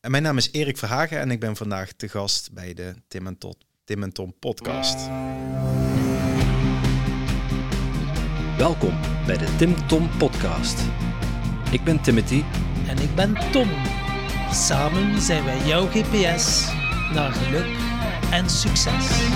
En mijn naam is Erik Verhagen en ik ben vandaag te gast bij de Tim en, Tot, Tim en Tom podcast. Welkom bij de Tim Tom podcast. Ik ben Timothy En ik ben Tom. Samen zijn wij jouw GPS naar geluk en succes.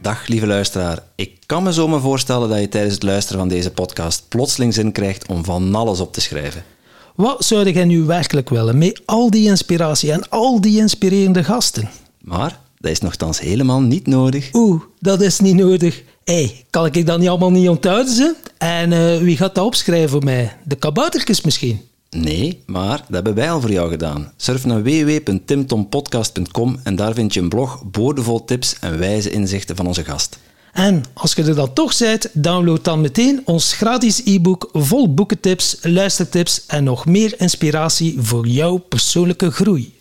Dag lieve luisteraar. Ik kan me zomaar voorstellen dat je tijdens het luisteren van deze podcast plotseling zin krijgt om van alles op te schrijven. Wat zou jij nu werkelijk willen met al die inspiratie en al die inspirerende gasten? Maar dat is nogthans helemaal niet nodig. Oeh, dat is niet nodig. Hé, hey, kan ik dat niet allemaal niet onthouden? Ze? En eh, wie gaat dat opschrijven voor mij? De kaboutertjes misschien? Nee, maar dat hebben wij al voor jou gedaan. Surf naar www.timtompodcast.com en daar vind je een blog boordevol tips en wijze inzichten van onze gast. En als je er dan toch bent, download dan meteen ons gratis e-book vol boekentips, luistertips en nog meer inspiratie voor jouw persoonlijke groei.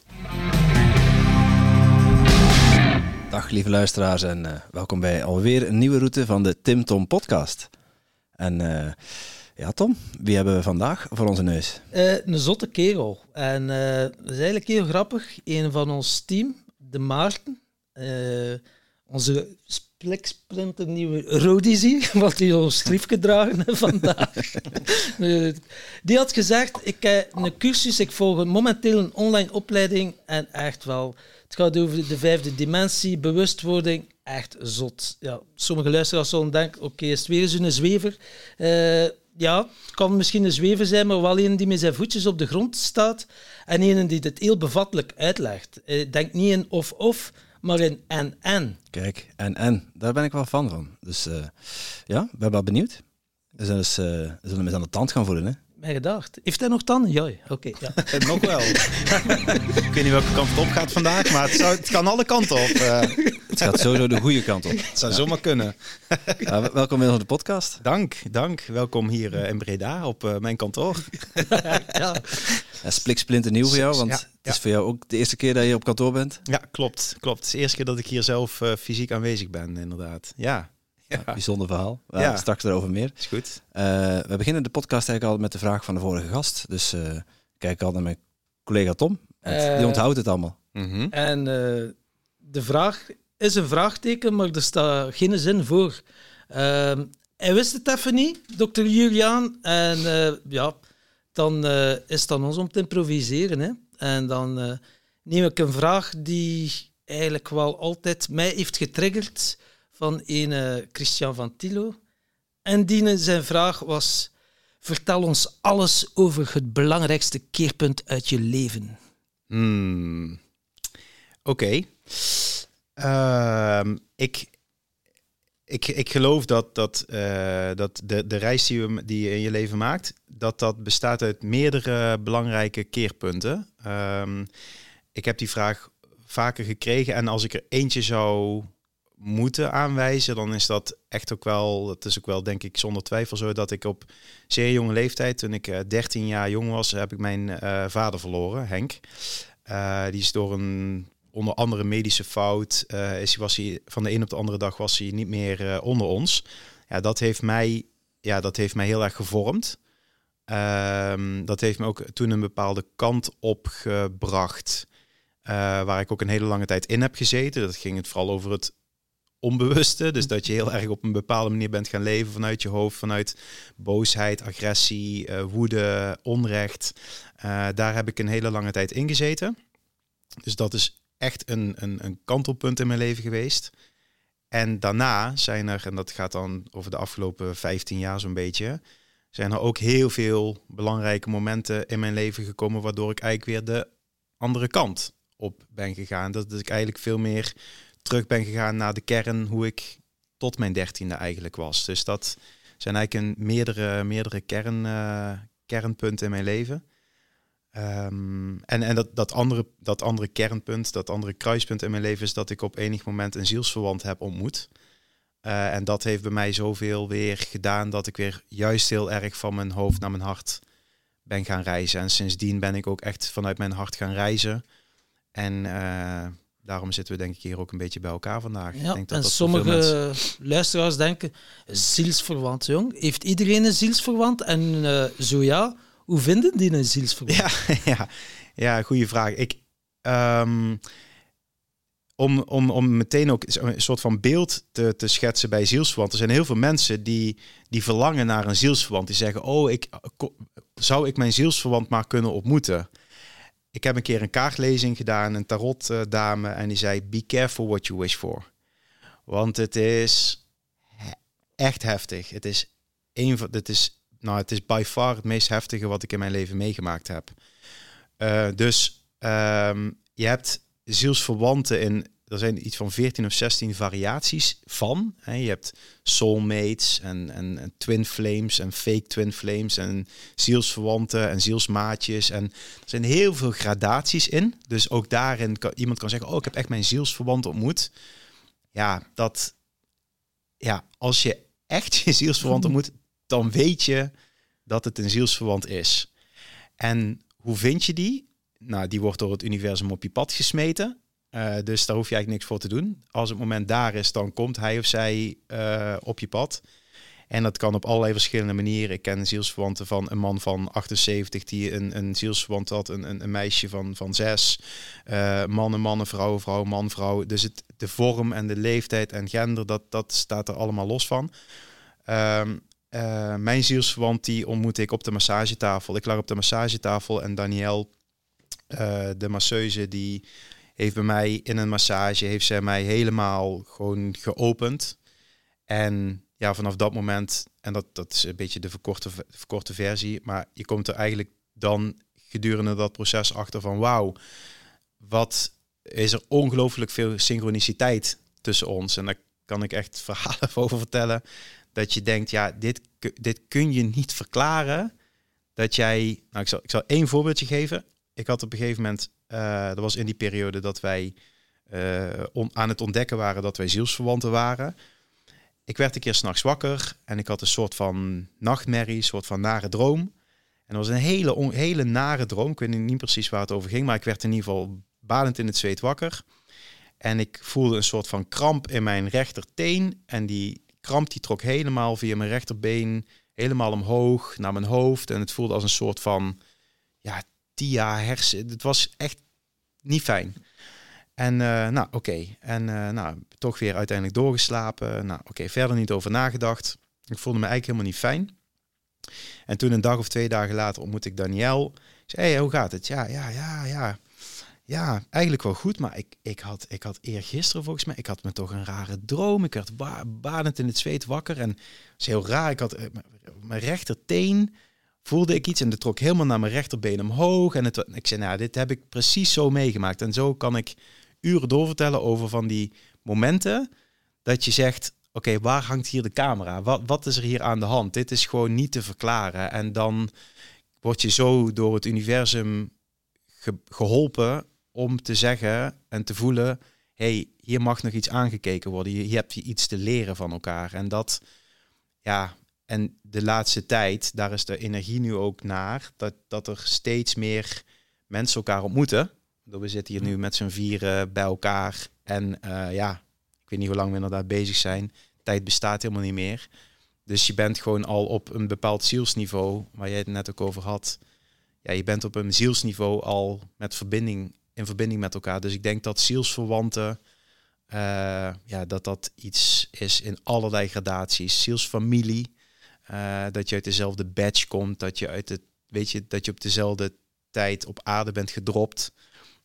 Dag lieve luisteraars en eh, welkom bij alweer een nieuwe route van de Tim Tom podcast. En eh, ja Tom, wie hebben we vandaag voor onze neus? Eh, een zotte kerel. En eh, dat is eigenlijk heel grappig. Een van ons team, de Maarten, eh, onze spliksplinter nieuwe Rodizie, wat hij ons schrift gedragen heeft vandaag. Die had gezegd, ik heb een cursus, ik volg momenteel een online opleiding en echt wel, het gaat over de vijfde dimensie, bewustwording, echt zot. Ja, sommige luisteraars zullen denken, oké, is het weer eens een zwever? Eh, ja, het kan misschien een zwever zijn, maar wel een die met zijn voetjes op de grond staat en een die dit heel bevattelijk uitlegt. Eh, denk niet in of-of, maar in en-en. Kijk, en en, daar ben ik wel fan van. Dus eh, ja, ik ben wel benieuwd. Eens, eh, we zullen hem eens aan de tand gaan voelen. Hè? Mijn gedacht. Heeft hij nog tanden? Ja, oké. ja. Eh, Nog wel. ik weet niet welke kant het op gaat vandaag, maar het, zou, het kan alle kanten op. Eh, Het gaat sowieso de goede kant op. het zou zomaar kunnen. Welkom op de podcast. Dank, dank. Welkom hier eh, in Breda op eh, mijn kantoor. ja. Ja, Spliksplinter nieuw voor jou, want Ja, het is voor jou ook de eerste keer dat je op kantoor bent. Ja, klopt. klopt. Het is de eerste keer dat ik hier zelf eh, fysiek aanwezig ben, inderdaad. Ja, ja. Bijzonder verhaal. Ja, Ja. Straks erover meer. is goed. Eh, we beginnen de podcast eigenlijk al met de vraag van de vorige gast. Dus eh, kijk al naar mijn collega Tom. Eh, die onthoudt het allemaal. Mhm. En eh, de vraag is een vraagteken, maar er staat geen zin voor. Ehm, hij wist het even niet, dokter Juliaan. En eh, ja, dan eh, is het aan ons om te improviseren. Hè. En dan eh, neem ik een vraag die eigenlijk wel altijd mij heeft getriggerd van een Christian van Tilo. En die zijn vraag was... Vertel ons alles over het belangrijkste keerpunt uit je leven. Hmm. Oké. Ehm, ik, ik, ik geloof dat, dat, eh, dat de, de reis die, we, die je in je leven maakt, dat dat bestaat uit meerdere belangrijke keerpunten. Ehm, ik heb die vraag vaker gekregen en als ik er eentje zou moeten aanwijzen, dan is dat echt ook wel, dat is ook wel denk ik zonder twijfel zo, dat ik op zeer jonge leeftijd, toen ik eh, 13 jaar jong was, heb ik mijn eh, vader verloren, Henk. Eh, die is door een onder andere medische fout, is, was hij, van de een op de andere dag was hij niet meer onder ons. Ja, dat heeft mij, ja, dat heeft mij heel erg gevormd. Ehm, dat heeft me ook toen een bepaalde kant op gebracht, eh, waar ik ook een hele lange tijd in heb gezeten. Dat ging het vooral over het onbewuste. Dus dat je heel erg op een bepaalde manier bent gaan leven vanuit je hoofd, vanuit boosheid, agressie, eh, woede, onrecht. Eh, daar heb ik een hele lange tijd in gezeten. Dus dat is echt een, een, een kantelpunt in mijn leven geweest. En daarna zijn er, en dat gaat dan over de afgelopen 15 jaar zo'n beetje, zijn er ook heel veel belangrijke momenten in mijn leven gekomen, waardoor ik eigenlijk weer de andere kant op ben gegaan. Dat ik eigenlijk veel meer terug ben gegaan naar de kern, hoe ik tot mijn dertiende eigenlijk was. Dus dat zijn eigenlijk een meerdere, meerdere kern, eh, kernpunten in mijn leven. Ehm, en en dat, dat, andere, dat andere kernpunt, dat andere kruispunt in mijn leven is dat ik op enig moment een zielsverwant heb ontmoet. Eh, en dat heeft bij mij zoveel weer gedaan dat ik weer juist heel erg van mijn hoofd naar mijn hart ben gaan reizen. En sindsdien ben ik ook echt vanuit mijn hart gaan reizen. En eh, daarom zitten we denk ik hier ook een beetje bij elkaar vandaag. Ja, ik denk dat en dat sommige mensen- luisteraars denken, zielsverwant, jong. Heeft iedereen een zielsverwant? En eh, zo ja, Hoe vinden die een zielsverwant? Ja, ja, ja goede vraag. Ik, ehm, om, om, om meteen ook een soort van beeld te, te schetsen bij zielsverwant. Er zijn heel veel mensen die, die verlangen naar een zielsverwant. Die zeggen, oh, ik, zou ik mijn zielsverwant maar kunnen ontmoeten? Ik heb een keer een kaartlezing gedaan, een tarotdame, en die zei, be careful what you wish for. Want het is echt heftig. Het is een van, het is, nou, het is by far het meest heftige wat ik in mijn leven meegemaakt heb. Uh, dus um, je hebt zielsverwanten in, er zijn iets van 14 of 16 variaties van. Hè. Je hebt soulmates en, en, twin flames en fake twin flames en zielsverwanten en zielsmaatjes. En er zijn heel veel gradaties in. Dus ook daarin kan iemand kan zeggen, oh, ik heb echt mijn zielsverwant ontmoet. Ja, dat, ja, als je echt je zielsverwant ontmoet, dan weet je dat het een zielsverwant is. En hoe vind je die? nou, die wordt door het universum op je pad gesmeten. Uh, dus daar hoef je eigenlijk niks voor te doen. Als het moment daar is, dan komt hij of zij uh, op je pad. En dat kan op allerlei verschillende manieren. Ik ken zielsverwanten van een man van 78 die een, een zielsverwant had, een, een, een meisje van, van zes. Uh, mannen, mannen, vrouwen, vrouw, man, vrouw. Dus het, de vorm en de leeftijd en gender, dat, dat staat er allemaal los van. Um, mijn zielsverwant die ontmoette ik op de massagetafel. Ik lag op de massagetafel en Daniel uh, de masseuse die heeft bij mij in een massage, heeft zij mij helemaal gewoon geopend. En ja, vanaf dat moment, en dat, dat is een beetje de verkorte, verkorte versie, maar je komt er eigenlijk dan gedurende dat proces achter van wauw, wat is er ongelooflijk veel synchroniciteit tussen ons. En daar kan ik echt verhalen over vertellen. Dat je denkt, ja, dit, dit kun je niet verklaren. Dat jij, nou ik zal, ik zal één voorbeeldje geven ik had op een gegeven moment, uh, dat was in die periode dat wij uh, aan het ontdekken waren dat wij zielsverwanten waren. Ik werd een keer s'nachts wakker en ik had een soort van nachtmerrie, een soort van nare droom. En dat was een hele, hele nare droom. Ik weet niet precies waar het over ging, maar ik werd in ieder geval badend in het zweet wakker. En ik voelde een soort van kramp in mijn rechterteen. En die kramp die trok helemaal via mijn rechterbeen, helemaal omhoog naar mijn hoofd. En het voelde als een soort van ja, TIA hersen. Het was echt niet fijn. En uh, nou, oké. En uh, nou, toch weer uiteindelijk doorgeslapen. Nou, oké, verder niet over nagedacht. Ik voelde me eigenlijk helemaal niet fijn. En toen een dag of twee dagen later ontmoette ik Daniel. Ik hey, hoe gaat het? Ja, ja, ja, ja. Ja, eigenlijk wel goed, maar ik, ik, had, ik had eergisteren volgens mij, ik had me toch een rare droom. Ik werd ba badend in het zweet wakker en het is heel raar. Ik had uh, mijn rechterteen voelde ik iets en dat trok helemaal naar mijn rechterbeen omhoog. En het, ik zei, nou, dit heb ik precies zo meegemaakt. En zo kan ik uren doorvertellen over van die momenten dat je zegt, oké, waar hangt hier de camera? Wat, wat is er hier aan de hand? Dit is gewoon niet te verklaren. En dan word je zo door het universum geholpen om te zeggen en te voelen, hey, hier mag nog iets aangekeken worden. Je, je hebt iets te leren van elkaar. En dat, ja, en de laatste tijd, daar is de energie nu ook naar, dat, dat er steeds meer mensen elkaar ontmoeten. We zitten hier nu met z'n vieren bij elkaar. En uh, ja, ik weet niet hoe lang we inderdaad bezig zijn. Tijd bestaat helemaal niet meer. Dus je bent gewoon al op een bepaald zielsniveau, waar jij het net ook over had. Ja, je bent op een zielsniveau al met verbinding, in verbinding met elkaar. Dus ik denk dat zielsverwanten, uh, ja, dat dat iets is in allerlei gradaties. Zielsfamilie, uh, dat je uit dezelfde badge komt, dat je uit het, weet je, dat je op dezelfde tijd op aarde bent gedropt.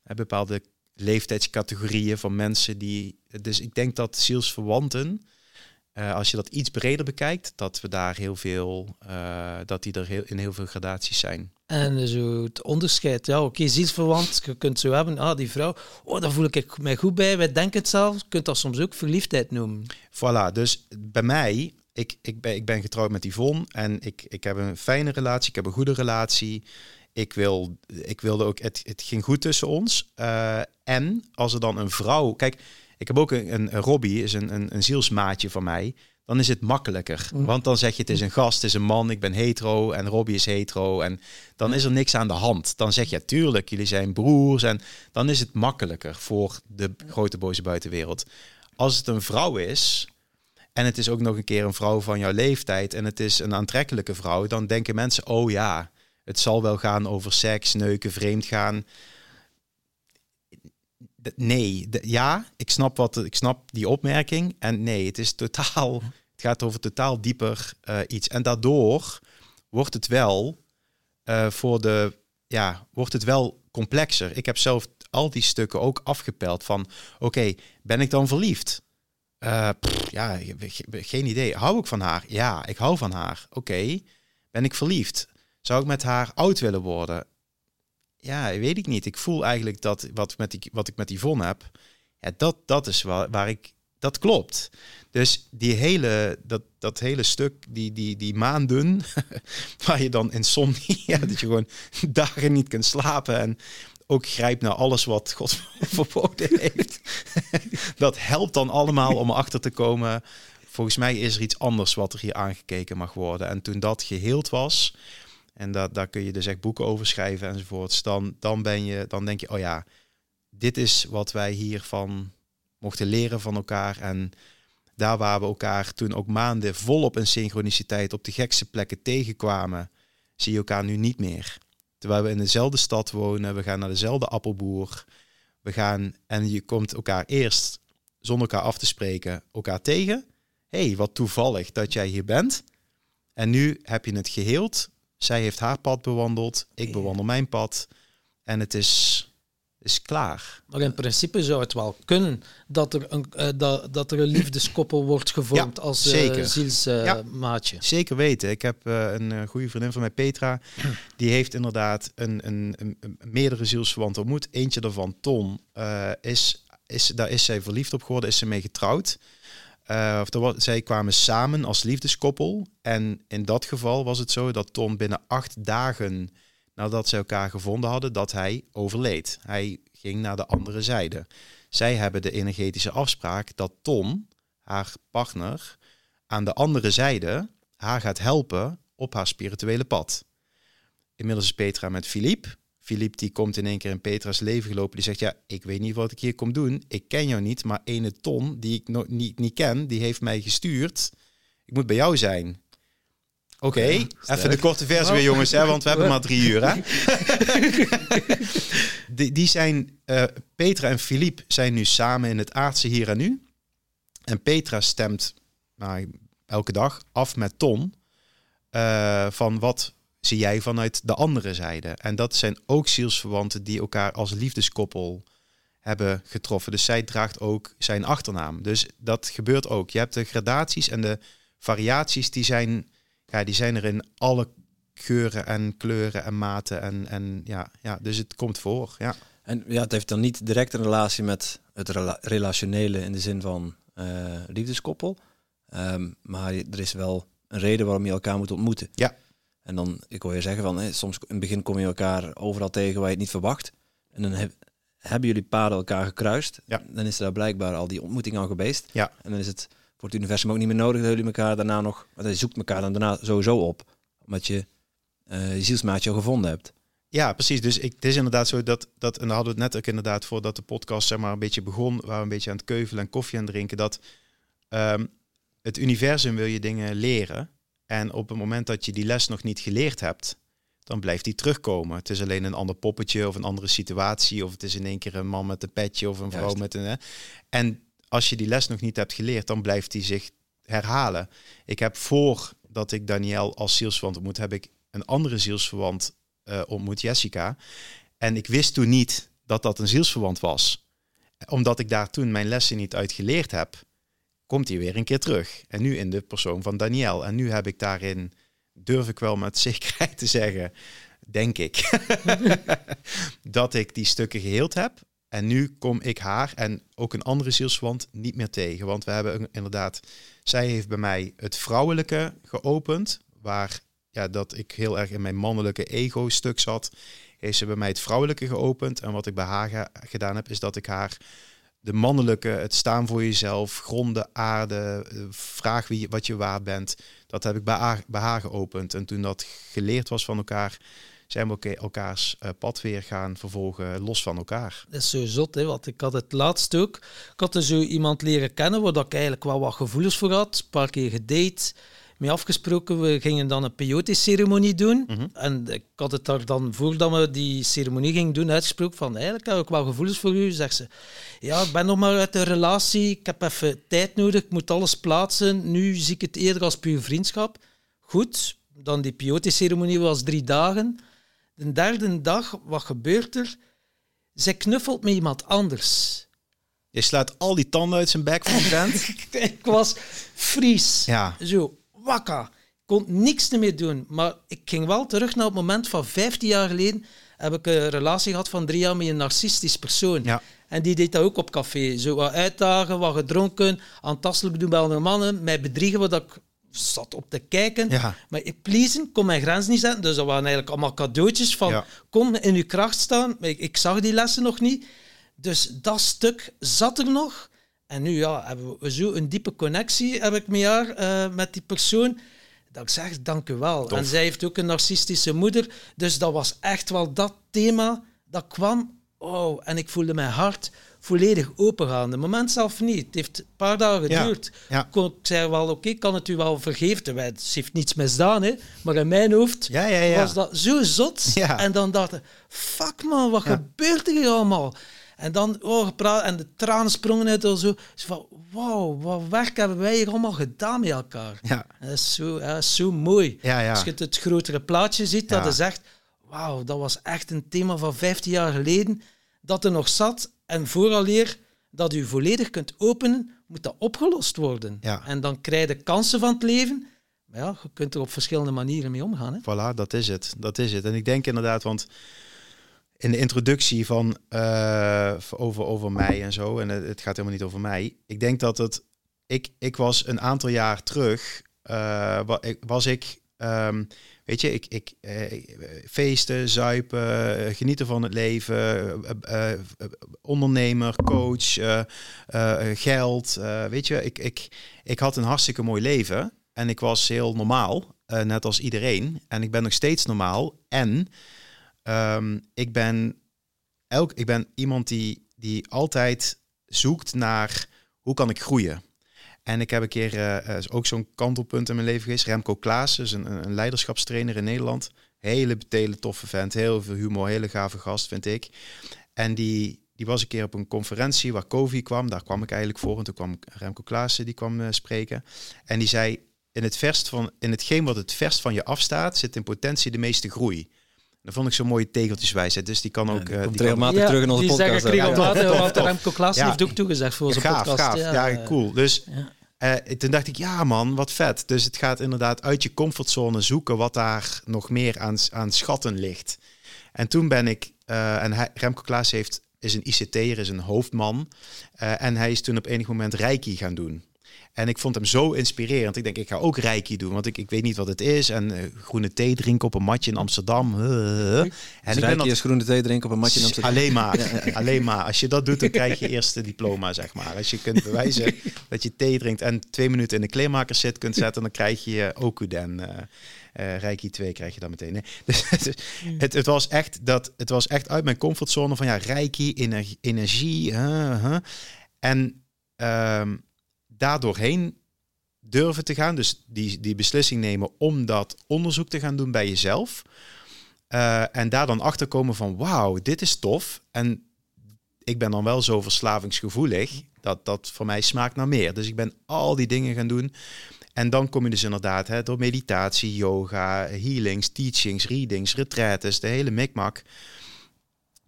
Uh, bepaalde leeftijdscategorieën van mensen die. Dus ik denk dat zielsverwanten, uh, als je dat iets breder bekijkt, dat we daar heel veel, dat die er heel, in heel veel gradaties zijn. En zo het onderscheid, ja, oké, okay, zielsverwant, je kunt zo hebben, ah, die vrouw, oh, daar voel ik mij goed bij, wij denken het zelf, je kunt dat soms ook verliefdheid noemen. Voilà, dus bij mij ik, ik, ben, ik ben getrouwd met Yvonne en ik, ik heb een fijne relatie, ik heb een goede relatie. Ik, wil, ik wilde ook, het, het ging goed tussen ons. Uh, en als er dan een vrouw, kijk, ik heb ook een, een, een Robbie, is een, een, een zielsmaatje van mij. Dan is het makkelijker. Mm. Want dan zeg je, het is een gast, het is een man, ik ben hetero en Robbie is hetero. En dan is er niks aan de hand. Dan zeg je, tuurlijk, jullie zijn broers. En dan is het makkelijker voor de grote boze buitenwereld. Als het een vrouw is, en het is ook nog een keer een vrouw van jouw leeftijd en het is een aantrekkelijke vrouw, dan denken mensen, oh ja, het zal wel gaan over seks, neuken, vreemd gaan. Nee, ja, ik snap, wat, ik snap die opmerking. En nee, het is totaal, het gaat over totaal dieper eh, iets. En daardoor wordt het wel eh, voor de, ja, wordt het wel complexer. Ik heb zelf al die stukken ook afgepeld van, oké, ben ik dan verliefd? Eh, ja, geen idee. Hou ik van haar? Ja, ik hou van haar. Oké, ben ik verliefd? Zou ik met haar oud willen worden? Ja, weet ik niet. Ik voel eigenlijk dat wat, met die, wat ik met Yvonne heb, dat, dat is waar, waar ik, dat klopt. Dus die hele, dat, dat hele stuk, die, die, die maanden, waar je dan insomnie, ja, dat je gewoon dagen niet kunt slapen en ook grijpt naar alles wat God verboden heeft. dat helpt dan allemaal om erachter te komen. Volgens mij is er iets anders wat er hier aangekeken mag worden. En toen dat geheeld was, en dat, daar kun je dus echt boeken over schrijven enzovoorts, dan, dan, ben je, dan denk je, oh ja, dit is wat wij hiervan mochten leren van elkaar. En daar waar we elkaar toen ook maanden volop in synchroniciteit op de gekste plekken tegenkwamen, zie je elkaar nu niet meer. Terwijl we in dezelfde stad wonen, we gaan naar dezelfde appelboer. We gaan en je komt elkaar eerst zonder elkaar af te spreken elkaar tegen. hey, wat toevallig dat jij hier bent. En nu heb je het geheeld. Zij heeft haar pad bewandeld, ik bewandel mijn pad. En het is, is klaar. Maar in principe zou het wel kunnen dat er een, eh, dat, dat er een liefdeskoppel wordt gevormd Ja, als uh, zeker. zielsmaatje. Zeker weten. Ik heb eh, een eh, goede vriendin van mij, Petra. Die heeft inderdaad een, een, een, meerdere zielsverwanten ontmoet. Eentje daarvan, Ton, eh, is, is, daar is zij verliefd op geworden, is ze mee getrouwd. Eh, of was, zij kwamen samen als liefdeskoppel. En in dat geval was het zo dat Ton binnen acht dagen nadat ze elkaar gevonden hadden, dat hij overleed. Hij ging naar de andere zijde. Zij hebben de energetische afspraak dat Ton, haar partner, aan de andere zijde haar gaat helpen op haar spirituele pad. Inmiddels is Petra met Philippe. Philippe die komt in één keer in Petra's leven gelopen. Die zegt, ja, ik weet niet wat ik hier kom doen. Ik ken jou niet, maar ene Ton, die ik nog niet, niet ken, die heeft mij gestuurd. Ik moet bij jou zijn. Oké, even de korte versie weer jongens, hè, want we hebben maar drie uur. Hè? die, die zijn, eh, Petra en Philippe zijn nu samen in het aardse hier en nu. En Petra stemt nou, elke dag af met Ton eh, van wat zie jij vanuit de andere zijde. En dat zijn ook zielsverwanten die elkaar als liefdeskoppel hebben getroffen. Dus zij draagt ook zijn achternaam. Dus dat gebeurt ook. Je hebt de gradaties en de variaties, die zijn, ja, die zijn er in alle geuren en kleuren en maten. En, en ja, ja, dus het komt voor. Ja. En ja, het heeft dan niet direct een relatie met het rela- relationele in de zin van eh, liefdeskoppel. Ehm, maar er is wel een reden waarom je elkaar moet ontmoeten. Ja. En dan, ik hoor je zeggen van, hè, soms in het begin kom je elkaar overal tegen waar je het niet verwacht. En dan heb- hebben jullie paden elkaar gekruist. Ja. Dan is er daar blijkbaar al die ontmoeting al geweest. Ja. En dan is het voor het universum ook niet meer nodig dat jullie elkaar daarna nog... Want je zoekt elkaar dan daarna sowieso op. Omdat je eh, je zielsmaatje al gevonden hebt. Ja, precies. Dus ik, het is inderdaad zo dat, dat, en daar hadden we het net ook inderdaad voordat de podcast zeg maar een beetje begon, waar we een beetje aan het keuvelen en koffie aan het drinken, dat ehm, het universum wil je dingen leren. En op het moment dat je die les nog niet geleerd hebt, dan blijft die terugkomen. Het is alleen een ander poppetje of een andere situatie, of het is in één keer een man met een petje of een vrouw Juist. met een. hè. En als je die les nog niet hebt geleerd, dan blijft die zich herhalen. Ik heb voordat ik Daniel als zielsverwant ontmoet, heb ik een andere zielsverwant eh, ontmoet, Jessica. En ik wist toen niet dat dat een zielsverwant was. Omdat ik daar toen mijn lessen niet uit geleerd heb, komt hij weer een keer terug. En nu in de persoon van Daniel. En nu heb ik daarin, durf ik wel met zekerheid te zeggen, denk ik, dat ik die stukken geheeld heb. En nu kom ik haar en ook een andere zielsverwant niet meer tegen. Want we hebben inderdaad, zij heeft bij mij het vrouwelijke geopend, waar ja, dat ik heel erg in mijn mannelijke ego-stuk zat, heeft ze bij mij het vrouwelijke geopend. En wat ik bij haar ge- gedaan heb, is dat ik haar de mannelijke, het staan voor jezelf, gronden, aarde, eh, vraag wie, wat je waard bent, dat heb ik bij haar, bij haar geopend. En toen dat geleerd was van elkaar, zijn we elke- elkaars eh, pad weer gaan vervolgen, los van elkaar. Dat is zo zot, hè, want ik had het laatst ook. Ik had er zo iemand leren kennen waar dat ik eigenlijk wel wat gevoelens voor had. Een paar keer gedate. mee afgesproken. We gingen dan een peyote-ceremonie doen. Mhm. En ik had het daar dan, voordat we die ceremonie gingen doen, uitgesproken van eigenlijk heb ik wel gevoelens voor u. Zegt ze, ja, ik ben nog maar uit de relatie, ik heb even tijd nodig, ik moet alles plaatsen. Nu zie ik het eerder als puur vriendschap. Goed, dan die peyote-ceremonie was drie dagen. De derde dag, wat gebeurt er? Zij knuffelt met iemand anders. Je slaat al die tanden uit zijn bek van vent. ik was fries. Ja. Zo, wakka. Ik kon niks meer doen. Maar ik ging wel terug naar het moment van 15 jaar geleden. Heb ik een relatie gehad van drie jaar met een narcistisch persoon. Ja. En die deed dat ook op café. Zo wat uitdagen, wat gedronken, aantastelijk doen bij andere mannen. Mij bedriegen wat ik zat op te kijken. Ja. Maar ik pleasen kon mijn grens niet zetten. Dus dat waren eigenlijk allemaal cadeautjes van Ja. kom in uw kracht staan. Ik, ik zag die lessen nog niet. Dus dat stuk zat er nog. En nu ja, hebben we zo een diepe connectie heb ik met haar, eh, met die persoon. Dat ik zeg, dank u wel. Tof. En zij heeft ook een narcistische moeder. Dus dat was echt wel dat thema dat kwam. Oh, en ik voelde mijn hart volledig opengaan. De moment zelf niet. Het heeft een paar dagen geduurd. ja. Ik zei wel, oké, ik kan het u wel vergeven. Ze heeft niets misdaan, hè. maar in mijn hoofd Ja, ja, ja. was dat zo zot. Ja. En dan dacht ik, fuck man, wat gebeurt er hier allemaal? En dan oh, gepraat en de tranen sprongen uit. en Zo. Van, wauw, wat werk hebben wij hier allemaal gedaan met elkaar. Ja. Dat is zo, dat is zo mooi. Ja, ja. Als je het, het grotere plaatje ziet, dat je zegt, wauw, dat was echt een thema van 15 jaar geleden, dat er nog zat. En vooraleer dat u volledig kunt openen, moet dat opgelost worden. Ja. En dan krijg je kansen van het leven. Maar ja, je kunt er op verschillende manieren mee omgaan. Hè? Voilà, dat is het. Dat is het. En ik denk inderdaad, want in de introductie van eh, over, over mij en zo, en het, gaat helemaal niet over mij. Ik denk dat het. Ik, ik was een aantal jaar terug, eh, was ik. ehm, weet je, ik, ik eh, feesten, zuipen, eh, genieten van het leven, eh, eh, eh, ondernemer, coach, geld. weet je, ik, ik, ik had een hartstikke mooi leven en ik was heel normaal, net als iedereen. En ik ben nog steeds normaal. En ehm, ik, ben elk, ik ben iemand die, die altijd zoekt naar hoe kan ik groeien. En ik heb een keer eh, eh, ook zo'n kantelpunt in mijn leven geweest. Remco Klaassen, is een, een leiderschapstrainer in Nederland. Hele, hele toffe vent, heel veel humor, hele gave gast vind ik. En die, die was een keer op een conferentie waar Kovi kwam. Daar kwam ik eigenlijk voor. En toen kwam Remco Klaassen, die kwam eh, spreken. En die zei, in, het verst van, in hetgeen wat het verst van je afstaat, zit in potentie de meeste groei. Dat vond ik zo'n mooie tegeltjeswijsheid. Dus die kan ook... die eh, komt die regelmatig terug in onze die podcast. zeggen regelmatig, Ja, want tof. Remco Klaassen Ja. heeft ook toegezegd voor onze gaaf, podcast. gaaf. Ja, eh, cool. Dus ja. Eh, toen dacht ik, ja man, wat vet. Dus het gaat inderdaad uit je comfortzone zoeken wat daar nog meer aan, aan schatten ligt. En toen ben ik, eh, en Remco Klaas heeft, is een ICT'er, is een hoofdman. eh, en hij is toen op enig moment Reiki gaan doen. En ik vond hem zo inspirerend. Ik denk, ik ga ook Reiki doen, want ik, ik weet niet wat het is. En eh, groene thee drinken op een matje in Amsterdam. Uh, uh. En Dus ik ben Rijkje dat- is groene thee drinken op een matje in Amsterdam. Alleen maar, alleen maar. Als je dat doet, dan krijg je eerste diploma, zeg maar. Als je kunt bewijzen dat je thee drinkt en twee minuten in de kleermaker zit kunt zetten, dan krijg je je Okuden. eh eh Reiki 2 krijg je dan meteen. Nee. Dus, het, het, het, was echt dat, het was echt uit mijn comfortzone van ja, Reiki, energie, energie huh, huh. en ehm daardoorheen durven te gaan. Dus die, die beslissing nemen om dat onderzoek te gaan doen bij jezelf. Uh, en daar dan achter komen van wauw, dit is tof. En ik ben dan wel zo verslavingsgevoelig dat dat voor mij smaakt naar meer. Dus ik ben al die dingen gaan doen. En dan kom je dus inderdaad hè, door meditatie, yoga, healings, teachings, readings, retraites, de hele mikmak.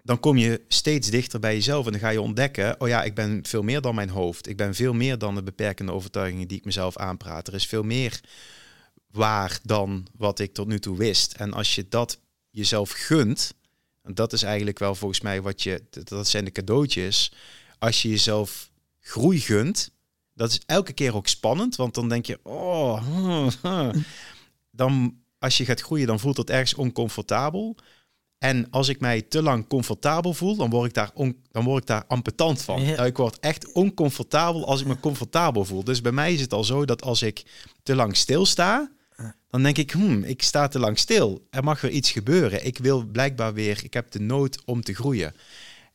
Dan kom je steeds dichter bij jezelf en dan ga je ontdekken, oh ja, ik ben veel meer dan mijn hoofd. Ik ben veel meer dan de beperkende overtuigingen die ik mezelf aanpraat. Er is veel meer waar dan wat ik tot nu toe wist. En als je dat jezelf gunt, en dat is eigenlijk wel volgens mij wat je, dat zijn de cadeautjes. Als je jezelf groei gunt, dat is elke keer ook spannend, want dan denk je, oh, dan als je gaat groeien, dan voelt het ergens oncomfortabel. En als ik mij te lang comfortabel voel, dan word ik daar, on, dan word ik daar ampetant van. Ja. Ik word echt oncomfortabel als ik me comfortabel voel. Dus bij mij is het al zo dat als ik te lang stilsta, dan denk ik, hmm, ik sta te lang stil. Er mag weer iets gebeuren. Ik wil blijkbaar weer, ik heb de nood om te groeien.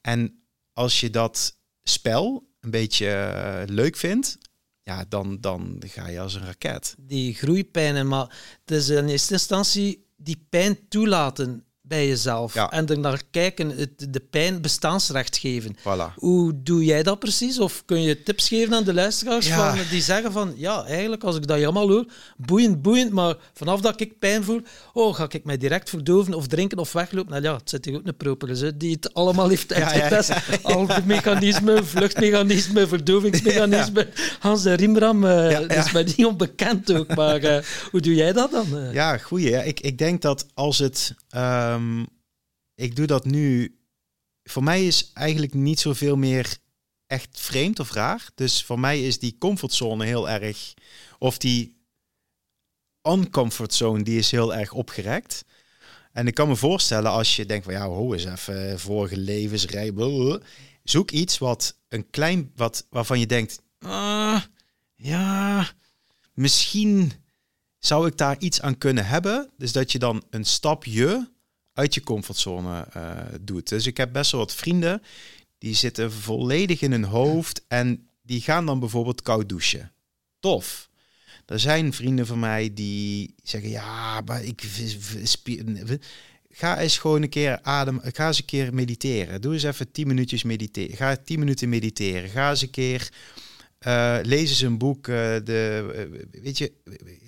En als je dat spel een beetje uh, leuk vindt, ja, dan, dan ga je als een raket. Die groeipijnen, maar het is in eerste instantie die pijn toelaten bij jezelf. Ja. En er naar kijken, het, de pijn bestaansrecht geven. Voilà. Hoe doe jij dat precies? Of kun je tips geven aan de luisteraars Ja. van, die zeggen van, ja, eigenlijk als ik dat allemaal hoor, boeiend, boeiend, maar vanaf dat ik pijn voel, oh, ga ik mij direct verdoven of drinken of weglopen? Nou ja, het zit hier ook een proper hè, die het allemaal heeft ja, ja. uitgetest. Al de mechanismen, vluchtmechanismen, verdovingsmechanismen. Hans de Riemram, eh is mij niet onbekend ook, maar eh, hoe doe jij dat dan? eh? Ja, goeie. Ik, ik denk dat als het... ehm, ik doe dat nu... Voor mij is eigenlijk niet zoveel meer echt vreemd of raar. Dus voor mij is die comfortzone heel erg... Of die uncomfortzone, die is heel erg opgerekt. En ik kan me voorstellen als je denkt van... Ja, ho eens even, vorige levensrij... Zoek iets wat een klein... Wat, waarvan je denkt... Ah, ja, misschien zou ik daar iets aan kunnen hebben. Dus dat je dan een stapje uit je comfortzone eh, doet. Dus ik heb best wel wat vrienden die zitten volledig in hun hoofd en die gaan dan bijvoorbeeld koud douchen. Tof. Er zijn vrienden van mij die zeggen ja, maar ik ga eens gewoon een keer adem, ga eens een keer mediteren. Doe eens even 10 minuutjes mediteren. Ga 10 minuten mediteren. Ga eens een keer eh, lees eens een boek. eh, de, eh, weet je,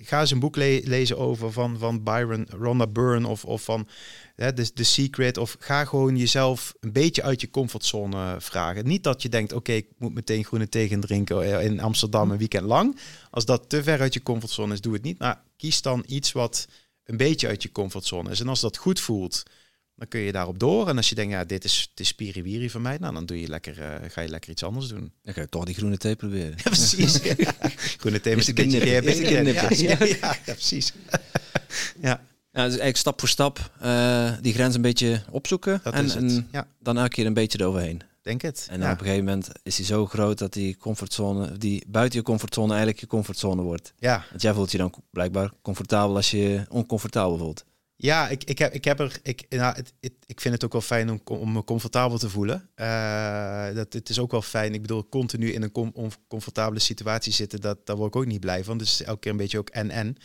ga eens een boek le- lezen over van, van Byron, Rhonda Byrne of, of van hè, The, The Secret. Of ga gewoon jezelf een beetje uit je comfortzone vragen. Niet dat je denkt, oké, ik moet meteen groene tegen drinken in Amsterdam een weekend lang. Als dat te ver uit je comfortzone is, doe het niet. Maar kies dan iets wat een beetje uit je comfortzone is. En als dat goed voelt, dan kun je daarop door. En als je denkt, ja, dit is, dit is spiriwiri van mij, nou, dan doe je lekker, eh, ga je lekker iets anders doen. Dan ga je toch die groene thee proberen. Ja, precies. Groene thee Is met een beetje. Ja, ja, ja, precies. Ja, Ja, dus eigenlijk stap voor stap eh, die grens een beetje opzoeken. dat en, en Ja, dan elke keer een beetje eroverheen. denk het. En ja. op een gegeven moment is die zo groot dat die comfortzone, die buiten je comfortzone eigenlijk je comfortzone wordt. ja. Want jij voelt je dan blijkbaar comfortabel als je je oncomfortabel voelt. Ja, ik, ik, heb, ik heb er. Ik, nou, het, ik vind het ook wel fijn om, om me comfortabel te voelen. Eh, dat, het is ook wel fijn. Ik bedoel, continu in een com- oncomfortabele situatie zitten, dat, daar word ik ook niet blij van. Dus elke keer een beetje ook en-en.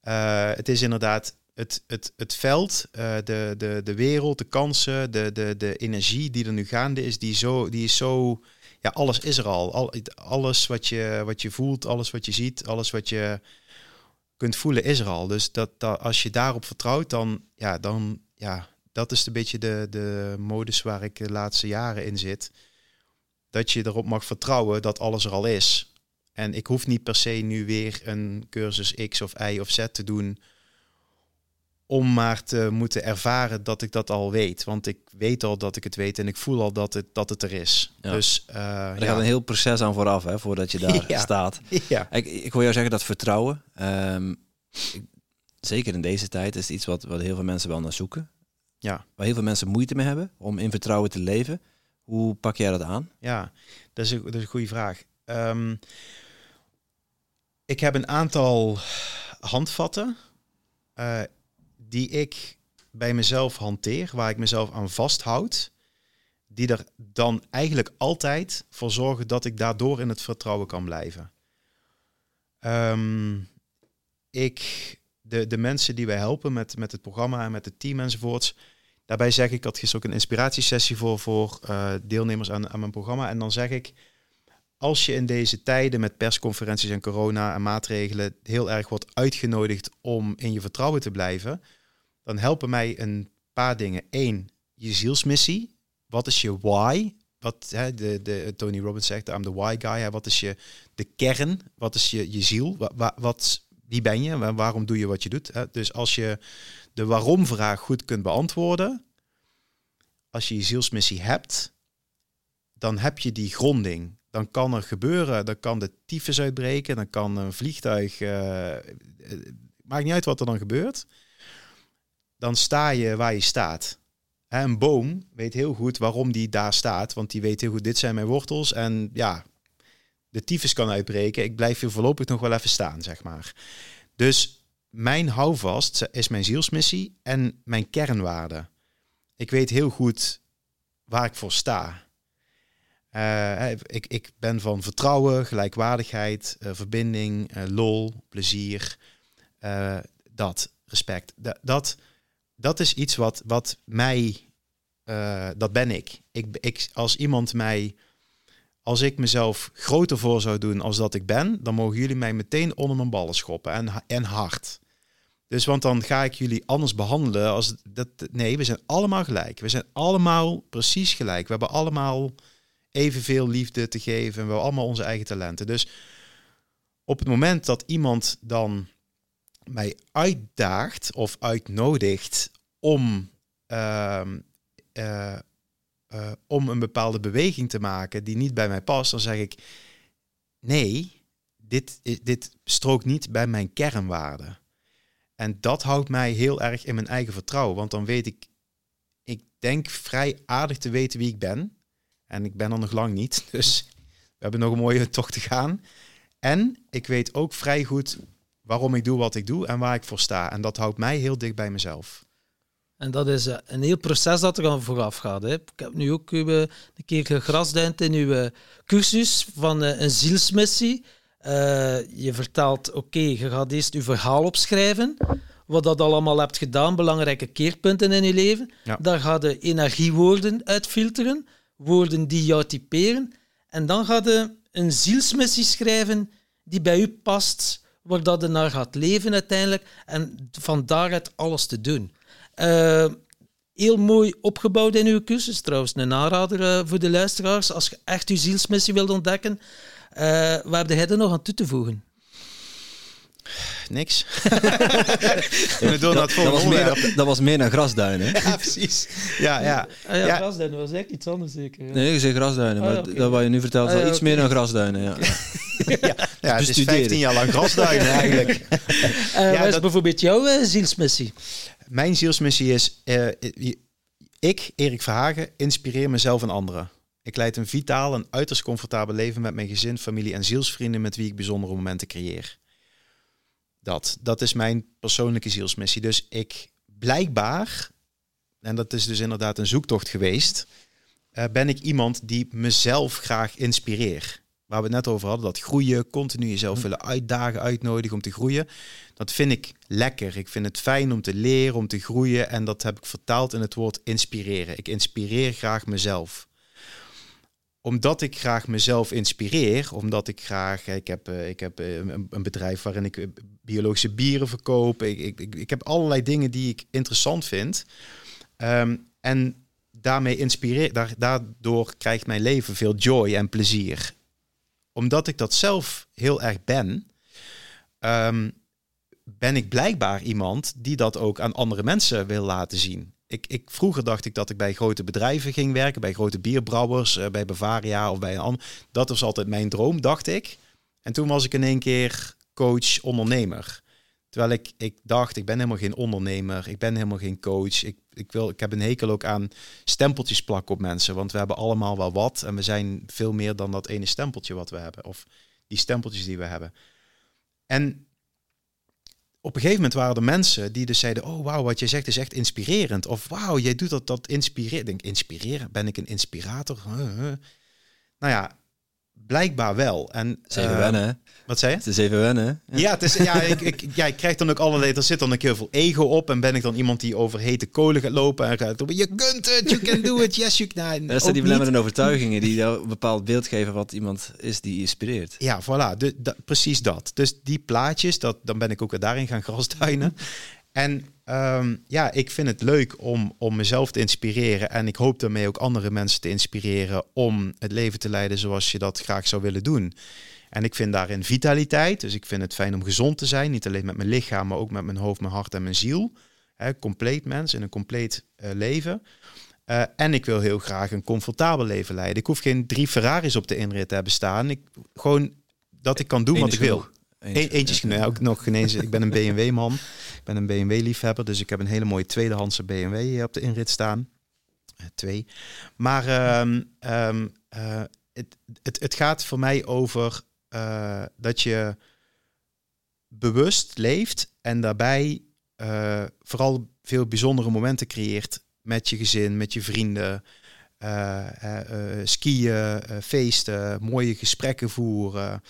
Eh, het is inderdaad het, het, het veld, eh, de, de, de wereld, de kansen, de, de, de energie die er nu gaande is, die, zo, die is zo. Ja, alles is er al. al alles wat je, wat je voelt, alles wat je ziet, alles wat je kunt voelen is er al. Dus dat, dat als je daarop vertrouwt, dan ja, dan ja, dat is een beetje de, de modus waar ik de laatste jaren in zit. Dat je erop mag vertrouwen dat alles er al is. En ik hoef niet per se nu weer een cursus X of Y of Z te doen om maar te moeten ervaren dat ik dat al weet. Want ik weet al dat ik het weet en ik voel al dat het, dat het er is. Ja. Dus uh, Er ja. gaat een heel proces aan vooraf, hè, voordat je daar Ja. staat. ja. Ik, ik wil jou zeggen dat vertrouwen, ehm, ik- zeker in deze tijd, is iets wat, wat heel veel mensen wel naar zoeken. Ja. Waar heel veel mensen moeite mee hebben om in vertrouwen te leven. Hoe pak jij dat aan? Ja, dat is een, dat is een goede vraag. Ehm, ik heb een aantal handvatten eh, die ik bij mezelf hanteer, waar ik mezelf aan vasthoud, die er dan eigenlijk altijd voor zorgen dat ik daardoor in het vertrouwen kan blijven. Ehm, ik, de, de mensen die wij helpen met, met het programma en met het team enzovoorts, Daarbij zeg ik, had gisteren ook een inspiratiesessie voor, voor eh, deelnemers aan, aan mijn programma. En dan zeg ik, als je in deze tijden met persconferenties en corona en maatregelen heel erg wordt uitgenodigd om in je vertrouwen te blijven, dan helpen mij een paar dingen. Eén, je zielsmissie. Wat is je why? Wat hè, de, de, Tony Robbins zegt, I'm the why guy. Hè, wat is je de kern? Wat is je, je ziel? Wat, wat, wie ben je? Wa- Waarom doe je wat je doet? Hè? Dus als je de waarom-vraag goed kunt beantwoorden, als je je zielsmissie hebt, dan heb je die gronding. Dan kan er gebeuren, dan kan de tyfus uitbreken, dan kan een vliegtuig, eh, eh, maakt niet uit wat er dan gebeurt. Dan sta je waar je staat. Een boom weet heel goed waarom die daar staat, want die weet heel goed, dit zijn mijn wortels en ja, de tyfus kan uitbreken. Ik blijf hier voorlopig nog wel even staan, zeg maar. Dus mijn houvast is mijn zielsmissie en mijn kernwaarden. Ik weet heel goed waar ik voor sta. Uh, ik, ik ben van vertrouwen, gelijkwaardigheid, uh, verbinding, uh, lol, plezier. dat, respect. Dat, dat is iets wat, wat mij, dat ben ik. ik. Ik, als iemand mij, als ik mezelf groter voor zou doen als dat ik ben, dan mogen jullie mij meteen onder mijn ballen schoppen en, en hard. Dus want dan ga ik jullie anders behandelen als dat. Nee, we zijn allemaal gelijk. We zijn allemaal precies gelijk. We hebben allemaal evenveel liefde te geven. En we hebben allemaal onze eigen talenten. Dus op het moment dat iemand dan mij uitdaagt of uitnodigt om, uh, uh, uh, om een bepaalde beweging te maken die niet bij mij past, dan zeg ik nee, dit, dit strookt niet bij mijn kernwaarden. En dat houdt mij heel erg in mijn eigen vertrouwen. Want dan weet ik, ik denk vrij aardig te weten wie ik ben. En ik ben er nog lang niet. Dus we hebben nog een mooie tocht te gaan. En ik weet ook vrij goed waarom ik doe wat ik doe en waar ik voor sta. En dat houdt mij heel dicht bij mezelf. En dat is eh, een heel proces dat er aan vooraf gaat. Hè. Ik heb nu ook uw, een keer gegrasduind in uw cursus van eh, een zielsmissie. Uh, je vertelt, oké, je gaat eerst je verhaal opschrijven. Wat dat allemaal hebt gedaan, belangrijke keerpunten in je leven. Ja. Daar ga je energiewoorden uitfilteren, woorden die jou typeren. En dan ga je een zielsmissie schrijven die bij u past, waar dat je naar gaat leven uiteindelijk. En van daaruit alles te doen. Uh, heel mooi opgebouwd in uw cursus, trouwens. Een aanrader uh, voor de luisteraars. Als je echt uw zielsmissie wilt ontdekken, uh, waar heb jij er nog aan toe te voegen? Niks. dat, dat, was meer, dat was meer naar grasduinen. ja, precies. Ja, ja. Ah, ja, ja. grasduinen was echt iets anders zeker. Ja. Nee, je zegt grasduinen, maar ah, okay. dat wat je nu vertelt is ah, iets meer dan grasduinen. Ja, ja. ja het is 15 jaar lang grasduinen eigenlijk. Uh, ja, wat is bijvoorbeeld jouw uh, zielsmissie? Mijn zielsmissie is, uh, ik, Erik Verhagen, inspireer mezelf en anderen. Ik leid een vitaal en uiterst comfortabel leven met mijn gezin, familie en zielsvrienden met wie ik bijzondere momenten creëer. Dat, dat is mijn persoonlijke zielsmissie. Dus ik blijkbaar, en dat is dus inderdaad een zoektocht geweest, uh, ben ik iemand die mezelf graag inspireer. Waar we het net over hadden, dat groeien, continu jezelf hm. willen uitdagen, uitnodigen om te groeien. Dat vind ik lekker. Ik vind het fijn om te leren, om te groeien. En dat heb ik vertaald in het woord inspireren. Ik inspireer graag mezelf omdat ik graag mezelf inspireer, omdat ik graag, ik heb, uh, ik heb uh, een, bedrijf waarin ik biologische bieren verkoop. Ik, ik, ik, heb allerlei dingen die ik interessant vind. Um, en daarmee inspireer, daar, daardoor krijgt mijn leven veel joy en plezier. Omdat ik dat zelf heel erg ben, um, ben ik blijkbaar iemand die dat ook aan andere mensen wil laten zien ik, ik, vroeger dacht ik dat ik bij grote bedrijven ging werken, bij grote bierbrouwers, uh, bij Bavaria of bij een. Dat was altijd mijn droom, dacht ik. En toen was ik in één keer coach, ondernemer. Terwijl ik, ik dacht, ik ben helemaal geen ondernemer, ik ben helemaal geen coach. Ik, ik, wil, ik heb een hekel ook aan stempeltjes plakken op mensen, want we hebben allemaal wel wat en we zijn veel meer dan dat ene stempeltje wat we hebben, of die stempeltjes die we hebben. En op een gegeven moment waren er mensen die dus zeiden: Oh, wauw, wat je zegt is echt inspirerend. Of wauw, jij doet dat, dat inspireert. Denk, inspireren? Ben ik een inspirator? Nou ja, blijkbaar wel. En, Zeven uh, wennen, Wat zei je? Het is even wennen. Ja, ja, het is, ja, ik, ik, ja, ik krijg dan ook allerlei... Er zit dan ook heel veel ego op. En ben ik dan iemand die over hete kolen gaat lopen en gaat Je kunt het, you can do it, yes you can. Dat zijn die belemmerende overtuigingen die jou een bepaald beeld geven wat iemand is die inspireert. Ja, voilà. De, precies dat. Dus die plaatjes, dat, dan ben ik ook weer daarin gaan grasduinen. En um, ja, ik vind het leuk om, om mezelf te inspireren. En ik hoop daarmee ook andere mensen te inspireren om het leven te leiden zoals je dat graag zou willen doen. En ik vind daarin vitaliteit. Dus ik vind het fijn om gezond te zijn. Niet alleen met mijn lichaam, maar ook met mijn hoofd, mijn hart en mijn ziel. He, compleet mens in een compleet uh, leven. Uh, en ik wil heel graag een comfortabel leven leiden. Ik hoef geen drie Ferraris op de inrit te hebben staan. Ik, gewoon dat ik kan doen wat ik wil. Eentjes, ja. ook nog geen Ik ben een BMW-man. Ik ben een BMW-liefhebber, dus ik heb een hele mooie tweedehandse BMW op de inrit staan. Uh, twee. Maar um, um, uh, het, het, het gaat voor mij over uh, dat je bewust leeft en daarbij vooral veel bijzondere momenten creëert met je gezin, met je vrienden. Eh, eh, skiën, eh, feesten, mooie gesprekken voeren,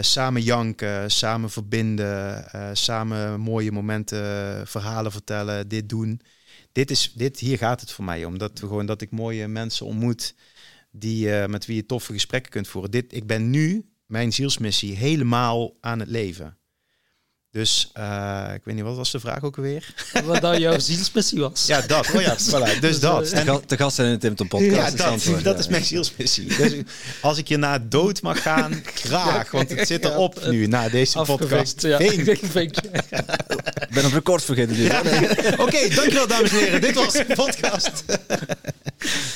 samen janken, samen verbinden, samen mooie momenten, verhalen vertellen, dit doen. Dit is, dit, hier gaat het voor mij om. Dat, we gewoon, dat ik mooie mensen ontmoet die, met wie je toffe gesprekken kunt voeren. Dit, ik ben nu mijn zielsmissie helemaal aan het leven. Dus eh, ik weet niet, wat was de vraag ook alweer? Wat dat jouw zielsmissie was. Ja, dat. Oh ja, voilà. Dus dat. Te, ga- te gast zijn in de Tim Tom podcast. Ja, dat, dat ja. is mijn zielsmissie. Dus als ik je na dood mag gaan, graag. Want het zit erop nu, na deze podcast. Ja. Vink. Vink. Ik ben op record vergeten. Dus. Oké, dankjewel dames en heren. Dit was de podcast.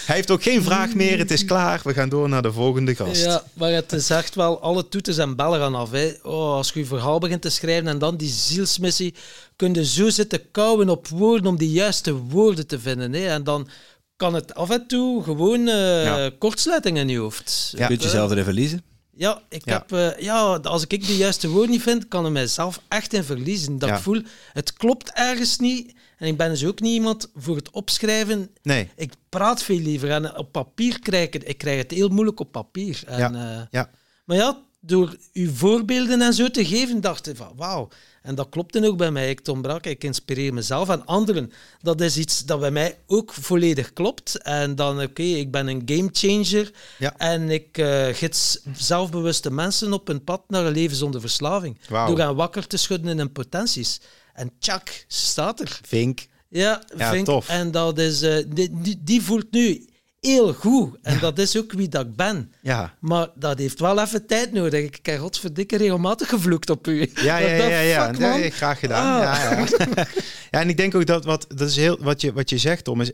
Hij heeft ook geen vraag meer. Het is klaar. We gaan door naar de volgende gast. Ja, maar het is echt wel alle toeters en bellen gaan af. Hè. Oh, als je je verhaal begint te schrijven en dan die zielsmissie, kun je zo zitten kouwen op woorden om die juiste woorden te vinden. Hè. En dan kan het af en toe gewoon Ja. kortsluiting in je hoofd. Ja. Je kunt jezelf erin verliezen. Ja, ik Ja. Heb, eh, ja, als ik de juiste woorden niet vind, kan ik mijzelf echt in verliezen. Dat ik voel, het klopt ergens niet. En ik ben dus ook niet iemand voor het opschrijven. Nee. Ik praat veel liever. En op papier krijg ik het, ik krijg het heel moeilijk op papier. En, Ja. eh, Ja. maar ja, door uw voorbeelden en zo te geven, dacht ik van wauw. En dat klopt dan ook bij mij. Ik, Tom Brak, ik inspireer mezelf en anderen. Dat is iets dat bij mij ook volledig klopt. En dan, oké, ik ben een gamechanger. Ja. En ik eh, gids zelfbewuste mensen op een pad naar een leven zonder verslaving. Wauw. Door hen wakker te schudden in hun potenties. En tjak, ze staat er. Vink. Ja, ik. tof. En dat is, eh, die, die voelt nu heel goed. En dat is ook wie dat ik ben. Ja. Maar dat heeft wel even tijd nodig. Ik heb godverdikke regelmatig gevloekt op u. Ja, ja, ja, ja. ja. Fuck. Nee, graag gedaan. Ah. Ja, ja. ja, en ik denk ook dat wat, dat is heel, wat, je, wat je zegt, Tom, is...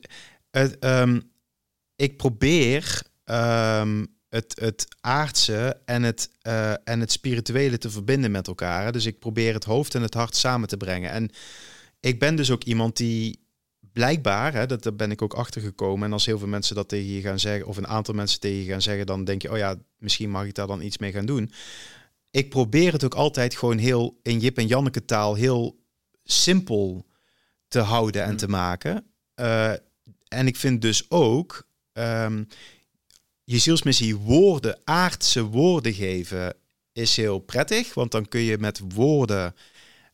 Het, ehm, ik probeer ehm, het, het aardse en het, eh, en het spirituele te verbinden met elkaar. Dus ik probeer het hoofd en het hart samen te brengen. En ik ben dus ook iemand die blijkbaar, hè, dat, daar ben ik ook achtergekomen. En als heel veel mensen dat tegen je gaan zeggen, of een aantal mensen tegen je gaan zeggen, dan denk je, oh ja, misschien mag ik daar dan iets mee gaan doen. Ik probeer het ook altijd gewoon heel in Jip en Janneke taal heel simpel te houden en te maken. Eh, en ik vind dus ook ehm, je zielsmissie woorden, aardse woorden geven, is heel prettig. Want dan kun je met woorden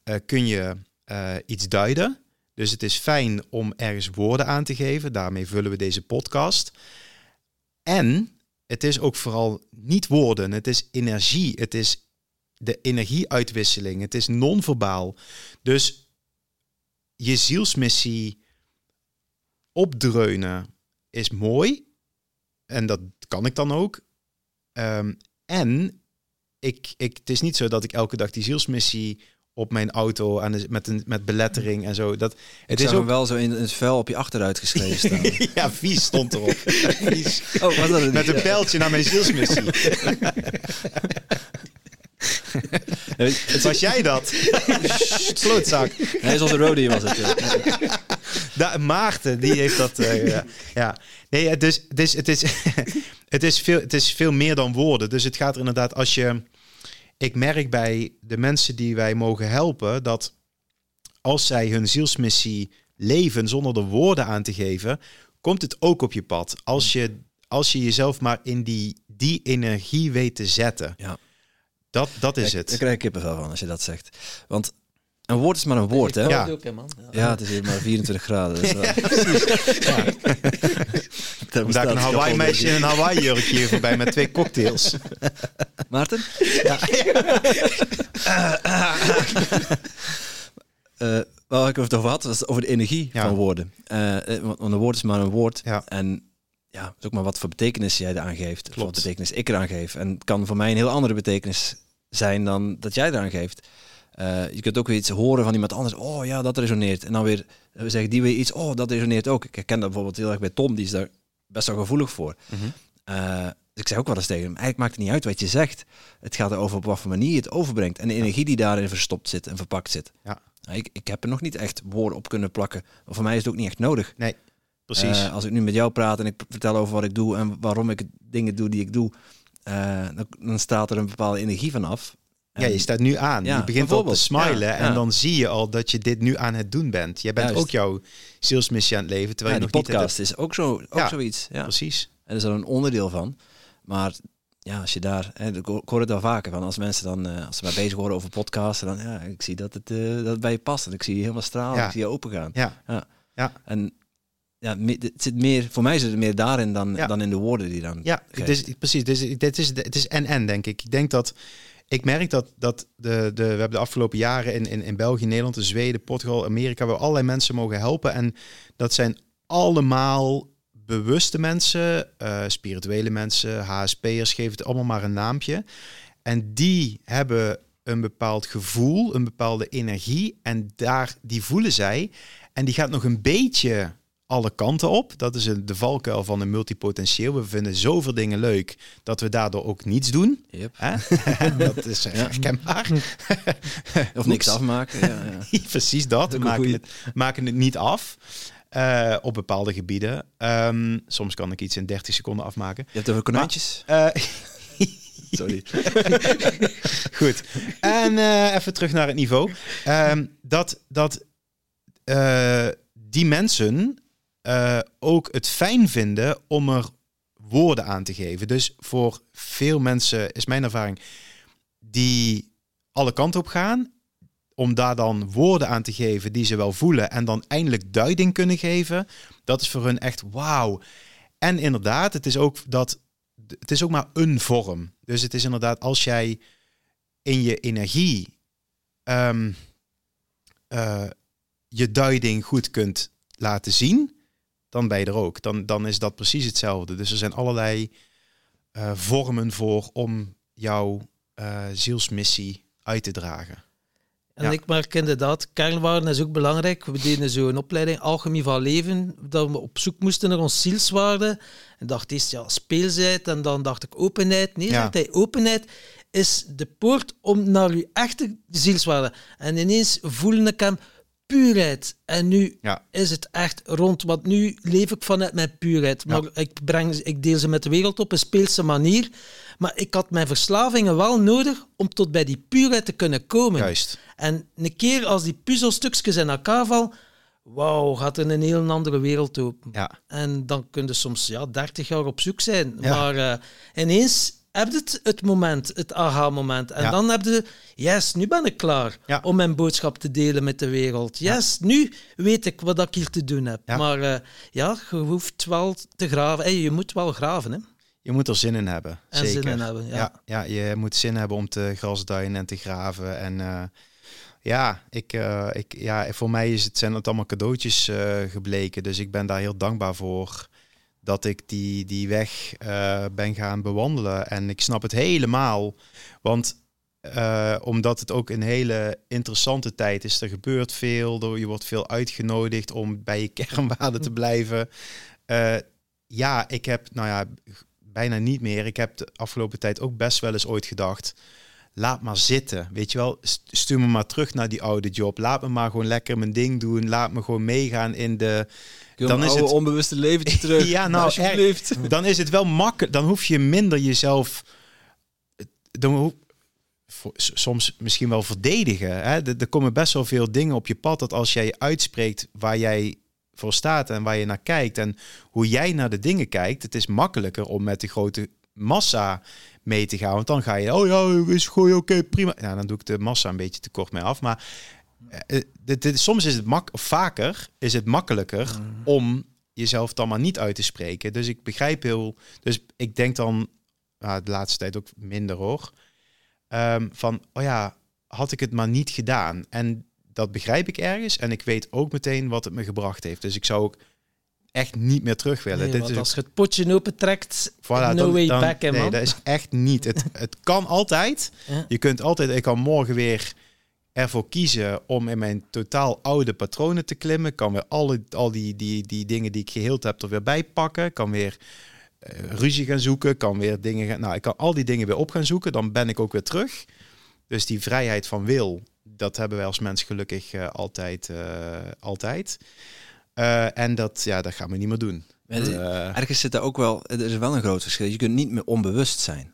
eh, kun je, eh, iets duiden. Dus het is fijn om ergens woorden aan te geven. Daarmee vullen we deze podcast. En het is ook vooral niet woorden. Het is energie. Het is de energieuitwisseling. Het is non-verbaal. Dus je zielsmissie opdreunen is mooi. En dat kan ik dan ook. Ehm, en ik, ik, het is niet zo dat ik elke dag die zielsmissie op mijn auto aan de, met, een, met belettering en zo. Dat, Het het is ook wel zo in het vuil op je achteruit geschreven staan. ja, vies stond erop. Vies. Oh, was dat het? Met een pijltje naar mijn zielsmissie. Was jij dat? Klootzak. Nee, zoals een roadie was het. ja. Da Maarten, die heeft dat. eh, ja. ja. Nee, het is, het, is, het, is, het, is veel, het is veel meer dan woorden. Dus het gaat er inderdaad als je. Ik merk bij de mensen die wij mogen helpen dat als zij hun zielsmissie leven zonder er woorden aan te geven, komt het ook op je pad. Als je, als je jezelf maar in die, die energie weet te zetten. Ja. Dat, dat is het. Daar krijg ik kippenvel van als je dat zegt. Want een woord is maar een woord, hè? Ja. Ja. Ja, het is hier maar 24 graden. Dus, ja. Daar Daar een bestaat Hawaii meisje in een Hawaii jurkje hier voorbij met twee cocktails. Maarten? Eh, waar ik het over had, was over de energie Ja. van woorden. Eh, eh, want een woord is maar een woord. Ja. En ja, het is ook maar wat voor betekenis jij eraan geeft. Of wat betekenis ik eraan geef. En het kan voor mij een heel andere betekenis zijn dan dat jij eraan geeft. Eh, je kunt ook weer iets horen van iemand anders. Oh ja, dat resoneert. En dan weer eh, zeggen die weer iets. Oh, dat resoneert ook. Ik herken dat bijvoorbeeld heel erg bij Tom. Die is daar best wel gevoelig voor. Dus ik zeg ook wel eens tegen hem, eigenlijk maakt het niet uit wat je zegt. Het gaat erover op wat voor manier je het overbrengt. En de energie die daarin verstopt zit en verpakt zit. Ja. Ik, ik heb er nog niet echt woorden op kunnen plakken. Voor mij is het ook niet echt nodig. Nee, precies. Als ik nu met jou praat en ik vertel over wat ik doe en waarom ik dingen doe die ik doe, dan, dan staat er een bepaalde energie van af. Ja, je staat nu aan. Ja, je begint al te smilen Ja, en ja. dan zie je al dat je dit nu aan het doen bent. Jij bent Juist. ook jouw zielsmissie aan het leven, terwijl Ja, je die nog niet... podcast is ook, zo, ook Ja. zoiets. Ja. Precies. En dat is er een onderdeel van. Maar ja, als je daar, hè, ik hoor het wel vaker van als mensen dan, eh, als ze maar bezig worden over podcasten, dan ja, ik zie dat het, eh, dat het bij je past en ik zie je helemaal stralen, Ja. ik zie je open gaan. Ja, En ja, het zit meer, voor mij zit het meer daarin dan, Ja. dan in de woorden die dan. ja geeft. dus, precies. Dus, dit is, het is en-en, denk ik. Ik denk dat... Ik merk dat, dat de, de, we hebben de afgelopen jaren in, in, in België, Nederland, Zweden, Portugal, Amerika, we allerlei mensen mogen helpen. En dat zijn allemaal bewuste mensen, eh, spirituele mensen, HSP'ers, geef het allemaal maar een naampje. En die hebben een bepaald gevoel, een bepaalde energie. En daar, die voelen zij. En die gaat nog een beetje alle kanten op. Dat is een, de valkuil van een multipotentieel. We vinden zoveel dingen leuk dat we daardoor ook niets doen. Yep. Dat is eh, herkenbaar. Of niks afmaken. Ja, ja. Precies dat. We maken het, maken het niet af. eh, op bepaalde gebieden. Ehm, soms kan ik iets in 30 seconden afmaken. Je hebt over konijntjes? Eh, Sorry. Goed. En even terug naar het niveau. Ehm, dat dat die mensen eh, ook het fijn vinden om er woorden aan te geven. Dus voor veel mensen is mijn ervaring die alle kanten op gaan. Om daar dan woorden aan te geven die ze wel voelen en dan eindelijk duiding kunnen geven. Dat is voor hun echt wauw. En inderdaad, het is ook dat het is ook maar een vorm. Dus het is inderdaad als jij in je energie ehm, eh, je duiding goed kunt laten zien, dan ben je er ook. Dan, dan is dat precies hetzelfde. Dus er zijn allerlei eh, vormen voor om jouw eh, zielsmissie uit te dragen. En Ja. ik merk inderdaad, kernwaarden is ook belangrijk. We deden zo een opleiding Alchemie van Leven, dat we op zoek moesten naar ons zielswaarde. En dacht eerst, ja, speelsheid. En dan dacht ik openheid. Nee, Ja. zegt hij, openheid is de poort om naar uw echte zielswaarde. En ineens voelde ik hem puurheid. En nu Ja. is het echt rond, want nu leef ik vanuit mijn puurheid. Maar ik, breng, ik deel ze met de wereld op een speelse manier. Maar ik had mijn verslavingen wel nodig om tot bij die puurheid te kunnen komen. Juist. En een keer als die puzzelstukjes in elkaar vallen, wauw, gaat er een heel andere wereld open. Ja. En dan kun je soms ja, 30 jaar op zoek zijn. Maar eh, ineens heb je het, het moment, het aha-moment. En Ja. dan heb je, yes, nu ben ik klaar Ja. om mijn boodschap te delen met de wereld. Yes, nu weet ik wat ik hier te doen heb. Maar eh, ja, je hoeft wel te graven. Hey, je moet wel graven, hè. Je moet er zin in hebben. En zeker. zin in hebben, ja. ja. Ja, je moet zin hebben om te grasduinen en te graven. En eh, ja, ik, eh, ik, ja, voor mij is het, zijn het allemaal cadeautjes gebleken. Dus ik ben daar heel dankbaar voor dat ik die, die weg eh, ben gaan bewandelen. En ik snap het helemaal. Want eh, omdat het ook een hele interessante tijd is. Er gebeurt veel. Je wordt veel uitgenodigd om bij je kernwaarden te blijven. Eh, ja, ik heb, nou ja, bijna niet meer. Ik heb de afgelopen tijd ook best wel eens ooit gedacht. Laat maar zitten. Weet je wel, St- stuur me maar terug naar die oude job. Laat me maar gewoon lekker mijn ding doen. Laat me gewoon meegaan in de. Dan Dan is het onbewuste leventje terug. Ja, nou, alsjeblieft. Dan is het wel makkelijk. Dan hoef je minder jezelf. Dan hoef, voor- s- soms misschien wel verdedigen. Hè? Er, er komen best wel veel dingen op je pad dat als jij uitspreekt waar jij voor staat en waar je naar kijkt en hoe jij naar de dingen kijkt, het is makkelijker om met de grote massa mee te gaan. Want dan ga je, oh ja, is gooi, oké, prima. Nou, dan doe ik de massa een beetje te kort mee af. Maar eh, dit, dit- soms is het mak vaker is het makkelijker om jezelf dan maar niet uit te spreken. Dus ik begrijp heel. Dus ik denk dan nou, de laatste tijd ook minder hoor. Ehm, van oh ja, had ik het maar niet gedaan. En dat begrijp ik ergens. En ik weet ook meteen wat het me gebracht heeft. Dus ik zou ook echt niet meer terug willen. Nee, Dit is als je het potje opentrekt, Voilà, no dan- way dan- back, hè, nee, man. dat is echt niet. Het, het kan altijd. Ja. Je kunt altijd, ik kan morgen weer ervoor kiezen om in mijn totaal oude patronen te klimmen. Ik kan weer alle, al die, die, die dingen die ik geheeld heb er weer bij pakken. Ik kan weer eh, ruzie gaan zoeken. Kan weer dingen gaan, nou, ik kan al die dingen weer op gaan zoeken. Dan ben ik ook weer terug. Dus die vrijheid van wil, dat hebben wij als mens gelukkig eh, altijd. eh, altijd. En dat, ja, dat gaan we niet meer doen. Ergens zit er ook wel, er is wel een groot verschil. Je kunt niet meer onbewust zijn.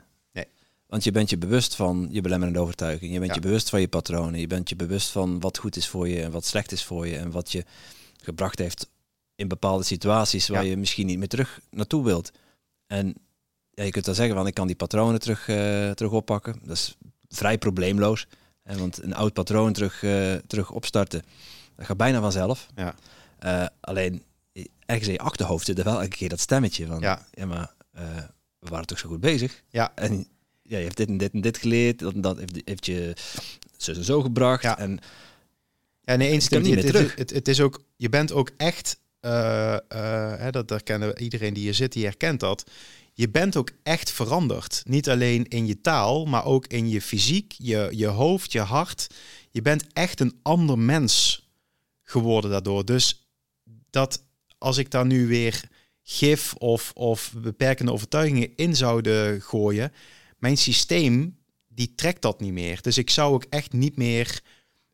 Want je bent je bewust van je belemmerende overtuiging. Je bent Ja. je bewust van je patronen. Je bent je bewust van wat goed is voor je en wat slecht is voor je. En wat je gebracht heeft in bepaalde situaties waar Ja. je misschien niet meer terug naartoe wilt. En ja, je kunt dan zeggen van ik kan die patronen terug, eh, terug oppakken. Dat is vrij probleemloos. Hè, want een oud patroon terug, eh, terug opstarten, dat gaat bijna vanzelf. Ja. Eh, alleen ergens in je achterhoofd zit er wel elke keer dat stemmetje van Ja. ja, maar we waren toch zo goed bezig. Ja. En ja, je hebt dit en dit en dit geleerd, dat, dat heeft, heeft je zo en zo gebracht. Ja. En Ja, nee, eens het, niet meer het, terug. Het, het is ook, je bent ook echt, eh, eh, hè, dat herkennen iedereen die hier zit, die herkent dat. Je bent ook echt veranderd. Niet alleen in je taal, maar ook in je fysiek, je, je hoofd, je hart. Je bent echt een ander mens geworden daardoor. Dus dat als ik daar nu weer gif of, of beperkende overtuigingen in zouden gooien, mijn systeem die trekt dat niet meer. Dus ik zou ook echt niet meer,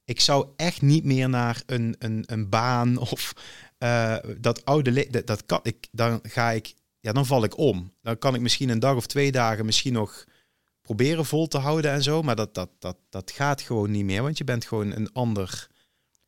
ik zou echt niet meer naar een, een, een baan of eh, dat oude dat, dat kan ik. Dan ga ik, ja, dan val ik om. Dan kan ik misschien een dag of twee dagen misschien nog proberen vol te houden en zo, maar dat, dat, dat, dat gaat gewoon niet meer, want je bent gewoon een ander,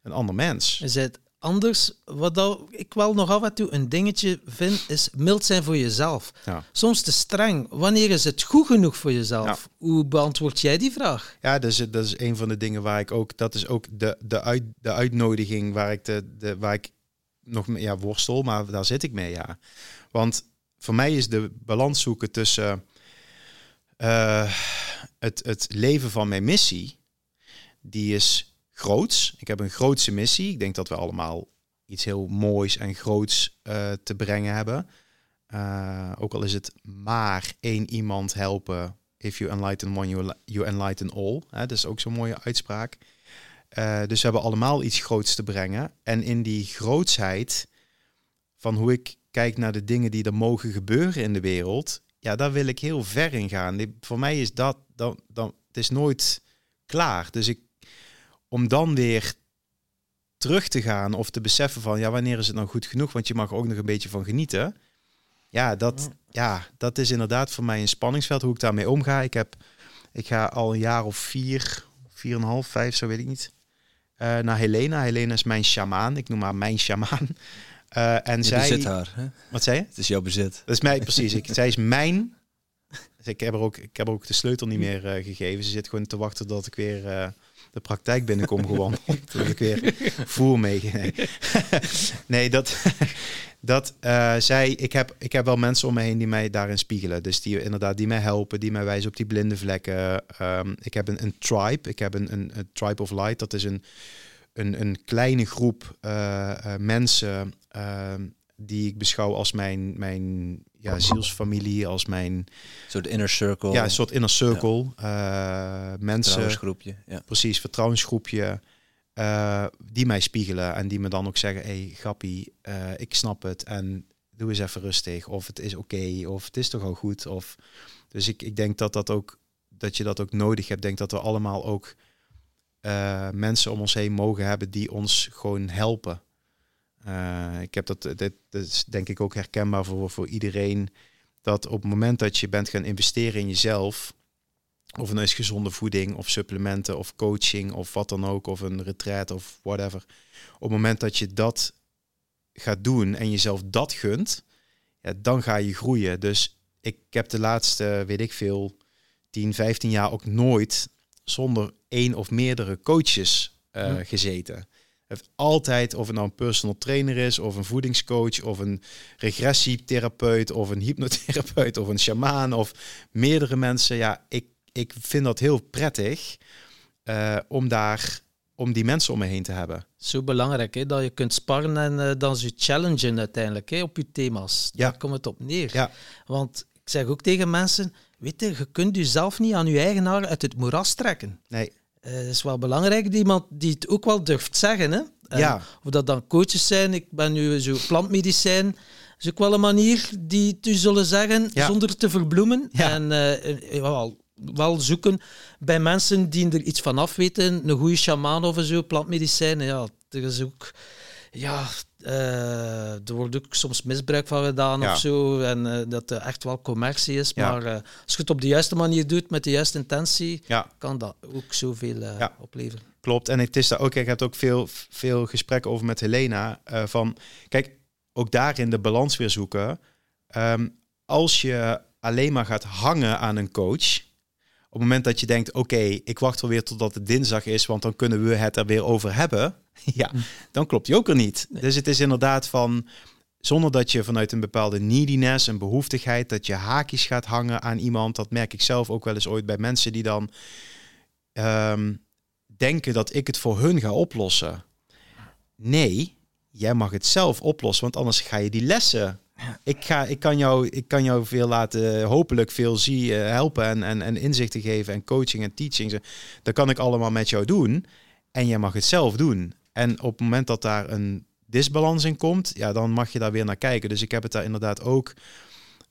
een ander mens. Je zegt anders. Wat dat ik wel nog af en toe een dingetje vind, is mild zijn voor jezelf. Ja. Soms te streng. Wanneer is het goed genoeg voor jezelf? Hoe beantwoord jij die vraag? Ja, dat is, dat is een van de dingen waar ik ook, dat is ook de, de, uit, de uitnodiging waar ik, de, de, waar ik nog mee ja, worstel, maar daar zit ik mee, ja. Want voor mij is de balans zoeken tussen eh, het, het leven van mijn missie, die is groots. Ik heb een grootse missie. Ik denk dat we allemaal iets heel moois en groots eh, te brengen hebben. Eh, ook al is het maar één iemand helpen. If you enlighten one, you, enlighten all. Hè, dat is ook zo'n mooie uitspraak. Eh, dus we hebben allemaal iets groots te brengen. En in die grootsheid van hoe ik kijk naar de dingen die er mogen gebeuren in de wereld, ja, daar wil ik heel ver in gaan. Voor mij is dat, dan, dan, het is nooit klaar. Dus ik, om dan weer terug te gaan of te beseffen van, ja, wanneer is het nou goed genoeg? Want je mag er ook nog een beetje van genieten. Ja, dat, ja, dat is inderdaad voor mij een spanningsveld, hoe ik daarmee omga. Ik, heb, ik ga al een jaar of vier, vier en een half, vijf, zo weet ik niet, eh, naar Helena. Helena is mijn sjamaan. Ik noem haar mijn sjamaan. Eh, en je zij... bezit haar. Hè? Wat zei je? Het is jouw bezit. Dat is mij precies. Ik, zij is mijn. Dus ik heb er ook, ik heb er ook de sleutel niet meer eh, gegeven. Ze zit gewoon te wachten tot ik weer eh, de praktijk binnenkom gewandeld. dat ik weer voer mee. Nee, nee dat, dat eh, zij. Ik heb, ik heb wel mensen om me heen die mij daarin spiegelen. Dus die inderdaad die mij helpen, die mij wijzen op die blinde vlekken. Ehm, ik heb een, een tribe. Ik heb een, een, een tribe of light. Dat is een, een, een kleine groep eh, eh, mensen. ehm, die ik beschouw als mijn, mijn ja, zielsfamilie, als mijn Een soort inner circle. ja, een soort inner circle. eh, mensen, trouwensgroepje. Ja. precies, vertrouwensgroepje, eh, die mij spiegelen en die me dan ook zeggen, hey, grappie, eh, ik snap het en doe eens even rustig, of het is oké, of het is toch al goed. Of, dus ik, ik denk dat, dat, ook, dat je dat ook nodig hebt. Ik denk dat we allemaal ook mensen om ons heen mogen hebben die ons gewoon helpen. Eh, ik heb dat, dit, dit is denk ik ook herkenbaar voor, voor iedereen. Dat op het moment dat je bent gaan investeren in jezelf, of het nou is gezonde voeding, of supplementen, of coaching, of wat dan ook, of een retreat, of whatever. Op het moment dat je dat gaat doen en jezelf dat gunt, ja, dan ga je groeien. Dus ik heb de laatste, weet ik veel, 10, 15 jaar ook nooit zonder één of meerdere coaches eh, Hm. gezeten. Heeft altijd, of het nou een personal trainer is, of een voedingscoach, of een regressietherapeut, of een hypnotherapeut, of een shamaan, of meerdere mensen. Ja, ik, ik vind dat heel prettig eh, om daar, om die mensen om me heen te hebben. Zo belangrijk hè, dat je kunt sparren en eh, dan ze challengen uiteindelijk hè, op je thema's. Ja. Daar komt het op neer. Ja. Want ik zeg ook tegen mensen, weet je, je kunt jezelf niet aan je eigen haar uit het moeras trekken. Nee, Eh, Het is wel belangrijk dat iemand die het ook wel durft zeggen. Hè? En Ja. Of dat dan coaches zijn, ik ben nu zo plantmedicijn. is ook wel een manier die het u zullen zeggen Ja. zonder te verbloemen. Ja. En eh, eh, wel, wel zoeken bij mensen die er iets van af weten. Een goede shamaan of zo, plantmedicijn. Ja, er is ook... Ja, Eh, er wordt ook soms misbruik van gedaan Ja. of zo. En eh, dat er echt wel commercie is. Ja. Maar eh, als je het op de juiste manier doet, met de juiste intentie, Ja, kan dat ook zoveel eh Ja. opleveren. klopt. En het is daar ook, ik heb ook veel, veel gesprekken over met Helena. eh, van, kijk, ook daarin de balans weer zoeken. Ehm, als je alleen maar gaat hangen aan een coach. Op het moment dat je denkt, oké, ik wacht wel weer totdat het dinsdag is, want dan kunnen we het er weer over hebben. ja, dan klopt die ook er niet. Dus het is inderdaad van, zonder dat je vanuit een bepaalde neediness, een behoeftigheid, dat je haakjes gaat hangen aan iemand. Dat merk ik zelf ook wel eens ooit bij mensen die dan ehm, denken dat ik het voor hun ga oplossen. Nee, jij mag het zelf oplossen, want anders ga je die lessen. Ik, ga, ik, kan jou, ik kan jou veel laten, hopelijk veel zie, eh, helpen en, en, en inzichten geven en coaching en teaching. Dat kan ik allemaal met jou doen. En jij mag het zelf doen. En op het moment dat daar een disbalans in komt, ja, dan mag je daar weer naar kijken. Dus ik heb het daar inderdaad ook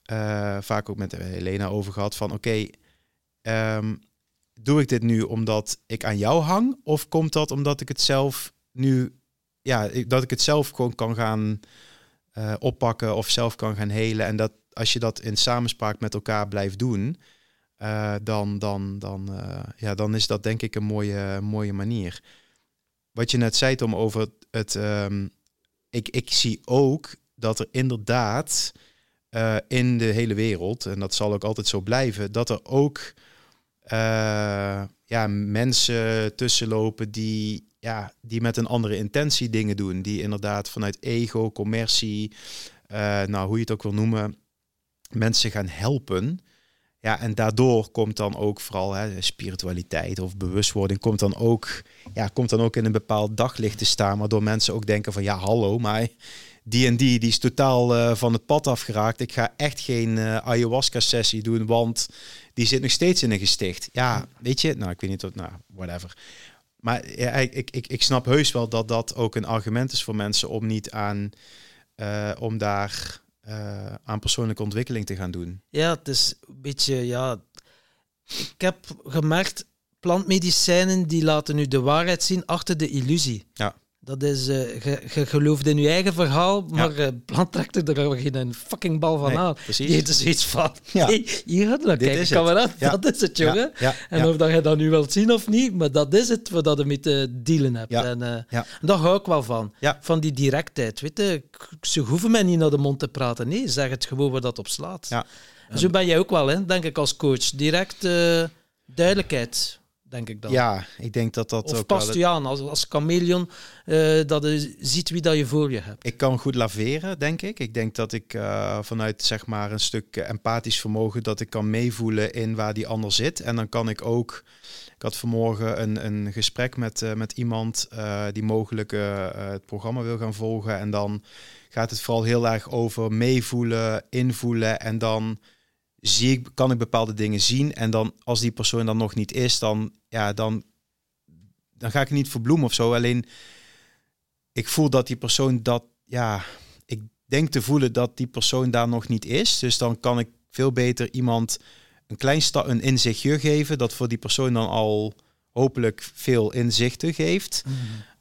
eh, vaak ook met Helena over gehad van oké, ehm, doe ik dit nu omdat ik aan jou hang? Of komt dat omdat ik het zelf nu, ja, dat ik het zelf gewoon kan gaan eh, oppakken of zelf kan gaan helen? En dat als je dat in samenspraak met elkaar blijft doen, eh, dan, dan, dan, eh, ja, dan is dat denk ik een mooie, mooie manier. Wat je net zei, Tom, over het. ehm, ik, ik zie ook dat er inderdaad in de hele wereld, en dat zal ook altijd zo blijven, dat er ook ja, mensen tussenlopen die, ja, die met een andere intentie dingen doen. Die inderdaad vanuit ego, commercie, eh, nou hoe je het ook wil noemen, mensen gaan helpen. Ja, en daardoor komt dan ook vooral hè, spiritualiteit of bewustwording komt dan ook, ja, komt dan ook in een bepaald daglicht te staan, waardoor mensen ook denken van ja, hallo, maar die en die, die is totaal eh, van het pad afgeraakt. Ik ga echt geen eh, ayahuasca-sessie doen, want die zit nog steeds in een gesticht. Ja, weet je, nou, ik weet niet wat, nou, whatever. Maar ja, ik, ik, ik, ik snap heus wel dat dat ook een argument is voor mensen om niet aan, eh, om daar eh, aan persoonlijke ontwikkeling te gaan doen. Ja, het is een beetje, ja... Ik heb gemerkt, plantmedicijnen die laten nu de waarheid zien achter de illusie. Ja. Dat is, eh, je, gelooft in je eigen verhaal, maar eh plant trekt er geen fucking bal van Nee, aan. precies. Die heeft dus iets van, Ja. hey, hier gaat naar kijken. Ja. Dat is het, jongen. Ja, En ja. of dat je dat nu wilt zien of niet, maar dat is het wat je mee te dealen hebt. Ja. En, eh, Ja. en daar hou ik wel van. Ja. Van die directheid. Weet je, ze hoeven mij niet naar de mond te praten. Nee, zeg het gewoon waar dat op slaat. Ja. En Zo ben jij ook wel, hè, denk ik, als coach. Direct duidelijkheid, denk ik dan. Ja, ik denk dat dat of ook past wel... u aan als, als chameleon, eh, dat je ziet wie dat je voor je hebt. Ik kan goed laveren, denk ik. Ik denk dat ik eh, vanuit zeg maar een stuk empathisch vermogen dat ik kan meevoelen in waar die ander zit. En dan kan ik ook. Ik had vanmorgen een, een gesprek met, eh, met iemand die mogelijk het programma wil gaan volgen. En dan gaat het vooral heel erg over meevoelen, invoelen. En dan zie ik, kan ik bepaalde dingen zien. En dan als die persoon dan nog niet is, dan, ja, dan, dan ga ik niet verbloemen of zo. Alleen ik voel dat die persoon dat, ja, ik denk te voelen dat die persoon daar nog niet is. Dus dan kan ik veel beter iemand een klein sta een inzichtje geven, dat voor die persoon dan al hopelijk veel inzichten geeft.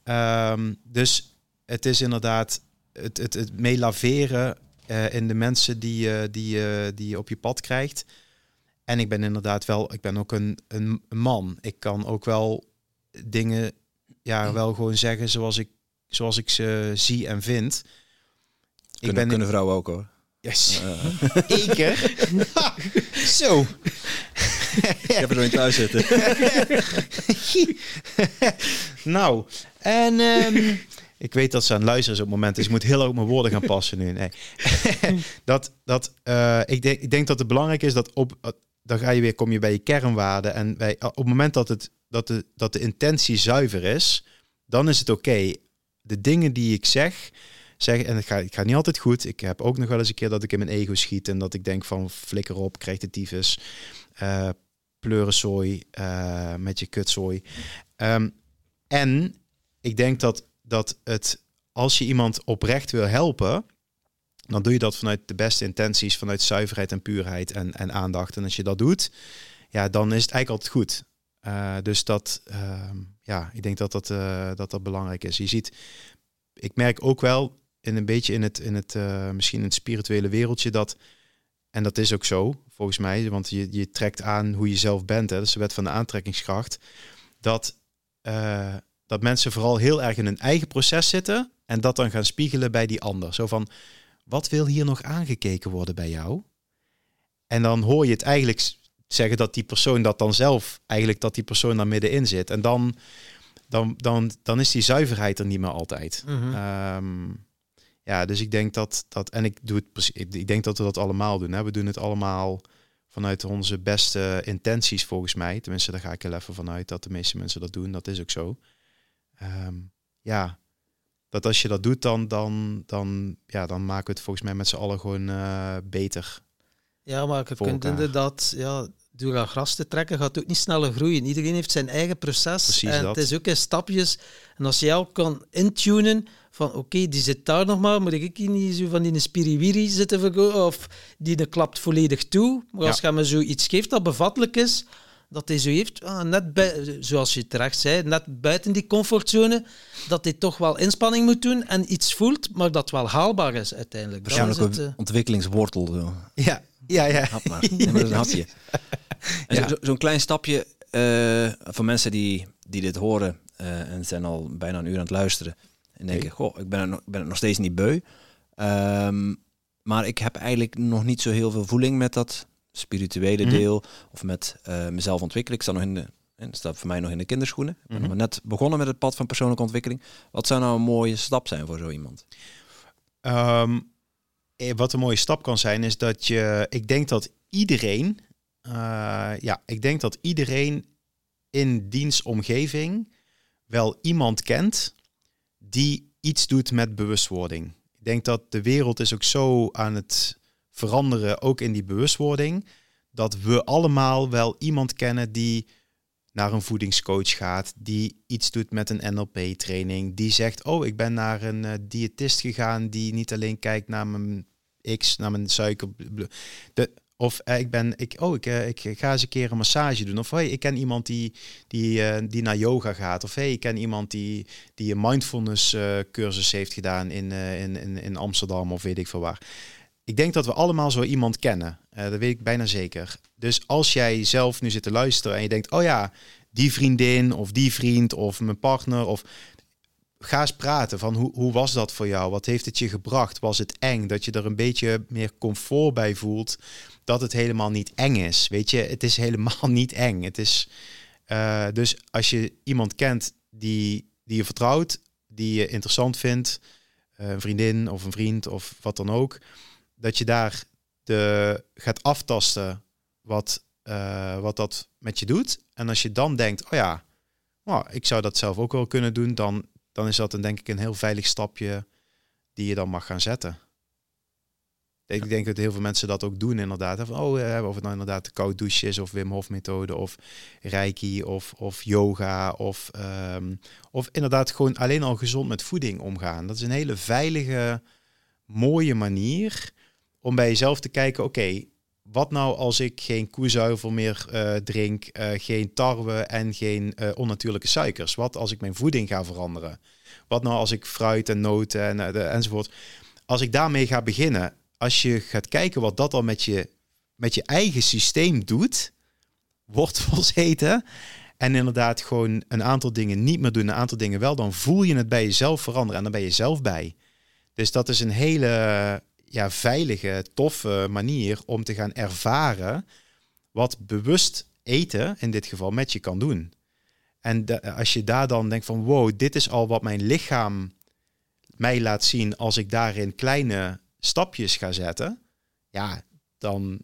Ehm, dus het is inderdaad het, het, het meelaveren eh, in de mensen die, eh, die, eh, die je op je pad krijgt. En ik ben inderdaad wel, ik ben ook een, een man. Ik kan ook wel dingen, ja, wel gewoon zeggen zoals ik, zoals ik ze zie en vind. Ik Kunnen, ben kunnen vrouwen ook hoor. Yes. Zeker. Zo. ik heb er zo in thuis zitten. nou, en ehm, ik weet dat ze aan luisteren is op het moment, dus ik moet heel erg mijn woorden gaan passen nu. Nee. dat, dat, eh, ik, denk, ik denk dat het belangrijk is dat op, eh, dan ga je weer, kom je bij je kernwaarden. En bij, op het moment dat, het, dat, de, dat de intentie zuiver is, dan is het oké. De dingen die ik zeg, zeg en het gaat, het gaat niet altijd goed. Ik heb ook nog wel eens een keer dat ik in mijn ego schiet en dat ik denk van flikker op, krijg de tyfus. eh pleurensooi eh, met je kutzooi. Ehm, en ik denk dat, dat het, als je iemand oprecht wil helpen, dan doe je dat vanuit de beste intenties, vanuit zuiverheid en puurheid en, en aandacht. En als je dat doet, ja, dan is het eigenlijk altijd goed. Eh, dus dat, ehm, ja, ik denk dat dat, eh, dat dat belangrijk is. Je ziet, ik merk ook wel in een beetje in het, in het uh, misschien in het spirituele wereldje dat, en dat is ook zo, volgens mij, want je, je trekt aan hoe je zelf bent. Hè? Dat de wet van de aantrekkingskracht. Dat, dat mensen vooral heel erg in hun eigen proces zitten en dat dan gaan spiegelen bij die ander. Zo van, wat wil hier nog aangekeken worden bij jou? En dan hoor je het eigenlijk zeggen dat die persoon dat dan zelf, eigenlijk dat die persoon daar middenin zit. En dan, dan, dan, dan is die zuiverheid er niet meer altijd. Mhm. Ehm, ja, dus ik denk dat dat, en ik doe het ik denk dat we dat allemaal doen. Hè? We doen het allemaal vanuit onze beste intenties, volgens mij. Tenminste, daar ga ik er even vanuit dat de meeste mensen dat doen. Dat is ook zo. Ehm, ja, dat als je dat doet, dan, dan, dan, ja, dan maken we het volgens mij met z'n allen gewoon uh, beter. Ja, maar je kunt elkaar. inderdaad, ja, door dat gras te trekken gaat ook niet sneller groeien. Iedereen heeft zijn eigen proces. Precies en dat. het is ook in stapjes. En als je al kan intunen van oké, die zit daar nog maar, moet ik hier niet zo van die spiriwiri zitten verkopen, of die de klapt volledig toe. Maar als je me zoiets geeft dat bevattelijk is, dat hij zo heeft, ah, net bij, zoals je terecht zei, net buiten die comfortzone, dat hij toch wel inspanning moet doen en iets voelt, maar dat wel haalbaar is uiteindelijk. Dat is Persoonlijke het, eh, ontwikkelingswortel. Zo. Ja, ja, ja. Hap maar. Neem maar eens een hapje. Zo- Zo'n klein stapje eh, voor mensen die, die dit horen eh, en zijn al bijna een uur aan het luisteren. En denken, goh, ik ben het ben het nog steeds niet beu. Ehm, maar ik heb eigenlijk nog niet zo heel veel voeling met dat spirituele Mhm. deel. Of met eh, mezelf ontwikkelen. Ik sta nog in de... En staat voor mij nog in de kinderschoenen. Ik ben Mhm. net begonnen met het pad van persoonlijke ontwikkeling. Wat zou nou een mooie stap zijn voor zo iemand? Eh, wat een mooie stap kan zijn, is dat je, ik denk dat iedereen, eh, ja, ik denk dat iedereen in diens omgeving wel iemand kent die iets doet met bewustwording. Ik denk dat de wereld is ook zo aan het veranderen, ook in die bewustwording, dat we allemaal wel iemand kennen die naar een voedingscoach gaat, die iets doet met een NLP-training, die zegt, oh, ik ben naar een eh, diëtist gegaan die niet alleen kijkt naar mijn X, naar mijn suiker, of eh, ik ben, ik, oh, ik, eh, ik ga eens een keer een massage doen, of hey, ik ken iemand die, die, die naar yoga gaat, of hey, ik ken iemand die, die een mindfulness cursus heeft gedaan in, in, in, in Amsterdam of weet ik veel waar. Ik denk dat we allemaal zo iemand kennen. Eh, dat weet ik bijna zeker. Dus als jij zelf nu zit te luisteren en je denkt, oh ja, die vriendin of die vriend of mijn partner of ga eens praten van hoe, hoe was dat voor jou? Wat heeft het je gebracht? Was het eng? Dat je er een beetje meer comfort bij voelt. Dat het helemaal niet eng is. Weet je, het is helemaal niet eng. Het is eh, dus als je iemand kent die, die je vertrouwt, die je interessant vindt, eh, een vriendin of een vriend of wat dan ook, dat je daar de, gaat aftasten wat, eh, wat dat met je doet. En als je dan denkt, oh ja, nou, ik zou dat zelf ook wel kunnen doen, dan, dan is dat een, denk ik een heel veilig stapje die je dan mag gaan zetten. Ik denk dat heel veel mensen dat ook doen inderdaad. Van, oh, of het nou inderdaad de koud douche is, of Wim Hof methode, of Reiki, of, of yoga, of, ehm, of inderdaad gewoon alleen al gezond met voeding omgaan. Dat is een hele veilige, mooie manier om bij jezelf te kijken, oké, wat nou als ik geen koezuivel meer eh, drink, eh, geen tarwe en geen eh, onnatuurlijke suikers? Wat als ik mijn voeding ga veranderen? Wat nou als ik fruit en noten en, de- enzovoort? Als ik daarmee ga beginnen, als je gaat kijken wat dat al met je, met je eigen systeem doet, wortels eten en inderdaad gewoon een aantal dingen niet meer doen, een aantal dingen wel, dan voel je het bij jezelf veranderen en dan ben je zelf bij. Dus dat is een hele ja, veilige, toffe manier om te gaan ervaren wat bewust eten in dit geval met je kan doen. En als je daar dan denkt van wow, dit is al wat mijn lichaam mij laat zien als ik daarin kleine stapjes ga zetten, ja, dan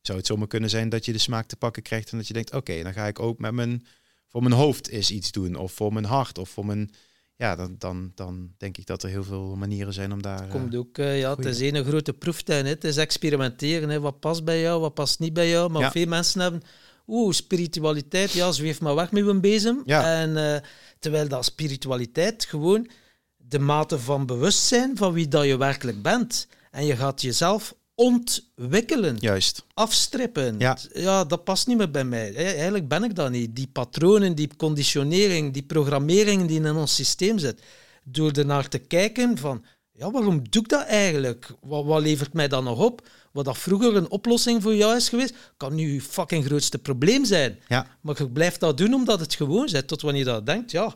zou het zomaar kunnen zijn dat je de smaak te pakken krijgt en dat je denkt, oké, dan ga ik ook met mijn, voor mijn hoofd eens iets doen, of voor mijn hart, of voor mijn, ja, dan, dan, dan denk ik dat er heel veel manieren zijn om daar... eh, komt ook, eh, ja, het is een grote proeftuin. Hè. Het is experimenteren. Hè. Wat past bij jou, wat past niet bij jou. Maar Ja. veel mensen hebben, oeh, spiritualiteit, ja, zweef maar weg met een bezem. Ja. En eh, terwijl dat spiritualiteit gewoon de mate van bewustzijn van wie dat je werkelijk bent. En je gaat jezelf ontwikkelen, Juist. afstrippen. Ja. ja, dat past niet meer bij mij. Eigenlijk ben ik dat niet. Die patronen, die conditionering, die programmering die in ons systeem zit. Door ernaar te kijken van, ja, waarom doe ik dat eigenlijk? Wat, wat levert mij dan nog op? Wat dat vroeger een oplossing voor jou is geweest, kan nu je fucking grootste probleem zijn. Ja, Maar je blijft dat doen omdat het gewoon zit. Tot wanneer je dat denkt, ja,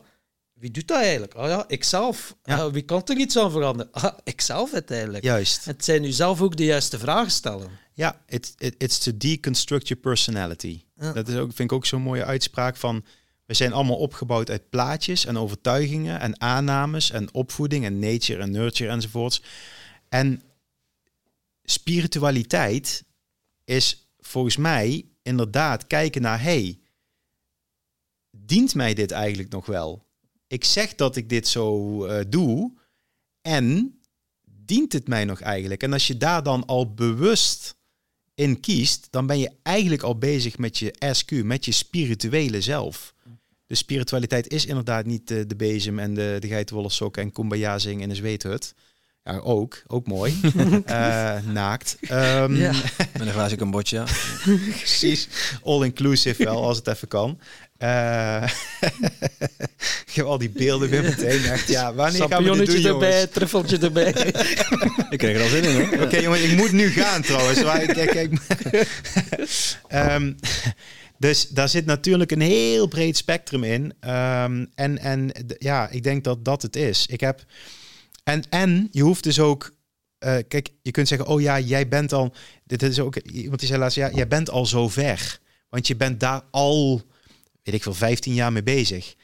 wie doet dat eigenlijk? Ah ja, ikzelf. Ja. Ah, wie kan er iets aan veranderen? Ah, ikzelf uiteindelijk. juist. Het zijn nu zelf ook de juiste vragen stellen. Ja, it, it, it's to deconstruct your personality. Ja. Dat is ook, vind ik ook zo'n mooie uitspraak van... We zijn allemaal opgebouwd uit plaatjes en overtuigingen en aannames en opvoeding en nature en nurture enzovoorts. En spiritualiteit is volgens mij inderdaad kijken naar... Hey, dient mij dit eigenlijk nog wel? Ik zeg dat ik dit zo eh, doe en dient het mij nog eigenlijk? En als je daar dan al bewust in kiest, dan ben je eigenlijk al bezig met je SQ, met je spirituele zelf. De spiritualiteit is inderdaad niet de, de bezem en de, de geitenwolle sokken en kumbaya zingen in een zweethut. Ja, ook. Ook mooi. Eh, naakt. Ehm, Ja. Met een glaasje Cambodja. Precies. All-inclusive wel, als het even kan. Eh ik heb al die beelden weer meteen. Echt, ja, wanneer gaan we dit doen, jongens? erbij, truffeltje erbij. Ik kreeg er al zin in hoor. Oké, jongen, ik moet nu gaan trouwens. Maar ik. Ehm, dus daar zit natuurlijk een heel breed spectrum in. Ehm, en en ja, ik denk dat dat het is. Ik heb. En, en je hoeft dus ook. eh, kijk, je kunt zeggen: Oh ja, jij bent al. Dit is ook iemand die zei laatst: Ja, jij bent al zo ver. Want je bent daar al, ik veel, 15 jaar mee bezig.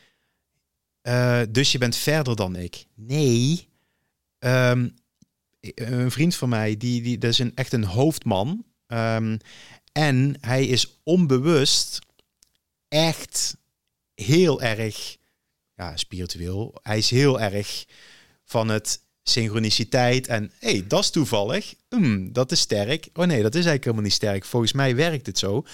Eh, dus je bent verder dan ik. Nee. Ehm, een vriend van mij, die, die, dat is een, echt een hoofdman. Ehm, en hij is onbewust echt heel erg ja, spiritueel. Hij is heel erg van het synchroniciteit en hey, dat is toevallig. Hmm, dat is sterk. Oh nee, dat is eigenlijk helemaal niet sterk. Volgens mij werkt het zo.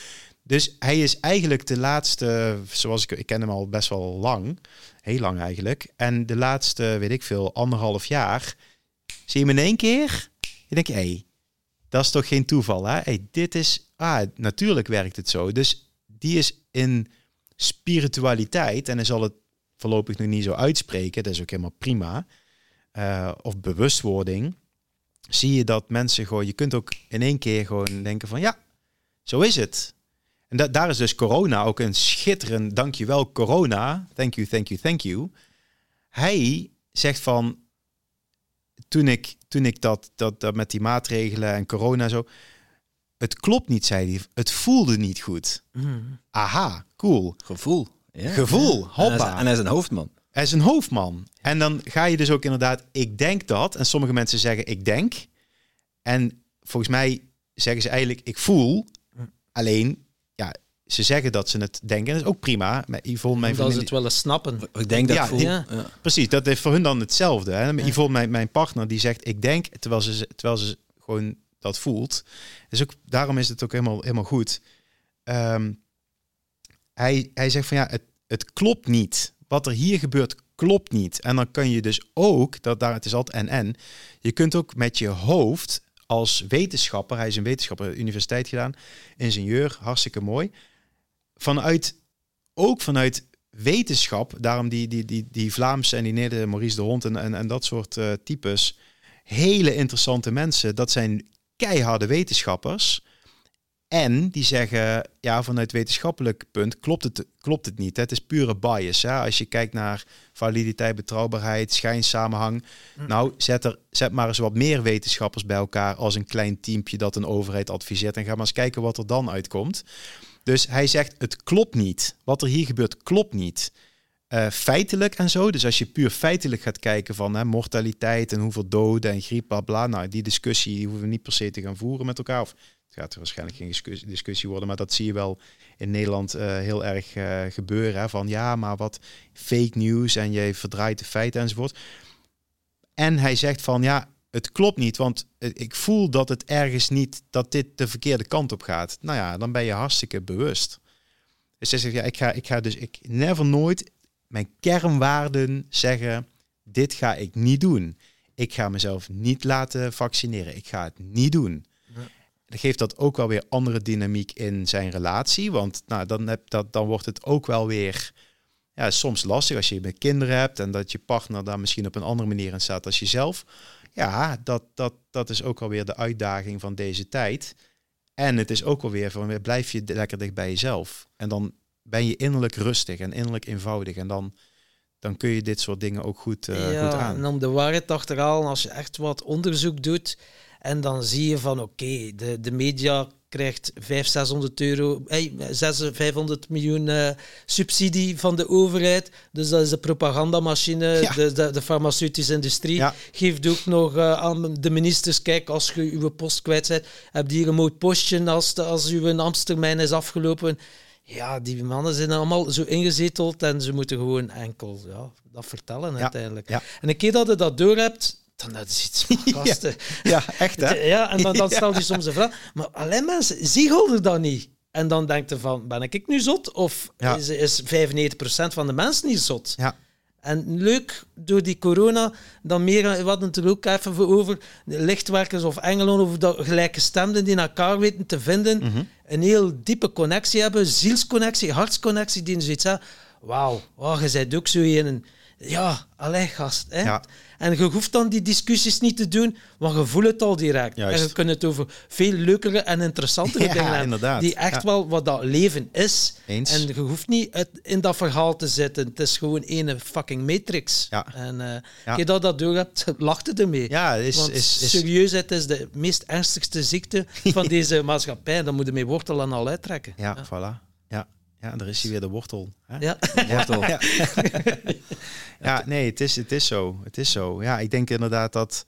Dus hij is eigenlijk de laatste, zoals ik, ik ken hem al best wel lang, heel lang eigenlijk. En de laatste, weet ik veel, anderhalf jaar, zie je hem in één keer. Je denkt, hé, dat is toch geen toeval, hè? Dit is, ah, natuurlijk werkt het zo. Dus die is in spiritualiteit, en hij zal het voorlopig nog niet zo uitspreken, dat is ook helemaal prima, eh, of bewustwording, zie je dat mensen gewoon, je kunt ook in één keer gewoon denken van, ja, zo is het. En da daar is dus corona ook een schitterend, dankjewel corona, thank you, thank you, thank you. Hij zegt van, toen ik, toen ik dat, dat, dat met die maatregelen en corona zo, het klopt niet, zei hij. Het voelde niet goed. Aha, cool. Gevoel. Ja. Gevoel, En hij, is, hoppa. en hij is een hoofdman. Hij is een hoofdman. En dan ga je dus ook inderdaad, ik denk dat. En sommige mensen zeggen, ik denk. En volgens mij zeggen ze eigenlijk, ik voel. Alleen, ja, ze zeggen dat ze het denken. Dat is ook prima. Maar Yvonne, mijn Dat ze vriendin, het wel eens snappen. Ik denk dat Ja, Ja. Precies, dat is voor hun dan hetzelfde. Hè? Yvonne, mijn, mijn partner, die zegt ik denk, terwijl ze, terwijl ze gewoon dat voelt. Dus ook, daarom is het ook helemaal, helemaal goed. Ehm, hij, hij zegt van ja, het, het klopt niet. Wat er hier gebeurt, klopt niet. En dan kan je dus ook, dat daar het is altijd en en, je kunt ook met je hoofd als wetenschapper, hij is een wetenschapper, universiteit gedaan, ingenieur, hartstikke mooi. Vanuit, ook vanuit wetenschap, daarom die, die, die, die Vlaamse en die Neder, Maurice de Hond en, en, en dat soort eh, types, hele interessante mensen. Dat zijn keiharde wetenschappers. En die zeggen, ja, vanuit wetenschappelijk punt klopt het, klopt het niet. Het is pure bias. Hè? Als je kijkt naar validiteit, betrouwbaarheid, schijnsamenhang. Nou, zet, er, zet maar eens wat meer wetenschappers bij elkaar als een klein teampje dat een overheid adviseert. En ga maar eens kijken wat er dan uitkomt. Dus hij zegt, het klopt niet. Wat er hier gebeurt, klopt niet. Eh, feitelijk en zo. Dus als je puur feitelijk gaat kijken van hè, mortaliteit en hoeveel doden en griep, bla bla. Nou, die discussie hoeven we niet per se te gaan voeren met elkaar. Of het gaat er waarschijnlijk geen discussie, worden, maar dat zie je wel in Nederland eh, heel erg eh, gebeuren. Hè, van ja, maar wat fake news en je verdraait de feiten enzovoort. En hij zegt van ja, het klopt niet, want eh, ik voel dat het ergens niet, dat dit de verkeerde kant op gaat. Nou ja, dan ben je hartstikke bewust. Dus hij zegt, ja, ik ga, ik ga dus, ik never nooit mijn kernwaarden zeggen, dit ga ik niet doen. Ik ga mezelf niet laten vaccineren. Ik ga het niet doen. Geeft dat ook wel weer andere dynamiek in zijn relatie. Want nou, dan, heb dat, dan wordt het ook wel weer... ja, soms lastig als je met kinderen hebt en dat je partner daar misschien op een andere manier in staat als jezelf. Ja, dat, dat, dat is ook alweer de uitdaging van deze tijd. En het is ook alweer van, blijf je lekker dicht bij jezelf. En dan ben je innerlijk rustig en innerlijk eenvoudig. En dan, dan kun je dit soort dingen ook goed, uh, ja, goed aan. En om de waarheid achterhalen, als je echt wat onderzoek doet en dan zie je van oké, de, de media krijgt 500, 600 euro, hey, 600, 500 miljoen uh, subsidie van de overheid. Dus dat is de propagandamachine. Ja. De, de, de, farmaceutische industrie Ja. geeft ook nog uh, aan de ministers, kijk, als je uw post kwijt bent, heb je hier een mooi postje als, de, als uw ambtstermijn is afgelopen. Ja, die mannen zijn allemaal zo ingezeteld en ze moeten gewoon enkel ja, dat vertellen Ja. uiteindelijk. En een keer dat je dat door hebt, dan dat is iets gasten. Ja, echt hè? Ja, en dan, stel je soms de vraag, maar alleen mensen ziegelden dat niet. En dan denkt je van, ben ik nu zot? Of Ja. is, is 95% van de mensen niet zot? Ja. En leuk, door die corona, dan meer, we hadden het er ook even voor over, lichtwerkers of engelen of dat gelijke stemden die elkaar weten te vinden, Mhm. een heel diepe connectie hebben, zielsconnectie, hartsconnectie, die zoiets hebben. Wauw, oh, je bent ook zo in. Ja, allee, gast. Hè? Ja. En je hoeft dan die discussies niet te doen, want je voelt het al direct. Juist. En je kunt het over veel leukere en interessantere Ja, dingen hebben, die echt Ja. wel wat dat leven is. Eens. En je hoeft niet uit- in dat verhaal te zitten. Het is gewoon ene fucking matrix. Ja. En als je dat, dat door hebt, lacht het ermee. Ja, is, Want is, is, serieusheid is de meest ernstigste ziekte van deze maatschappij. Dan moet je mee wortelen en al uittrekken. ja, voilà. Ja. daar is hij weer de wortel. Hè? Ja. Wortel. Ja. ja, nee, het is, het is zo. Het is zo. Ja, ik denk inderdaad dat.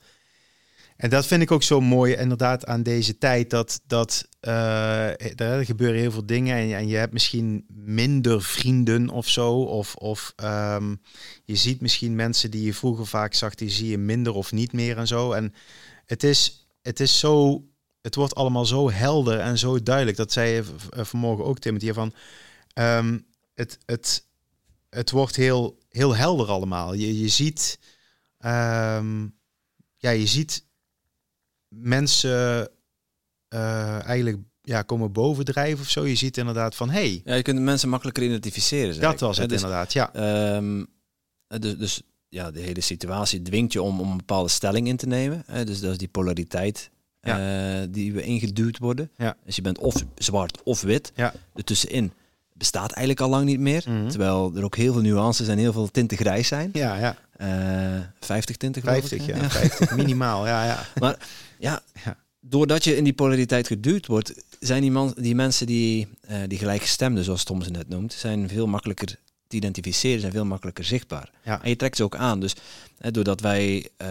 En dat vind ik ook zo mooi, inderdaad, aan deze tijd. Dat, dat eh, er gebeuren heel veel dingen en, je- en je hebt misschien minder vrienden of zo. Of, of ehm, je ziet misschien mensen die je vroeger vaak zag, die zie je minder of niet meer en zo. En het is, het is zo. Het wordt allemaal zo helder en zo duidelijk. Dat zei je vanmorgen ook, Timothy, van. Ehm, het, het, het wordt heel, heel helder allemaal. Je, je ziet, ehm, ja, je ziet mensen eh, eigenlijk ja, komen bovendrijven of zo. Je ziet inderdaad van, hey, Ja, je kunt mensen makkelijker identificeren. zeg dat was het dus, inderdaad. Ja, ehm, eh, dus, dus ja, de hele situatie dwingt je om, om een bepaalde stelling in te nemen. Hè, dus dat is die polariteit eh, die we ingeduwd worden. Ja. Dus je bent of zwart of wit. Ja. Ertussenin bestaat eigenlijk al lang niet meer. Mhm. Terwijl er ook heel veel nuances en heel veel tinten grijs zijn. ja, ja. Eh 50 tinten geloof 50, ik. ja, 50 minimaal. Ja, ja. Maar ja, doordat je in die polariteit geduwd wordt, zijn die, man, die mensen die, eh die gelijkgestemden, zoals Tom ze net noemt, zijn veel makkelijker te identificeren, zijn veel makkelijker zichtbaar. Ja. En je trekt ze ook aan. Dus hè, doordat wij eh,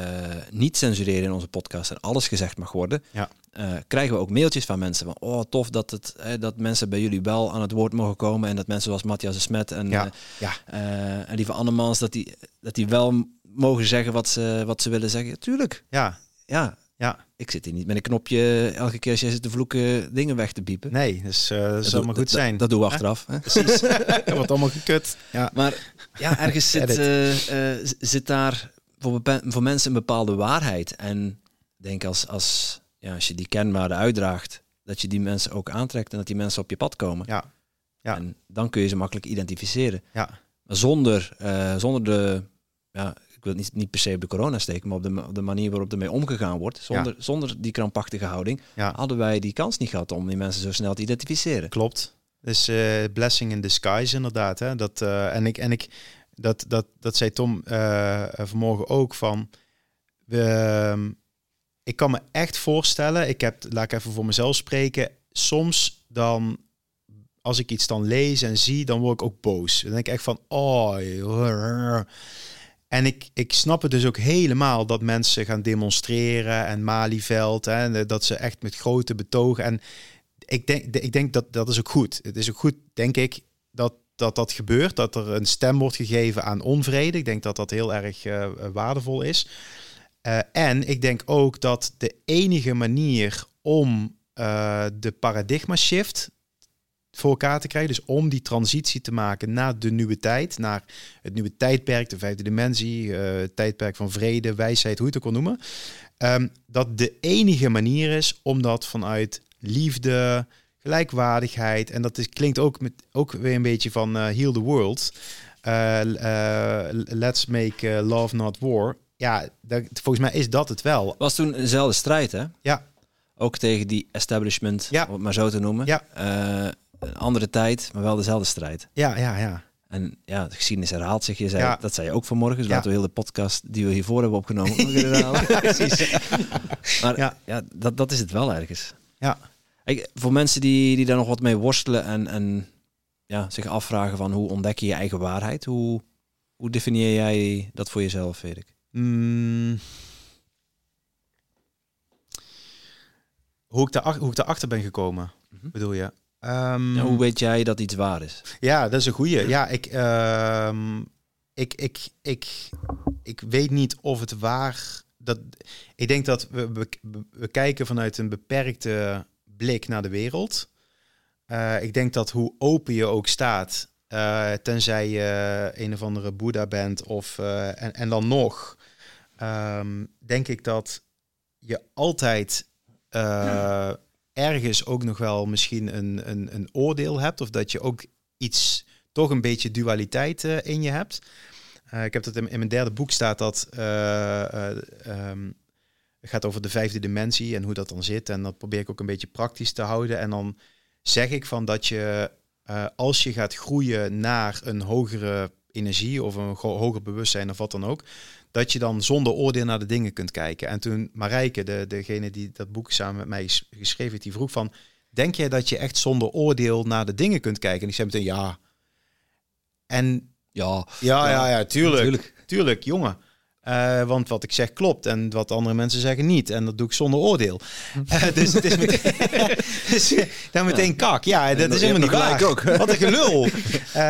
niet censureren in onze podcast en alles gezegd mag worden, Ja. eh, krijgen we ook mailtjes van mensen van, oh tof dat, het, hè, dat mensen bij jullie wel aan het woord mogen komen en dat mensen zoals Matthias de Smet en, Ja, ja. eh, en lieve Annemans, dat die, dat die wel mogen zeggen wat ze, wat ze willen zeggen. Tuurlijk, ja, ja. Ja. Ik zit hier niet met een knopje elke keer als jij zit te vloeken dingen weg te piepen. Nee, dus eh dat Dat zal doe- maar goed zijn. Dat doen we achteraf. Hè? Precies. Dat wordt allemaal gekut. Ja. Maar ja, ergens zit, eh, eh, zit daar voor, voor mensen een bepaalde waarheid. En ik denk als, als, ja, als je die kernwaarde uitdraagt, dat je die mensen ook aantrekt en dat die mensen op je pad komen. Ja. Ja. En dan kun je ze makkelijk identificeren. Ja. Zonder, zonder de, ja, ik wil niet, niet per se op de corona steken, maar op de, op de manier waarop ermee omgegaan wordt, zonder, zonder die krampachtige houding, Ja. hadden wij die kans niet gehad om die mensen zo snel te identificeren. Klopt. Dus eh, blessing in disguise inderdaad. Hè? Dat, eh, en ik, en ik, dat, dat, dat zei Tom eh, vanmorgen ook van. We, ehm, ik kan me echt voorstellen, ik heb, laat ik even voor mezelf spreken, soms dan, als ik iets dan lees en zie, dan word ik ook boos. Dan denk ik echt van, oh. En ik, ik snap het dus ook helemaal dat mensen gaan demonstreren en Malieveld, hè, en dat ze echt met grote betogen en ik denk, ik denk dat dat is ook goed. Het is ook goed, denk ik, dat dat, dat gebeurt. Dat er een stem wordt gegeven aan onvrede. Ik denk dat dat heel erg eh, waardevol is. Eh, en ik denk ook dat de enige manier om eh, de paradigma shift voor elkaar te krijgen, dus om die transitie te maken naar de nieuwe tijd, naar het nieuwe tijdperk, de vijfde dimensie, eh, tijdperk van vrede, wijsheid, hoe je het ook wil noemen, ehm, dat de enige manier is om dat vanuit liefde, gelijkwaardigheid. En dat is, klinkt ook, met, ook weer een beetje van eh, Heal the World. eh, let's make love not war. Ja, dat, volgens mij is dat het wel. Was toen eenzelfde strijd, hè? Ja. Ook tegen die establishment, Ja. om het maar zo te noemen. Ja. Een andere tijd, maar wel dezelfde strijd. Ja, ja, ja. En ja, de geschiedenis herhaalt zich. Je zei, Ja. Dat zei je ook vanmorgen. Dus Ja. laten we heel de podcast die we hiervoor hebben opgenomen nog herhalen. Precies. Maar Ja. ja, dat, dat is het wel ergens. Ja. Ik, voor mensen die, die daar nog wat mee worstelen en, en ja, zich afvragen van hoe ontdek je je eigen waarheid? Hoe, hoe definieer jij dat voor jezelf, Erik? Mm. Hoe ik, daar, hoe ik daarachter ben gekomen, Mhm. bedoel je? Ehm, hoe weet jij dat iets waar is? Ja, dat is een goeie. Ja, ik, ehm, ik, ik, ik, ik weet niet of het waar... Dat, ik denk dat we, we, we kijken vanuit een beperkte blik naar de wereld. Eh, ik denk dat hoe open je ook staat, eh, tenzij je een of andere Boeddha bent, of, eh, en, en dan nog, ehm, denk ik dat je altijd ergens ook nog wel misschien een, een, een oordeel hebt, of dat je ook iets, toch een beetje dualiteit eh, in je hebt. Eh, ik heb dat in, mijn derde boek staat dat eh, eh, ehm, het gaat over de vijfde dimensie en hoe dat dan zit. En dat probeer ik ook een beetje praktisch te houden. En dan zeg ik van dat je, als je gaat groeien naar een hogere energie of een hoger bewustzijn of wat dan ook, dat je dan zonder oordeel naar de dingen kunt kijken. En toen Marijke, de, degene die dat boek samen met mij ges- geschreven heeft, die vroeg van, denk jij dat je echt zonder oordeel naar de dingen kunt kijken? En ik zei meteen ja. En Ja, ja, ja, ja, tuurlijk. Tuurlijk, jongen. Eh, want wat ik zeg klopt en wat andere mensen zeggen niet. En dat doe ik zonder oordeel. Eh, dus het is meteen, dus, eh, dan meteen kak. Ja, dat is helemaal niet waar. ook. Wat een gelul.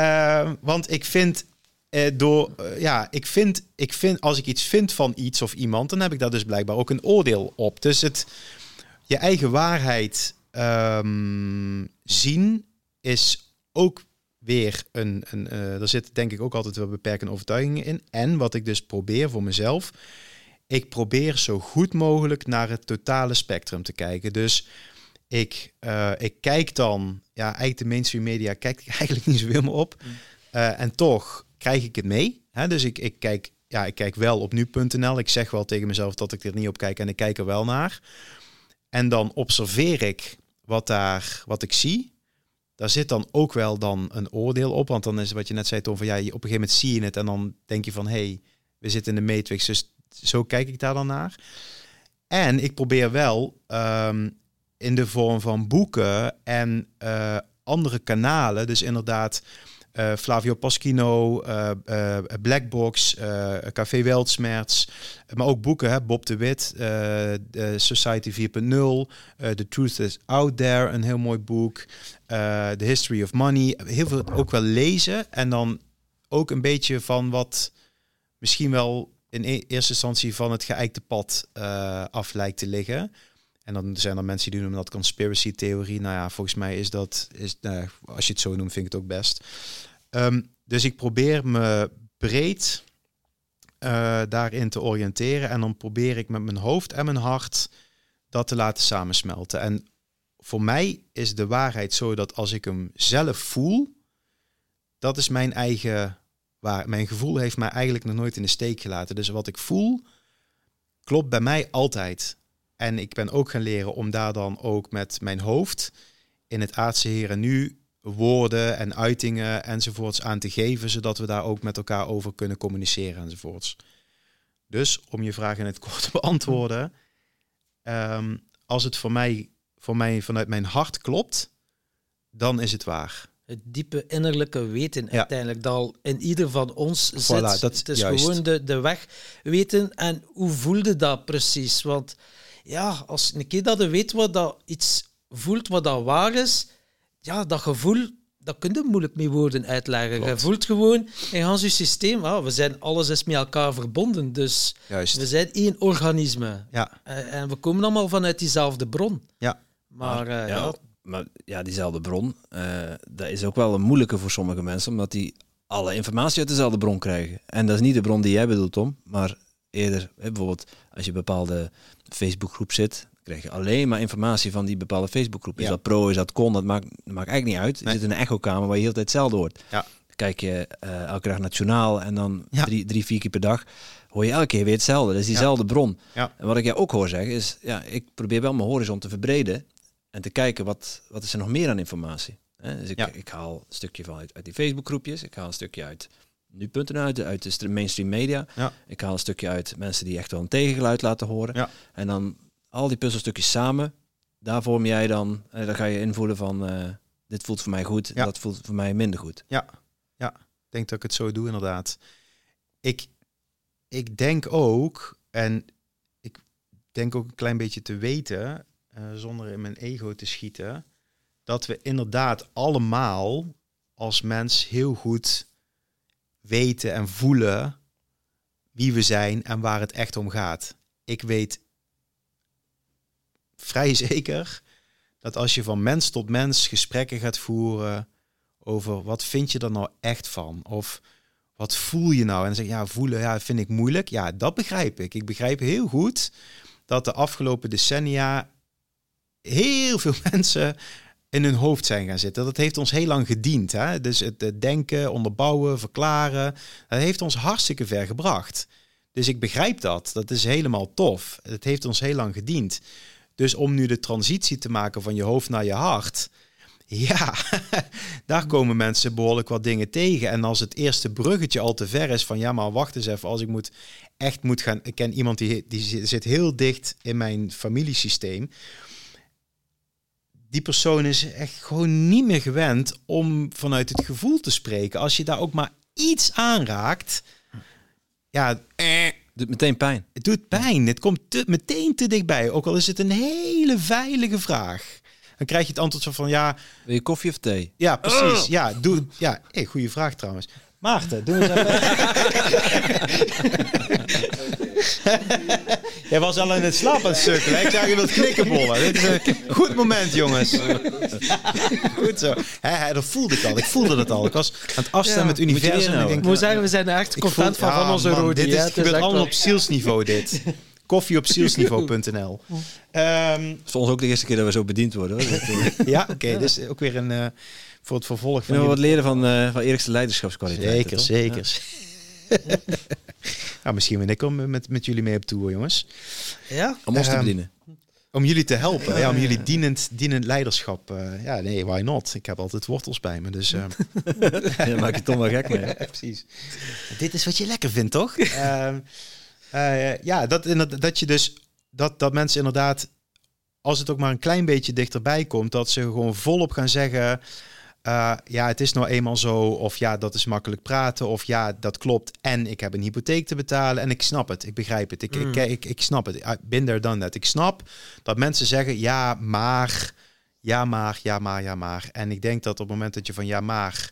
Want ik vind, eh, door, eh, ja, ik vind, ik vind, als ik iets vind van iets of iemand, dan heb ik daar dus blijkbaar ook een oordeel op. Dus het, je eigen waarheid ehm, zien is ook weer een, een eh er zit denk ik ook altijd wel beperkende overtuigingen in. En wat ik dus probeer voor mezelf, ik probeer zo goed mogelijk naar het totale spectrum te kijken. Dus ik, ik kijk dan, ja, eigenlijk de mainstream media kijk ik eigenlijk niet zoveel meer op. Eh, en toch krijg ik het mee. Hè? Dus ik, ik, kijk, ja, ik kijk wel op nu.nl. Ik zeg wel tegen mezelf dat ik er niet op kijk en ik kijk er wel naar. En dan observeer ik wat, daar, wat ik zie. Daar zit dan ook wel dan een oordeel op. Want dan is wat je net zei, Tom, van ja, op een gegeven moment zie je het en dan denk je van hé, hey, we zitten in de matrix. Dus zo kijk ik daar dan naar. En ik probeer wel ehm, in de vorm van boeken en eh, andere kanalen, dus inderdaad eh, Flavio Paschino, eh, eh, Blackbox, eh, Café Weltsmerts, maar ook boeken, hè, Bob de Wit, Society 4.0, eh, The Truth is Out There, een heel mooi boek, The History of Money, heel veel ook wel lezen en dan ook een beetje van wat misschien wel in e- eerste instantie van het geëikte pad af lijkt te liggen. En dan zijn er mensen die noemen dat conspiracy theorie. Nou ja, volgens mij is dat, is, nou, als je het zo noemt, vind ik het ook best. Ehm, dus ik probeer me breed eh, daarin te oriënteren. En dan probeer ik met mijn hoofd en mijn hart dat te laten samensmelten. En voor mij is de waarheid zo dat als ik hem zelf voel, dat is mijn eigen waar. Mijn gevoel heeft mij eigenlijk nog nooit in de steek gelaten. Dus wat ik voel, klopt bij mij altijd. En ik ben ook gaan leren om daar dan ook met mijn hoofd in het aardse hier en nu woorden en uitingen enzovoorts aan te geven, zodat we daar ook met elkaar over kunnen communiceren enzovoorts. Dus om je vraag in het kort te beantwoorden, ehm, als het voor mij, voor mij vanuit mijn hart klopt, dan is het waar. Het diepe innerlijke weten Ja. uiteindelijk dat al in ieder van ons zit. Voilà, dat- het is juist. gewoon de, de weg weten. En hoe voelde dat precies? Want ja, als een keer dat je weet wat dat iets voelt, wat dat waar is, ja, dat gevoel, dat kun je moeilijk mee woorden uitleggen. Je voelt gewoon in ons systeem, ah, we zijn alles is met elkaar verbonden. Dus Juist. we zijn één organisme. Ja, Eh, En we komen allemaal vanuit diezelfde bron. ja. Maar eh, ja, ja, maar ja, diezelfde bron, eh, dat is ook wel een moeilijke voor sommige mensen, omdat die alle informatie uit dezelfde bron krijgen. En dat is niet de bron die jij bedoelt, Tom, maar eerder, hè, bijvoorbeeld als je bepaalde Facebookgroep zit, krijg je alleen maar informatie van die bepaalde Facebookgroep. Is Ja. dat pro, is dat con, dat maakt, dat maakt eigenlijk niet uit. Je Nee. zit in een echokamer waar je heel tijd hetzelfde hoort. Ja. Kijk je eh, elke dag nationaal en dan Ja. drie, drie, vier keer per dag, hoor je elke keer weer hetzelfde. Dat is diezelfde bron. Ja. En wat ik jou ook hoor zeggen is, ja, ik probeer wel mijn horizon te verbreden en te kijken wat, wat is er nog meer aan informatie. Hè? Dus ik, ik haal een stukje van uit, uit die Facebookgroepjes, ik haal een stukje uit nu.nl, uit, de- uit de mainstream media. Ja. Ik haal een stukje uit mensen die echt wel een tegengeluid laten horen. Ja. En dan al die puzzelstukjes samen, daar vorm jij dan, en dan ga je invoelen van, eh, dit voelt voor mij goed, Ja. dat voelt voor mij minder goed. Ja, ja. Ik denk dat ik het zo doe inderdaad. Ik, ik denk ook, en ik denk ook een klein beetje te weten, eh, zonder in mijn ego te schieten, dat we inderdaad allemaal als mens heel goed weten en voelen wie we zijn en waar het echt om gaat. Ik weet vrij zeker dat als je van mens tot mens gesprekken gaat voeren over wat vind je er nou echt van? Of wat voel je nou? En dan zeg je, ja, voelen ja, vind ik moeilijk. Ja, dat begrijp ik. Ik begrijp heel goed dat de afgelopen decennia heel veel mensen in hun hoofd zijn gaan zitten. Dat heeft ons heel lang gediend. Hè? Dus het, denken, onderbouwen, verklaren, dat heeft ons hartstikke ver gebracht. Dus ik begrijp dat. Dat is helemaal tof. Het heeft ons heel lang gediend. Dus om nu de transitie te maken van je hoofd naar je hart, ja, daar komen mensen behoorlijk wat dingen tegen. En als het eerste bruggetje al te ver is van ja, maar wacht eens even, als ik moet echt moet gaan. Ik ken iemand die, die zit heel dicht in mijn familiesysteem. Die persoon is echt gewoon niet meer gewend om vanuit het gevoel te spreken. Als je daar ook maar iets aanraakt, ja, eh, Doet meteen pijn. het doet pijn. Het komt te, meteen te dichtbij. Ook al is het een hele veilige vraag. Dan krijg je het antwoord zo van ja, Wil je koffie of thee? ja, precies. Ja, doe. Ja, hey, goede vraag trouwens. Maarten, doe eens even. Jij was al in het slaap aan het sukkelen. hè? Ik zag je wilt knikkenbollen. Dit is een goed moment, jongens. Goed zo. Dat voelde ik al. Ik voelde het al. Ik was aan het afstemmen met het universum. ik nou? denk, moet zeggen, we zijn er echt content voel- van, van Ja, onze rode. Dit is, gebeurt allemaal wel- op zielsniveau, dit. Koffie op zielsniveau.nl. Ehm Het is voor ons ook de eerste keer dat we zo bediend worden. Hoor. Dat, eh, ja, oké. dus ook weer een... eh, voor het vervolg van je- wat leren van, eh van Erik's leiderschapskwaliteit. Zeker, zeker. Ja. Misschien ben ik om met, met jullie mee op tour, jongens. Ja? Om ons te Ehm, bedienen. Om jullie te helpen, ja, om jullie dienend, dienend leiderschap. eh, ja, nee, why not? Ik heb altijd wortels bij me, dus... ehm, Ja, maak je toch wel gek mee. hè? ja, precies. Dit is wat je lekker vindt, toch? Ehm, eh, ja, dat, dat je dus... Dat, dat mensen inderdaad, als het ook maar een klein beetje dichterbij komt... dat ze gewoon volop gaan zeggen... eh, ja, het is nou eenmaal zo. Of ja, dat is makkelijk praten. Of ja, dat klopt. En ik heb een hypotheek te betalen. En ik snap het. Ik begrijp het. Ik, Mm. ik, ik, ik snap het. I been there, done that. Ik snap dat mensen zeggen... Ja, maar... Ja, maar, ja, maar, ja, maar. En ik denk dat op het moment dat je van ja, maar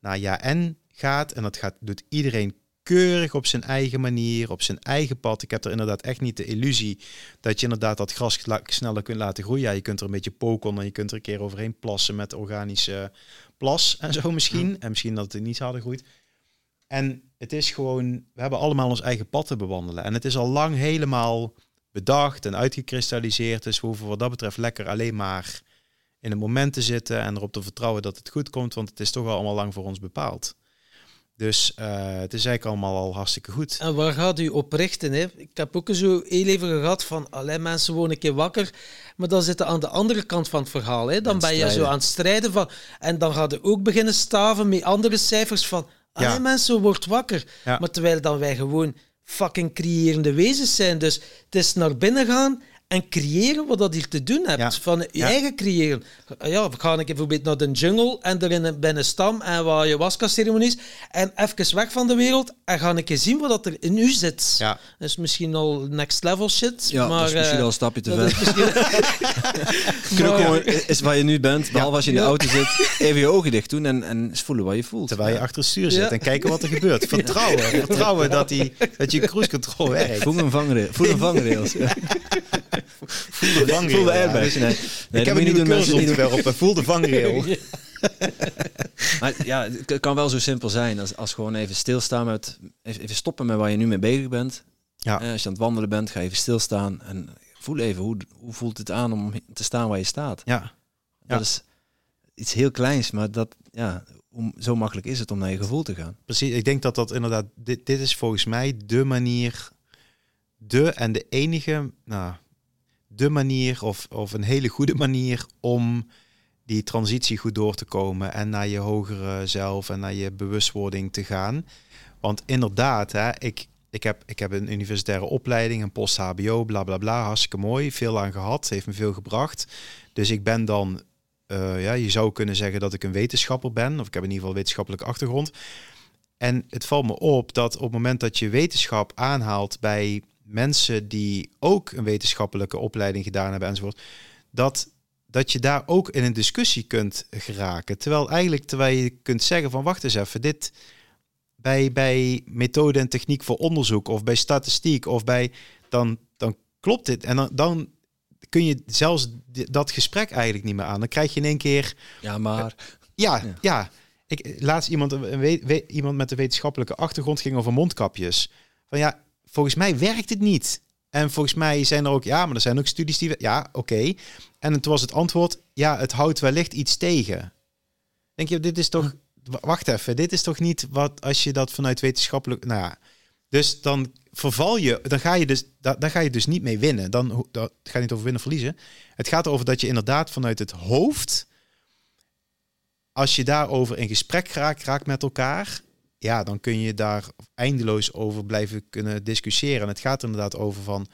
naar ja en gaat, en dat gaat, doet iedereen keurig op zijn eigen manier, op zijn eigen pad. Ik heb er inderdaad echt niet de illusie dat je inderdaad dat gras sneller kunt laten groeien. Ja, je kunt er een beetje poken en je kunt er een keer overheen plassen met organische plas en zo misschien. En misschien dat het niet harder groeit. En het is gewoon, we hebben allemaal ons eigen pad te bewandelen. En het is al lang helemaal bedacht en uitgekristalliseerd. Dus we hoeven wat dat betreft lekker alleen maar in het moment te zitten en erop te vertrouwen dat het goed komt, want het is toch al allemaal lang voor ons bepaald. Dus eh, het is eigenlijk allemaal al hartstikke goed. En waar gaat u op richten? Hè? Ik heb ook zo heel even gehad van, alleen mensen worden een keer wakker, maar dan zitten aan de andere kant van het verhaal. Hè? Dan ben je zo aan het strijden van, en dan gaat je ook beginnen staven met andere cijfers van, alleen Ja. mensen wordt wakker. Ja. Maar terwijl dan wij gewoon fucking creërende wezens zijn. Dus het is naar binnen gaan en creëren wat dat hier te doen hebt. Ja. Van je Ja. eigen creëren. Ja, we gaan een keer bijvoorbeeld naar de jungle en er in een, bij een stam en wat ayahuasca-ceremonies en even weg van de wereld en gaan een keer zien wat dat er in u zit. Ja. Dat is misschien al next level shit, Ja, maar... dat is misschien eh, al een stapje te ver. is je gewoon, is waar je nu bent, behalve als je in de Ja. auto zit, even je ogen dicht doen en, en eens voelen wat je voelt. Terwijl je achter het stuur zit Ja. en kijken wat er gebeurt. Vertrouwen. Vertrouwen dat, die, dat je cruise control werkt. Voel een vangrail. Voel een vangrails. Voel de vangrail. Voel de ja. airbags. Nee, nee, Ik heb moet nieuwe niet doen, mensen. Niet doen. Voel de vangrail. Maar ja, het kan wel zo simpel zijn als, als gewoon even stilstaan met, even stoppen met waar je nu mee bezig bent. Ja. Eh, als je aan het wandelen bent, ga even stilstaan en voel even hoe, hoe voelt het aan om te staan waar je staat. Ja. Ja. Dat is, iets heel kleins, maar dat, ja, om, zo makkelijk is het om naar je gevoel te gaan. Precies, ik denk dat dat inderdaad, dit, dit is volgens mij de manier, de en de enige, nou, de manier of, of een hele goede manier om die transitie goed door te komen en naar je hogere zelf en naar je bewustwording te gaan. Want inderdaad, hè, ik, ik, heb, ik heb een universitaire opleiding, een post-HBO, bla bla bla, hartstikke mooi, veel aan gehad, heeft me veel gebracht. Dus ik ben dan, uh, ja, je zou kunnen zeggen dat ik een wetenschapper ben, of ik heb in ieder geval wetenschappelijke achtergrond. En het valt me op dat op het moment dat je wetenschap aanhaalt bij mensen die ook een wetenschappelijke opleiding gedaan hebben enzovoort, dat, dat je daar ook in een discussie kunt geraken. Terwijl eigenlijk, terwijl je kunt zeggen van wacht eens even, dit bij, bij methode en techniek voor onderzoek of bij statistiek of bij, dan, dan klopt dit. En dan, dan kun je zelfs dat gesprek eigenlijk niet meer aan. Dan krijg je in één keer... Ja, maar... ja, ja. Ik, laatst iemand, een, iemand met een wetenschappelijke achtergrond ging over mondkapjes. Van ja, volgens mij werkt het niet. En volgens mij zijn er ook, ja, maar er zijn ook studies die, ja, oké. En toen was het antwoord, ja, het houdt wellicht iets tegen. Denk je, dit is toch, wacht even, dit is toch niet wat als je dat vanuit wetenschappelijk, nou ja. Dus dan verval je, dan ga je dus, daar, ga je dus niet mee winnen. Dan dat gaat niet over winnen verliezen. Het gaat erover dat je inderdaad vanuit het hoofd, als je daarover in gesprek raakt met elkaar, ja, dan kun je daar eindeloos over blijven kunnen discussiëren. En het gaat inderdaad over van,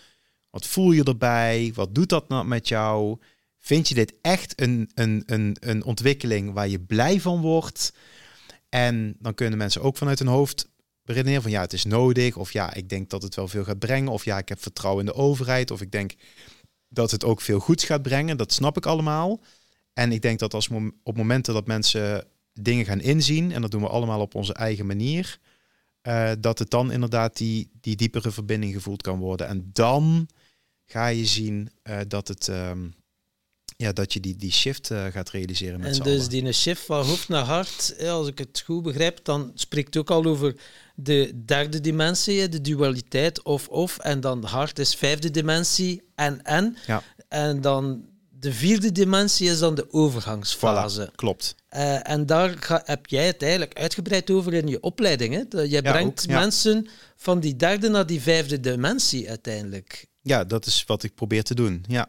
wat voel je erbij? Wat doet dat nou met jou? Vind je dit echt een, een, een, een ontwikkeling waar je blij van wordt? En dan kunnen mensen ook vanuit hun hoofd beredeneren van ja, het is nodig. Of ja, ik denk dat het wel veel gaat brengen. Of ja, ik heb vertrouwen in de overheid. Of ik denk dat het ook veel goeds gaat brengen. Dat snap ik allemaal. En ik denk dat als op momenten dat mensen dingen gaan inzien, en dat doen we allemaal op onze eigen manier, uh, dat het dan inderdaad die, die diepere verbinding gevoeld kan worden. En dan ga je zien uh, dat het. Um, ja, dat je die, die shift uh, gaat realiseren met En dus die shift van hoofd naar hart, als ik het goed begrijp, dan spreekt het ook al over de derde dimensie, de dualiteit of-of. En dan hart is vijfde dimensie en-en. Ja. En dan de vierde dimensie is dan de overgangsfase. Voilà, klopt. Uh, en daar ga, heb jij het eigenlijk uitgebreid over in je opleiding. Hè? Jij brengt mensen van die derde naar die vijfde dimensie uiteindelijk. Ja, dat is wat ik probeer te doen. Ja.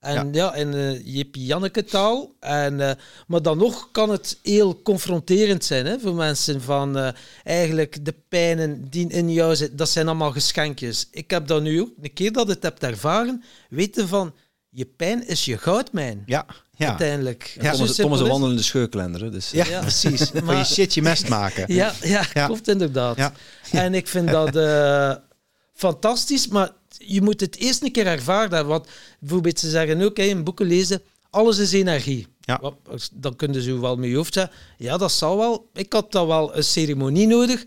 En ja, in uh, Jippie Janneke taal. En, uh, maar dan nog kan het heel confronterend zijn hè, voor mensen van uh, eigenlijk de pijnen die in jou zitten, dat zijn allemaal geschenkjes. Ik heb dat nu ook, een keer dat ik het heb ervaren, weten van je pijn is je goudmijn. Ja, ja. Uiteindelijk. Ja. Thomas, Thomas een wandelende scheurklender. Dus. Ja, ja, precies. maar je shit je mest maken. Ja, ja, ja. klopt inderdaad. Ja. En ik vind dat uh, fantastisch, maar je moet het eerst een keer ervaren. Want bijvoorbeeld ze zeggen ook, in boeken lezen, alles is energie. Ja. Dan kunnen ze wel met je hoofd zeggen, ja, dat zal wel. Ik had dan wel een ceremonie nodig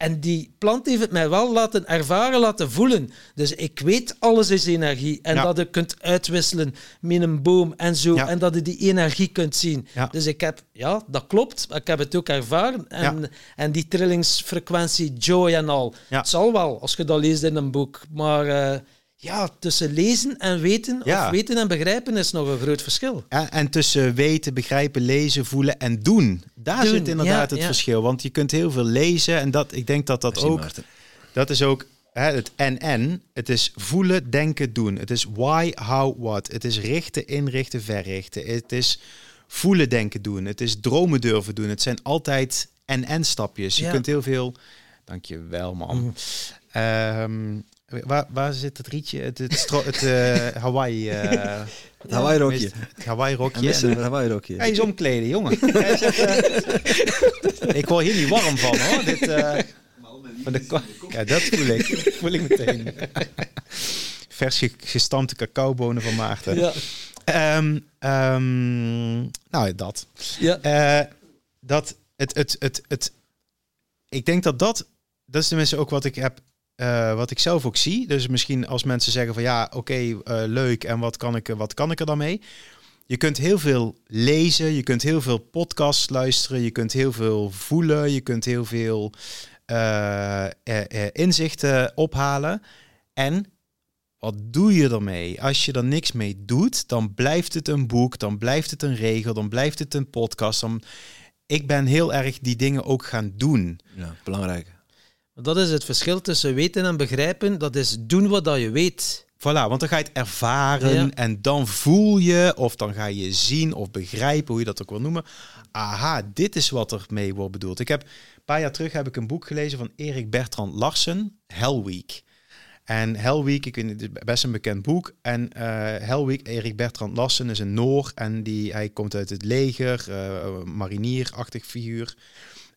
en die plant heeft het mij wel laten ervaren, laten voelen. Dus ik weet, alles is energie. En dat je kunt uitwisselen met een boom en zo. En dat je die energie kunt zien. Dus ik heb, ja, dat klopt. Ik heb het ook ervaren. En, en die trillingsfrequentie, joy en al. Het zal wel, als je dat leest in een boek. Maar... Uh, ja, tussen lezen en weten, of weten en begrijpen is nog een groot verschil. En, en tussen weten, begrijpen, lezen, voelen en doen. Daar zit inderdaad het verschil. Want je kunt heel veel lezen en dat, ik denk dat dat ook... Dat is ook hè, het en-en. Het is voelen, denken, doen. Het is why, how, what. Het is richten, inrichten, verrichten. Het is voelen, denken, doen. Het is dromen durven doen. Het zijn altijd en-en stapjes. Je kunt heel veel... Dankjewel, man. Mm. Ehm, Waar, waar zit het rietje? Het, het, het uh, Hawaii... Uh, het Hawaii rokje. Het Hawaii rokje. Het Hawaii rokje. Hij is omkleden, jongen. ik word hier niet warm van, hoor. Dit, uh, van de ja, dat voel ik. Voel ik meteen. Vers gestampte cacaobonen van Maarten. Ja. Um, um, nou, dat. Ja. Uh, dat het, het, het, het, ik denk dat dat, dat is tenminste ook wat ik heb uh, wat ik zelf ook zie. Dus misschien als mensen zeggen van ja, oké, uh, leuk en wat kan, ik, wat kan ik er dan mee? Je kunt heel veel lezen, je kunt heel veel podcasts luisteren, je kunt heel veel voelen, je kunt heel veel inzichten ophalen. En wat doe je ermee? Als je er niks mee doet, dan blijft het een boek, dan blijft het een regel, dan blijft het een podcast. Dan... Ik ben heel erg die dingen ook gaan doen. Ja, belangrijk. Dat is het verschil tussen weten en begrijpen. Dat is doen wat dat je weet. Voilà, want dan ga je het ervaren Ja. en dan voel je, of dan ga je zien of begrijpen, hoe je dat ook wil noemen. Aha, dit is wat er mee wordt bedoeld. Ik heb een paar jaar terug heb ik een boek gelezen van Erik Bertrand Larsen, Hell Week. En Hell Week, ik niet, het is best een bekend boek. En eh Hell Week, Erik Bertrand Larsen is een Noor en die, hij komt uit het leger, eh marinierachtig figuur.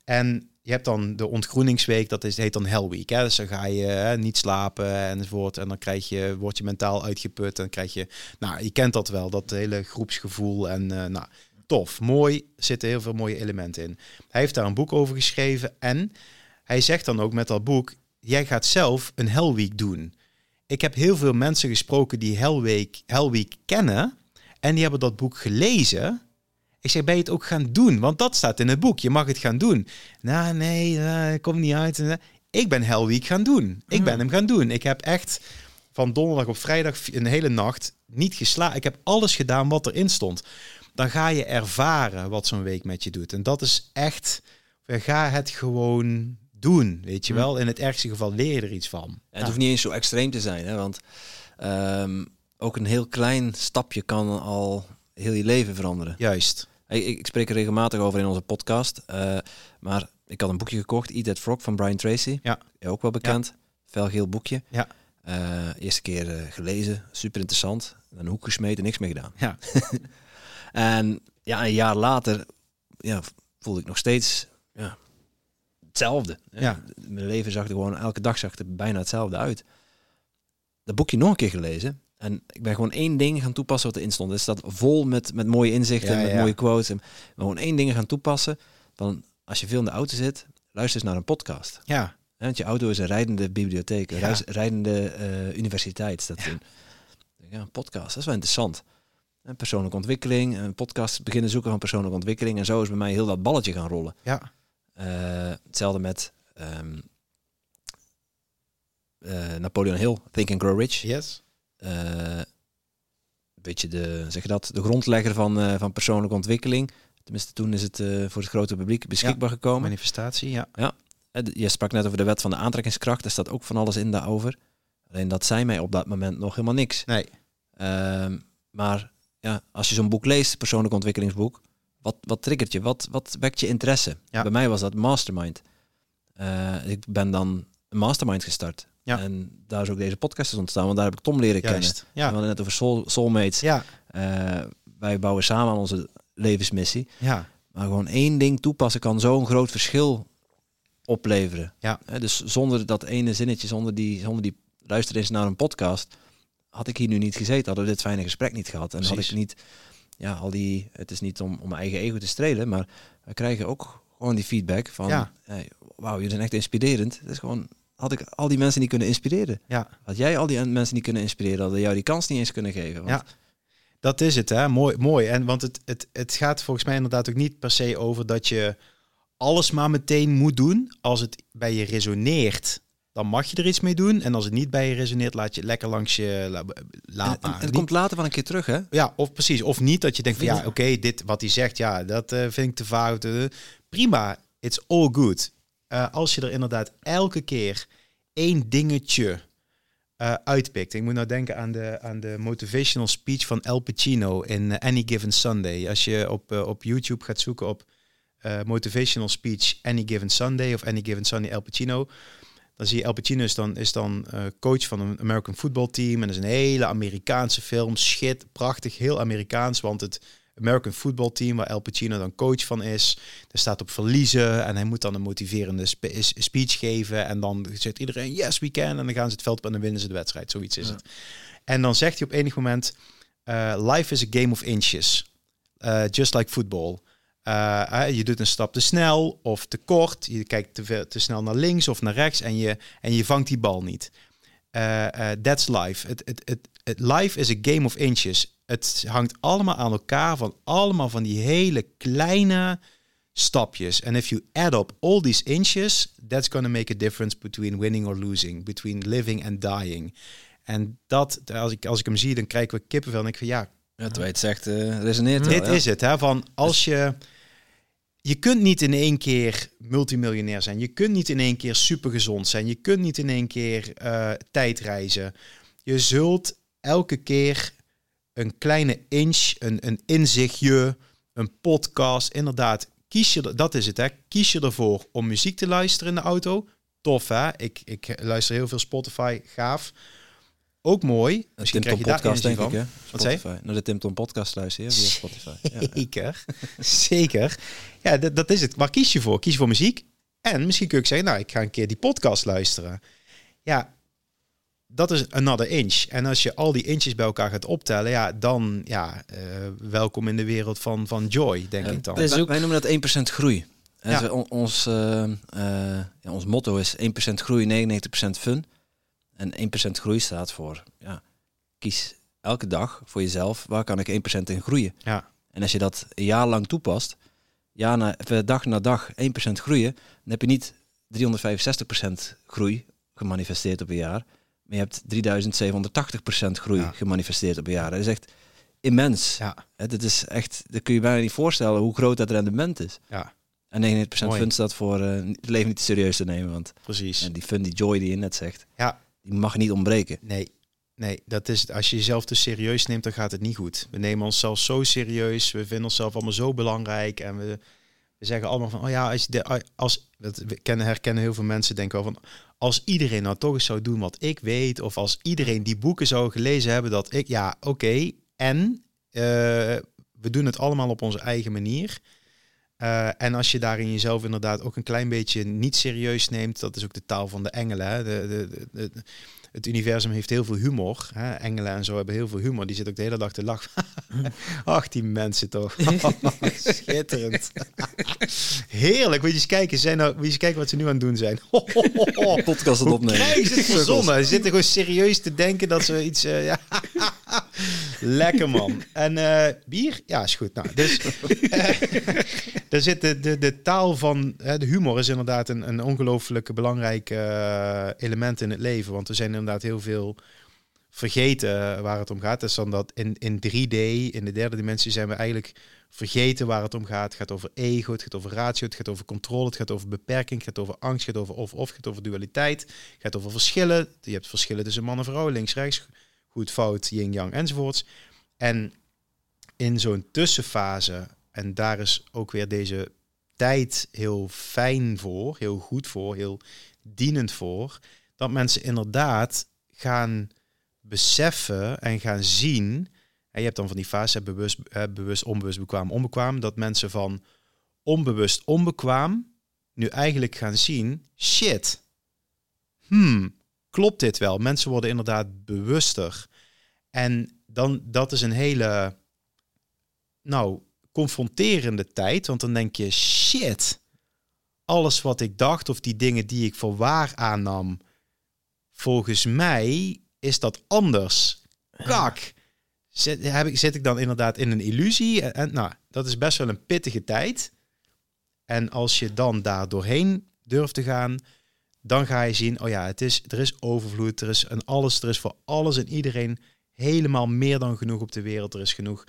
En je hebt dan de ontgroeningsweek, dat is, heet dan Hell Week. Hè? Dus dan ga je hè, niet slapen enzovoort. En dan krijg je, word je mentaal uitgeput. En krijg je, nou, je kent dat wel, dat hele groepsgevoel. En eh, nou, tof, mooi, zitten heel veel mooie elementen in. Hij heeft daar een boek over geschreven. En hij zegt dan ook met dat boek, jij gaat zelf een Hell Week doen. Ik heb heel veel mensen gesproken die Hell Week, Hell Week kennen. En die hebben dat boek gelezen. Ik zeg, ben je het ook gaan doen? Want dat staat in het boek. Je mag het gaan doen. Nou, nee, uh, komt niet uit. Ik ben Hell Week gaan doen. Ik ben hem gaan doen. Ik heb echt van donderdag op vrijdag een hele nacht niet geslapen. Ik heb alles gedaan wat erin stond. Dan ga je ervaren wat zo'n week met je doet. En dat is echt, ga het gewoon doen, weet je wel. In het ergste geval leer je er iets van. En het hoeft niet eens zo extreem te zijn, hè? want um, ook een heel klein stapje kan al heel je leven veranderen. Juist. Ik, ik spreek er regelmatig over in onze podcast. Uh, maar ik had een boekje gekocht, Eat That Frog van Brian Tracy. Ja. Ook wel bekend. Ja. Felgeel boekje. Ja. Uh, eerste keer uh, gelezen, super interessant. Een hoek gesmeten, niks meer gedaan. Ja. en ja, een jaar later ja, voelde ik nog steeds ja, hetzelfde. Ja. Mijn leven zag er gewoon, elke dag zag er bijna hetzelfde uit. Dat boekje nog een keer gelezen. En ik ben gewoon één ding gaan toepassen wat erin stond. Het staat vol met, met mooie inzichten, Ja, met ja. mooie quotes. En gewoon één ding gaan toepassen. Dan als je veel in de auto zit, luister eens naar een podcast. Ja. Want je auto is een rijdende bibliotheek, een Ja. rijdende eh, universiteit. Staat in. Ja, een podcast, dat is wel interessant. En persoonlijke ontwikkeling, een podcast beginnen zoeken van persoonlijke ontwikkeling. En zo is bij mij heel dat balletje gaan rollen. Ja. Eh, hetzelfde met ehm, eh, Napoleon Hill, Think and Grow Rich. Yes. Eh, een beetje de, zeg je dat, de grondlegger van, eh, van persoonlijke ontwikkeling. Tenminste, toen is het eh, voor het grote publiek beschikbaar gekomen. Manifestatie, ja. Eh, Je sprak net over de wet van de aantrekkingskracht. Daar staat ook van alles in daarover. Alleen dat zei mij op dat moment nog helemaal niks. Nee. Ehm, maar ja, als je zo'n boek leest, persoonlijk ontwikkelingsboek, wat, wat triggert je? Wat, wat wekt je interesse? Ja. Bij mij was dat mastermind. Ik ben dan een mastermind gestart. Ja. En daar is ook deze podcast is ontstaan, want daar heb ik Tom leren kennen. Juist. We Ja. hadden net over soul, soulmates. Ja. Eh, wij bouwen samen aan onze levensmissie. Ja. Maar gewoon één ding toepassen kan zo'n groot verschil opleveren. Ja. Dus zonder dat ene zinnetje, zonder die, zonder die luister eens naar een podcast, had ik hier nu niet gezeten, hadden we dit fijne gesprek niet gehad. En had Precies. ik niet, ja, al die, het is niet om, om mijn eigen ego te strelen, maar we krijgen ook gewoon die feedback van, Ja. hey, wauw, jullie zijn echt inspirerend. Het is gewoon, had ik al die mensen niet kunnen inspireren. Ja. Had jij al die mensen niet kunnen inspireren, hadden jou die kans niet eens kunnen geven. Want Ja. Dat is het, hè? Mooi. mooi. En want het, het, het gaat volgens mij inderdaad ook niet per se over dat je alles maar meteen moet doen. Als het bij je resoneert, dan mag je er iets mee doen. En als het niet bij je resoneert, laat je het lekker langs je la- En, laat en maar. het Niet- komt later wel een keer terug, hè? Ja, of precies. Of niet dat je denkt van ja, oké, dit wat hij zegt, ja, dat eh, vind ik te vaag. Prima, it's all good. Eh, als je er inderdaad elke keer één dingetje eh, uitpikt. Ik moet nou denken aan de, aan de motivational speech van Al Pacino in eh, Any Given Sunday. Als je op, op YouTube gaat zoeken op motivational speech Any Given Sunday of Any Given Sunday Al Pacino. Dan zie je Al Pacino is dan, is dan coach van een American football team. En dat is een hele Amerikaanse film. Shit, prachtig, heel Amerikaans. Want het American football team waar Al Pacino dan coach van is, daar staat op verliezen. En hij moet dan een motiverende spe- speech geven. En dan zegt iedereen, yes we can. En dan gaan ze het veld op en dan winnen ze de wedstrijd. Zoiets is Ja. het. En dan zegt hij op enig moment, eh, life is a game of inches. Eh, just like football. Eh, je doet een stap te snel of te kort. Je kijkt te, veel, te snel naar links of naar rechts en je, en je vangt die bal niet. That's life. Life is a game of inches. Het hangt allemaal aan elkaar van allemaal van die hele kleine stapjes. And if you add up all these inches, that's going to make a difference between winning or losing, between living and dying. En dat, als ik, als ik hem zie, dan krijg ik weer kippenvel. En ik van ja, Ja, terwijl je het zegt, eh, resoneert wel, dit ja. is het. Hè, van als je, je kunt niet in één keer multimiljonair zijn. Je kunt niet in één keer supergezond zijn. Je kunt niet in één keer eh, tijdreizen. Je zult elke keer een kleine inch, een, een inzichtje, een podcast. Inderdaad, kies je, dat is het hè. Kies je ervoor om muziek te luisteren in de auto. Tof hè. Ik, ik luister heel veel Spotify, gaaf. Ook mooi. De Misschien Tim krijg Tom je daar podcast, denk ik, hè? Wat zei je? Naar de Tim Tom podcast luisteren via Spotify. Ja, ja. Zeker, zeker. Ja, dat, dat is het. Maar kies je voor? Kies je voor muziek? En misschien kun ook zeggen, nou, ik ga een keer die podcast luisteren. Ja, dat is another inch. En als je al die inches bij elkaar gaat optellen, ja, dan, ja, eh, welkom in de wereld van, van joy, denk Ja, ik dan. Wij- ook- Wij noemen dat 1% groei. En Ja. on- ons, eh, eh, ja, ons motto is 1% groei, 99% fun. En 1% groei staat voor, ja, kies elke dag voor jezelf, waar kan ik 1% in groeien? Ja, En als je dat een jaar lang toepast, jaar na, dag na dag 1% groeien, dan heb je niet 365% groei gemanifesteerd op een jaar, maar je hebt 3780% groei Ja. gemanifesteerd op een jaar. Dat is echt immens. ja, dit is echt, dat kun je bijna niet voorstellen hoe groot dat rendement is. ja, En 99% Mooi. fun staat voor eh, het leven niet te serieus te nemen. Want precies. en die fun, die joy die je net zegt, Ja. die mag niet ontbreken. Nee, nee, dat is het. Als je jezelf te serieus neemt, dan gaat het niet goed. We nemen onszelf zo serieus. We vinden onszelf allemaal zo belangrijk. En we, zeggen allemaal van, oh ja, als, de, als dat kennen, herkennen heel veel mensen, denken wel van, als iedereen nou toch eens zou doen wat ik weet, of als iedereen die boeken zou gelezen hebben, dat ik, ja, oké, en eh, we doen het allemaal op onze eigen manier. Eh, en als je daarin jezelf inderdaad ook een klein beetje niet serieus neemt, dat is ook de taal van de engelen. Hè? De, de, de- het universum heeft heel veel humor. Hè? Engelen en zo hebben heel veel humor. Die zitten ook de hele dag te lachen. Ach, die mensen toch. Schitterend. Heerlijk. Moet je eens kijken, zijn nou, moet je eens kijken wat ze nu aan het doen zijn. Podcast het opnemen. krijgen ze het verzonnen? Ze zitten gewoon serieus te denken dat ze iets... eh, ja. Lekker man. En eh, bier? Ja, is goed. Nou, dus daar zit de, de, de taal van... De humor is inderdaad een, een ongelooflijk belangrijk eh, element in het leven. Want er zijn inderdaad heel veel vergeten waar het om gaat. Dus dan dat in, in 3D, in de derde dimensie, zijn we eigenlijk vergeten waar het om gaat. Het gaat over ego, het gaat over ratio, het gaat over controle, het gaat over beperking, het gaat over angst, het gaat over of-of, het gaat over dualiteit, het gaat over verschillen. Je hebt verschillen tussen man en vrouw, links, rechts, goed, fout, yin-yang enzovoorts. En in zo'n tussenfase, en daar is ook weer deze tijd heel fijn voor, heel goed voor, heel dienend voor, dat mensen inderdaad gaan beseffen en gaan zien. En je hebt dan van die fase bewust, bewust, onbewust, bekwaam, onbekwaam. Dat mensen van onbewust, onbekwaam nu eigenlijk gaan zien, shit, hmm, klopt dit wel? Mensen worden inderdaad bewuster. En dan, dat is een hele, nou, confronterende tijd. Want dan denk je, shit, alles wat ik dacht of die dingen die ik voor waar aannam, volgens mij is dat anders. Kak. Zit, heb ik, zit ik dan inderdaad in een illusie? En, en, nou, dat is best wel een pittige tijd. En als je dan daar doorheen durft te gaan, dan ga je zien, oh ja, het is, er is overvloed, er is een alles, er is voor alles en iedereen helemaal meer dan genoeg op de wereld. Er is genoeg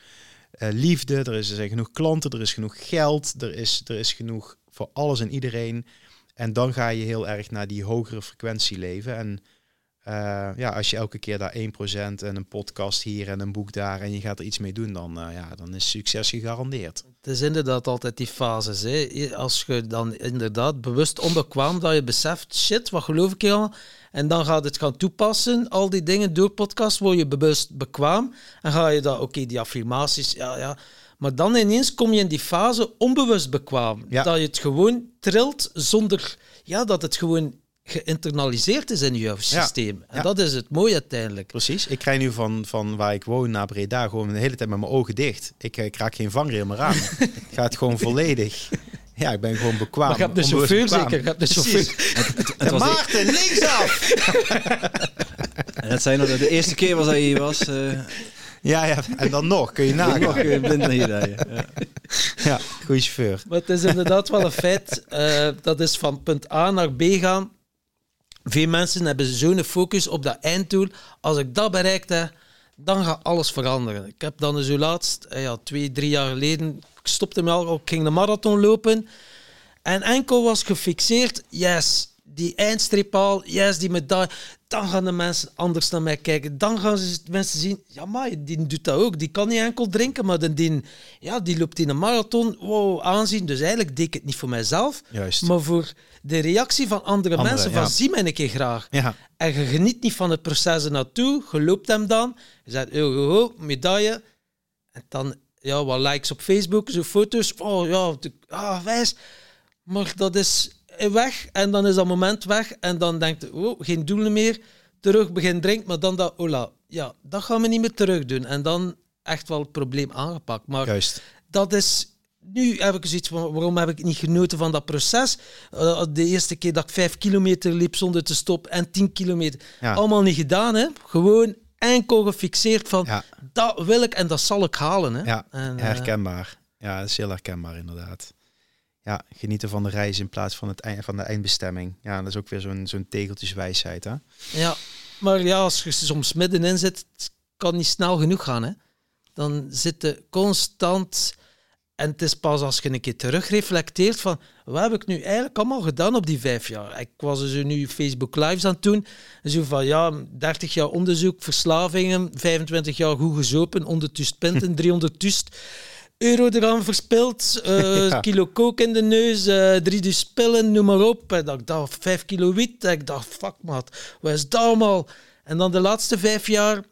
eh, liefde, er, is, er zijn genoeg klanten, er is genoeg geld, er is, er is genoeg voor alles en iedereen. En dan ga je heel erg naar die hogere frequentie leven. En eh, ja, als je elke keer daar 1% en een podcast hier en een boek daar en je gaat er iets mee doen, dan, eh, ja, dan is succes gegarandeerd. Het is inderdaad altijd die fases. Hè. Als je dan inderdaad bewust onbekwaam dat je beseft, shit, wat geloof ik al? En dan gaat het gaan toepassen, al die dingen door podcast, word je bewust bekwaam. En ga je dat, oké, die affirmaties, ja, ja. Maar dan ineens kom je in die fase onbewust bekwaam. Ja. Dat je het gewoon trilt zonder, ja, dat het gewoon geïnternaliseerd is in je systeem. En Ja. dat is het mooie uiteindelijk. Precies. Ik krijg nu van, van waar ik woon naar Breda gewoon de hele tijd met mijn ogen dicht. Ik, eh, ik raak geen vangrail meer aan. ik ga het gewoon volledig. Ja, ik ben gewoon bekwaam. Maar je hebt de chauffeur bekwaam. zeker, je hebt de chauffeur. Het was de, Maarten, linksaf! en dat dat de eerste keer was dat je hier was. eh ja, ja, en dan nog, kun je nog nagaan. eh, blind naar hier rijden. Ja. Ja, goede chauffeur. Maar het is inderdaad wel een feit. eh, dat is van punt A naar B gaan. Veel mensen hebben zo'n focus op dat einddoel. Als ik dat bereikt heb, dan gaat alles veranderen. Ik heb dan zo laatst, eh, ja, twee, drie jaar geleden, ik stopte me al, ging de marathon lopen. En enkel was gefixeerd, yes, die eindstreeppaal, yes, die medaille. Dan gaan de mensen anders naar mij kijken. Dan gaan ze mensen zien, ja maar, die doet dat ook. Die kan niet enkel drinken, maar die, die, ja, die loopt in een marathon. Wow, aanzien. Dus eigenlijk deed ik het niet voor mijzelf, Juist. maar voor de reactie van andere, Andere, mensen. ja. Van, zie mij een keer graag. Ja, En je geniet niet van het proces ernaartoe. Je loopt hem dan. Je zegt, oh, oh, oh, medaille. En dan, ja, wat likes op Facebook, zo foto's. Oh ja, de- ah, wijs. Maar dat is weg. En dan is dat moment weg. En dan denkt je, oh, geen doel meer. Terug begin drinken. Maar dan dat, ola, ja, dat gaan we niet meer terug doen. En dan echt wel het probleem aangepakt. Maar juist. dat is. Nu heb ik zoiets van, waarom heb ik niet genoten van dat proces? Eh, de eerste keer dat ik vijf kilometer liep zonder te stoppen en tien kilometer. Ja. Allemaal niet gedaan, hè? Gewoon enkel gefixeerd van, Ja. dat wil ik en dat zal ik halen, hè? Ja, En, eh, herkenbaar. Ja, dat is heel herkenbaar inderdaad. Ja, genieten van de reis in plaats van, het van de eindbestemming. Ja, dat is ook weer zo'n zo'n tegeltjeswijsheid, hè? ja, maar ja, als je soms middenin zit, kan niet snel genoeg gaan, hè? Dan zit je constant... En het is pas als je een keer terugreflecteert van wat heb ik nu eigenlijk allemaal gedaan op die vijf jaar. Ik was dus nu Facebook Lives aan het doen. En zo van ja, 30 jaar onderzoek, verslavingen, 25 jaar goed gezopen, 100 pinten, 300 tust euro eraan verspild, eh, Ja. kilo kook in de neus, eh, drie dus pillen, noem maar op. En dat ik dacht, vijf kilo wiet. En ik dacht, fuck maat, wat is dat allemaal? En dan de laatste vijf jaar,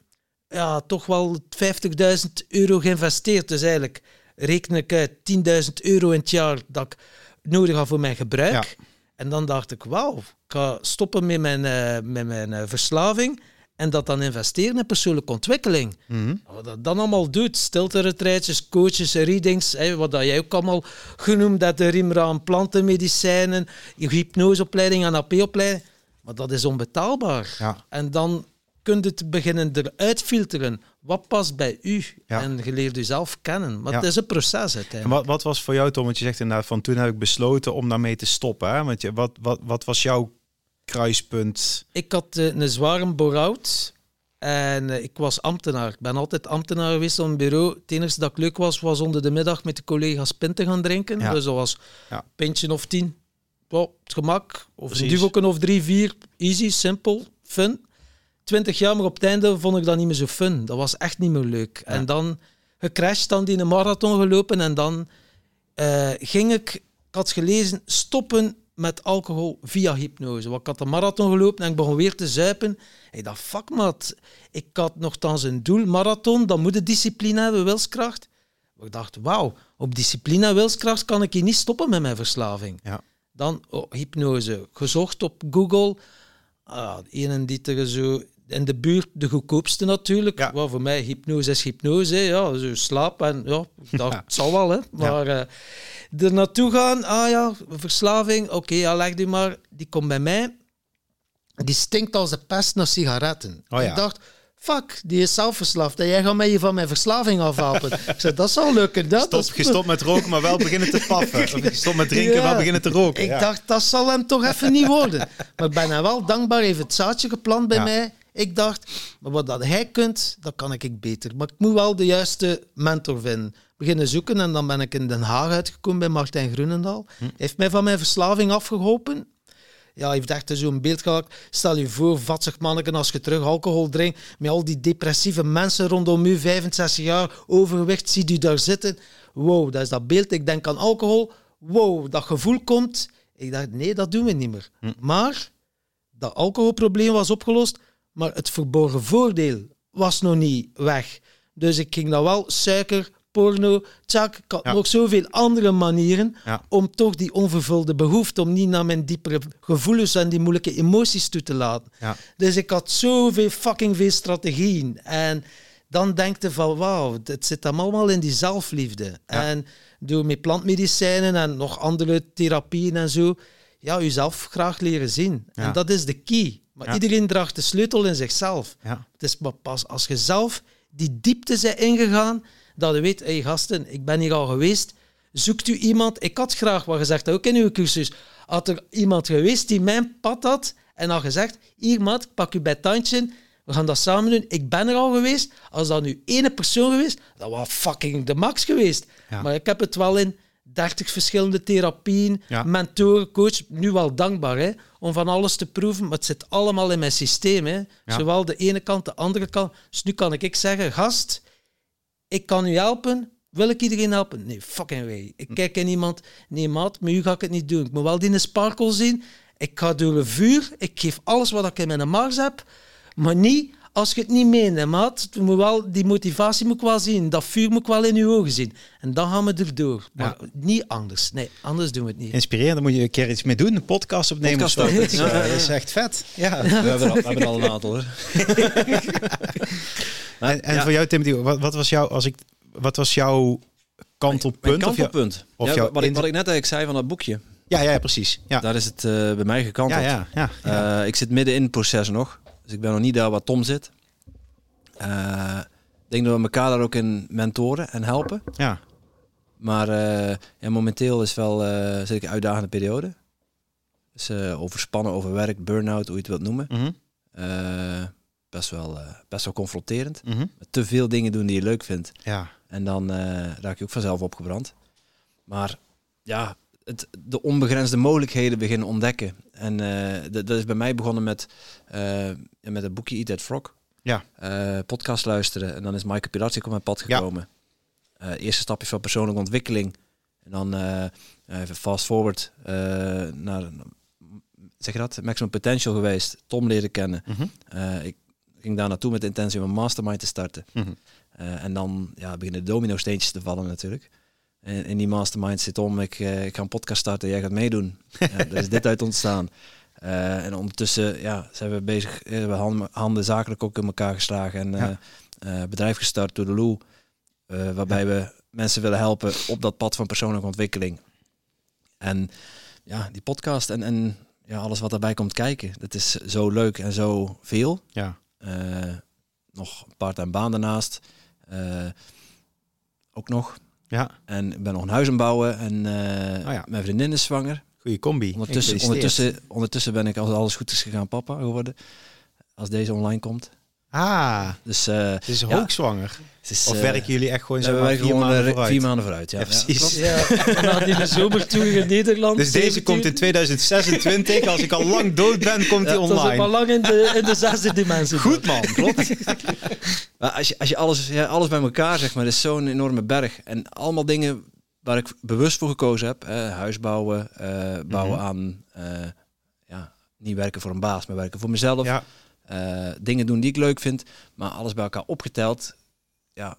ja, toch wel 50.000 euro geïnvesteerd. Dus eigenlijk reken ik uit 10.000 euro in het jaar dat ik nodig had voor mijn gebruik. Ja. En dan dacht ik, wauw, ik ga stoppen met mijn, eh, met mijn eh, verslaving en dat dan investeren in persoonlijke ontwikkeling. Mhm. Wat dat dan allemaal doet, stilte-retreatjes, coaches, readings, hè, wat dat jij ook allemaal genoemd hebt, de Rimraan, plantenmedicijnen, hypnoseopleiding, NLP-opleiding, maar dat is onbetaalbaar. Ja. En dan kun je het beginnen eruit filteren. Wat past bij u? Ja. En je leert jezelf kennen. Maar Ja. het is een proces En uiteindelijk. wat, wat was voor jou, Tom, want je zegt inderdaad van toen heb ik besloten om daarmee te stoppen. Hè? Want je, wat, wat, wat was jouw kruispunt? Ik had eh, een zware bore-out en eh, ik was ambtenaar. Ik ben altijd ambtenaar geweest op een bureau. Het enige dat ik leuk was, was onder de middag met de collega's pint te gaan drinken. Ja. Dus dat was Ja. een pintje of tien. Ja, het gemak. Of een Precies. duvelken of drie, vier. Easy, simpel, fun. Twintig jaar, maar op het einde vond ik dat niet meer zo fun. Dat was echt niet meer leuk. En dan gecrashed, dan die een marathon gelopen en dan eh, ging ik, ik had gelezen, stoppen met alcohol via hypnose. Want ik had een marathon gelopen en ik begon weer te zuipen. Ik dacht, fuck mat, ik had nogthans een doel, marathon, dan moet je discipline hebben, wilskracht. Maar ik dacht, wauw, op discipline en wilskracht kan ik hier niet stoppen met mijn verslaving. Ja. Dan oh, hypnose, gezocht op Google. Ah, de die er zo in de buurt, de goedkoopste natuurlijk. Ja. Wat voor mij hypnose is hypnose. hè. Ja, zo slaap en ja, het zal wel. Hè. Maar eh, er naartoe gaan, ah ja, verslaving, oké, ja, leg die maar. Die komt bij mij. Die stinkt als de pest naar sigaretten. Oh. Ik dacht, fuck, die is zelf verslaafd. En jij gaat mij hier van mijn verslaving afhelpen. ik zei, dat zal lukken. Dat, Stop, dat gestopt met roken, maar wel beginnen te paffen. Of gestopt met drinken, Ja. wel beginnen te roken. Ik ja. dacht, dat zal hem toch even niet worden. Maar ik ben hem wel dankbaar, heeft het zaadje geplant bij Ja. mij. Ik dacht, maar wat dat hij kunt, dat kan ik beter. Maar ik moet wel de juiste mentor vinden. Beginnen zoeken en dan ben ik in Den Haag uitgekomen bij Martijn Groenendaal. Hm. Hij heeft mij van mijn verslaving afgeholpen. Ja, hij heeft echt zo'n beeld gehad. Stel je voor, vatzig manneken, als je terug alcohol drinkt, met al die depressieve mensen rondom u, 65 jaar, overgewicht, ziet u daar zitten. Wow, dat is dat beeld. Ik denk aan alcohol. Wow, dat gevoel komt. Ik dacht, nee, dat doen we niet meer. Maar dat alcoholprobleem was opgelost, maar het verborgen voordeel was nog niet weg. Dus ik ging dan wel suiker, porno, tjak, ik had Ja. nog zoveel andere manieren Ja. om toch die onvervulde behoefte, om niet naar mijn diepere gevoelens en die moeilijke emoties toe te laten. Ja. Dus ik had zoveel fucking veel strategieën. En dan denk je van, wauw, het zit hem allemaal in die zelfliefde. En door met plantmedicijnen en nog andere therapieën en zo, ja, jezelf graag leren zien. En dat is de key. Maar Ja. iedereen draagt de sleutel in zichzelf. Ja. Het is maar pas als je zelf die diepte bent ingegaan, dat je weet, hé hey, gasten, ik ben hier al geweest. Zoekt u iemand? Ik had graag wat gezegd, ook in uw cursus. Had er iemand geweest die mijn pad had en al gezegd, hier maat, ik pak u bij het tandje, we gaan dat samen doen. Ik ben er al geweest. Als dat nu ene persoon geweest, dat was fucking de max geweest. Ja. Maar ik heb het wel in 30 verschillende therapieën, Ja. mentoren, coach. Nu wel dankbaar hè, om van alles te proeven, maar het zit allemaal in mijn systeem. Hè. Ja. Zowel de ene kant, de andere kant. Dus nu kan ik, ik zeggen, gast, ik kan u helpen. Wil ik iedereen helpen? Nee, fucking way. Ik kijk in iemand, nee maat, met u ga ik het niet doen. Ik moet wel die sparkle zien. Ik ga door een vuur. Ik geef alles wat ik in mijn mars heb. Maar niet als je het niet meent, hè, maat. Je moet wel, die motivatie moet ik wel zien. Dat vuur moet ik wel in je ogen zien. En dan gaan we erdoor. Maar niet anders. Nee, anders doen we het niet. Inspirerend, daar moet je een keer iets mee doen. Een podcast opnemen Podcast of zo. is, Ja, ja, ja. dat is echt vet. Ja. We hebben, al, we hebben al een aantal hoor. En, en Ja. voor jou, Timothy, wat, wat was jouw, als ik, wat was jouw kantelpunt? Mijn Of jou- kantelpunt. of wat, ik, wat ik net eigenlijk zei van dat boekje. ja, ja, precies. Ja, Daar is het eh, bij mij gekanteld. ja, ja. ja, Eh, ik zit midden in het proces nog. Dus ik ben nog niet daar waar Tom zit. Eh, ik denk dat we elkaar daar ook in mentoren en helpen. ja. Maar eh, ja, momenteel is wel, eh, zit ik in een uitdagende periode. Dus overspannen, overwerkt, burn-out, hoe je het wilt noemen. Mhm, best, wel, best wel confronterend. mhm. Te veel dingen doen die je leuk vindt. Ja, En dan raak je ook vanzelf opgebrand. Maar ja, het, de onbegrensde mogelijkheden beginnen ontdekken. En eh, dat dat is bij mij begonnen met, eh, met het boekje Eat That Frog. Ja. Eh, podcast luisteren. En dan is Maaike Pilatschik op mijn pad Ja. gekomen. Eh, eerste stapje van persoonlijke ontwikkeling. En dan even fast forward naar, zeg je dat, Maximum Potential geweest. Tom leren kennen. Mhm. Ik ging daar naartoe met de intentie om een mastermind te starten. Mhm. En dan ja, beginnen de domino steentjes te vallen natuurlijk. En in die mastermind zit om, ik, eh, ik ga een podcast starten, jij gaat meedoen. ja, is dit uit ontstaan. Eh, en ondertussen ja, zijn we bezig, eh, we hebben handen, handen zakelijk ook in elkaar geslagen en Ja. bedrijf gestart door de waarbij we mensen willen helpen op dat pad van persoonlijke ontwikkeling. En ja, die podcast en, en ja, alles wat daarbij komt kijken, dat is zo leuk en zo veel. ja. Nog een part-time baan daarnaast. Ook nog. Ja. En ik ben nog een huis aan het bouwen. En eh, Oh ja. mijn vriendin is zwanger. Goeie combi. Ondertussen, ondertussen, ondertussen ben ik, als alles goed is gegaan, papa geworden. Als deze online komt. Ah, Dus eh, het is Ja. het is... Of eh, werken jullie echt gewoon we zo werken vier gewoon, maanden eh, vooruit? vier maanden vooruit. Ja, Ja, precies. Ja, die zomertour in Nederland. Dus deze 17, komt in 2026. Als ik al lang dood ben, komt die Ja, dat is ook online. al lang in de, in de zesde dimensie. Goed man, klopt. Maar als je, als je alles, ja, alles bij elkaar zeg maar, dat is zo'n enorme berg. En allemaal dingen waar ik bewust voor gekozen heb. Hè, huis bouwen, eh, bouwen Mhm. aan, eh, ja, niet werken voor een baas, maar werken voor mezelf. Ja, Eh, dingen doen die ik leuk vind, maar alles bij elkaar opgeteld, ja,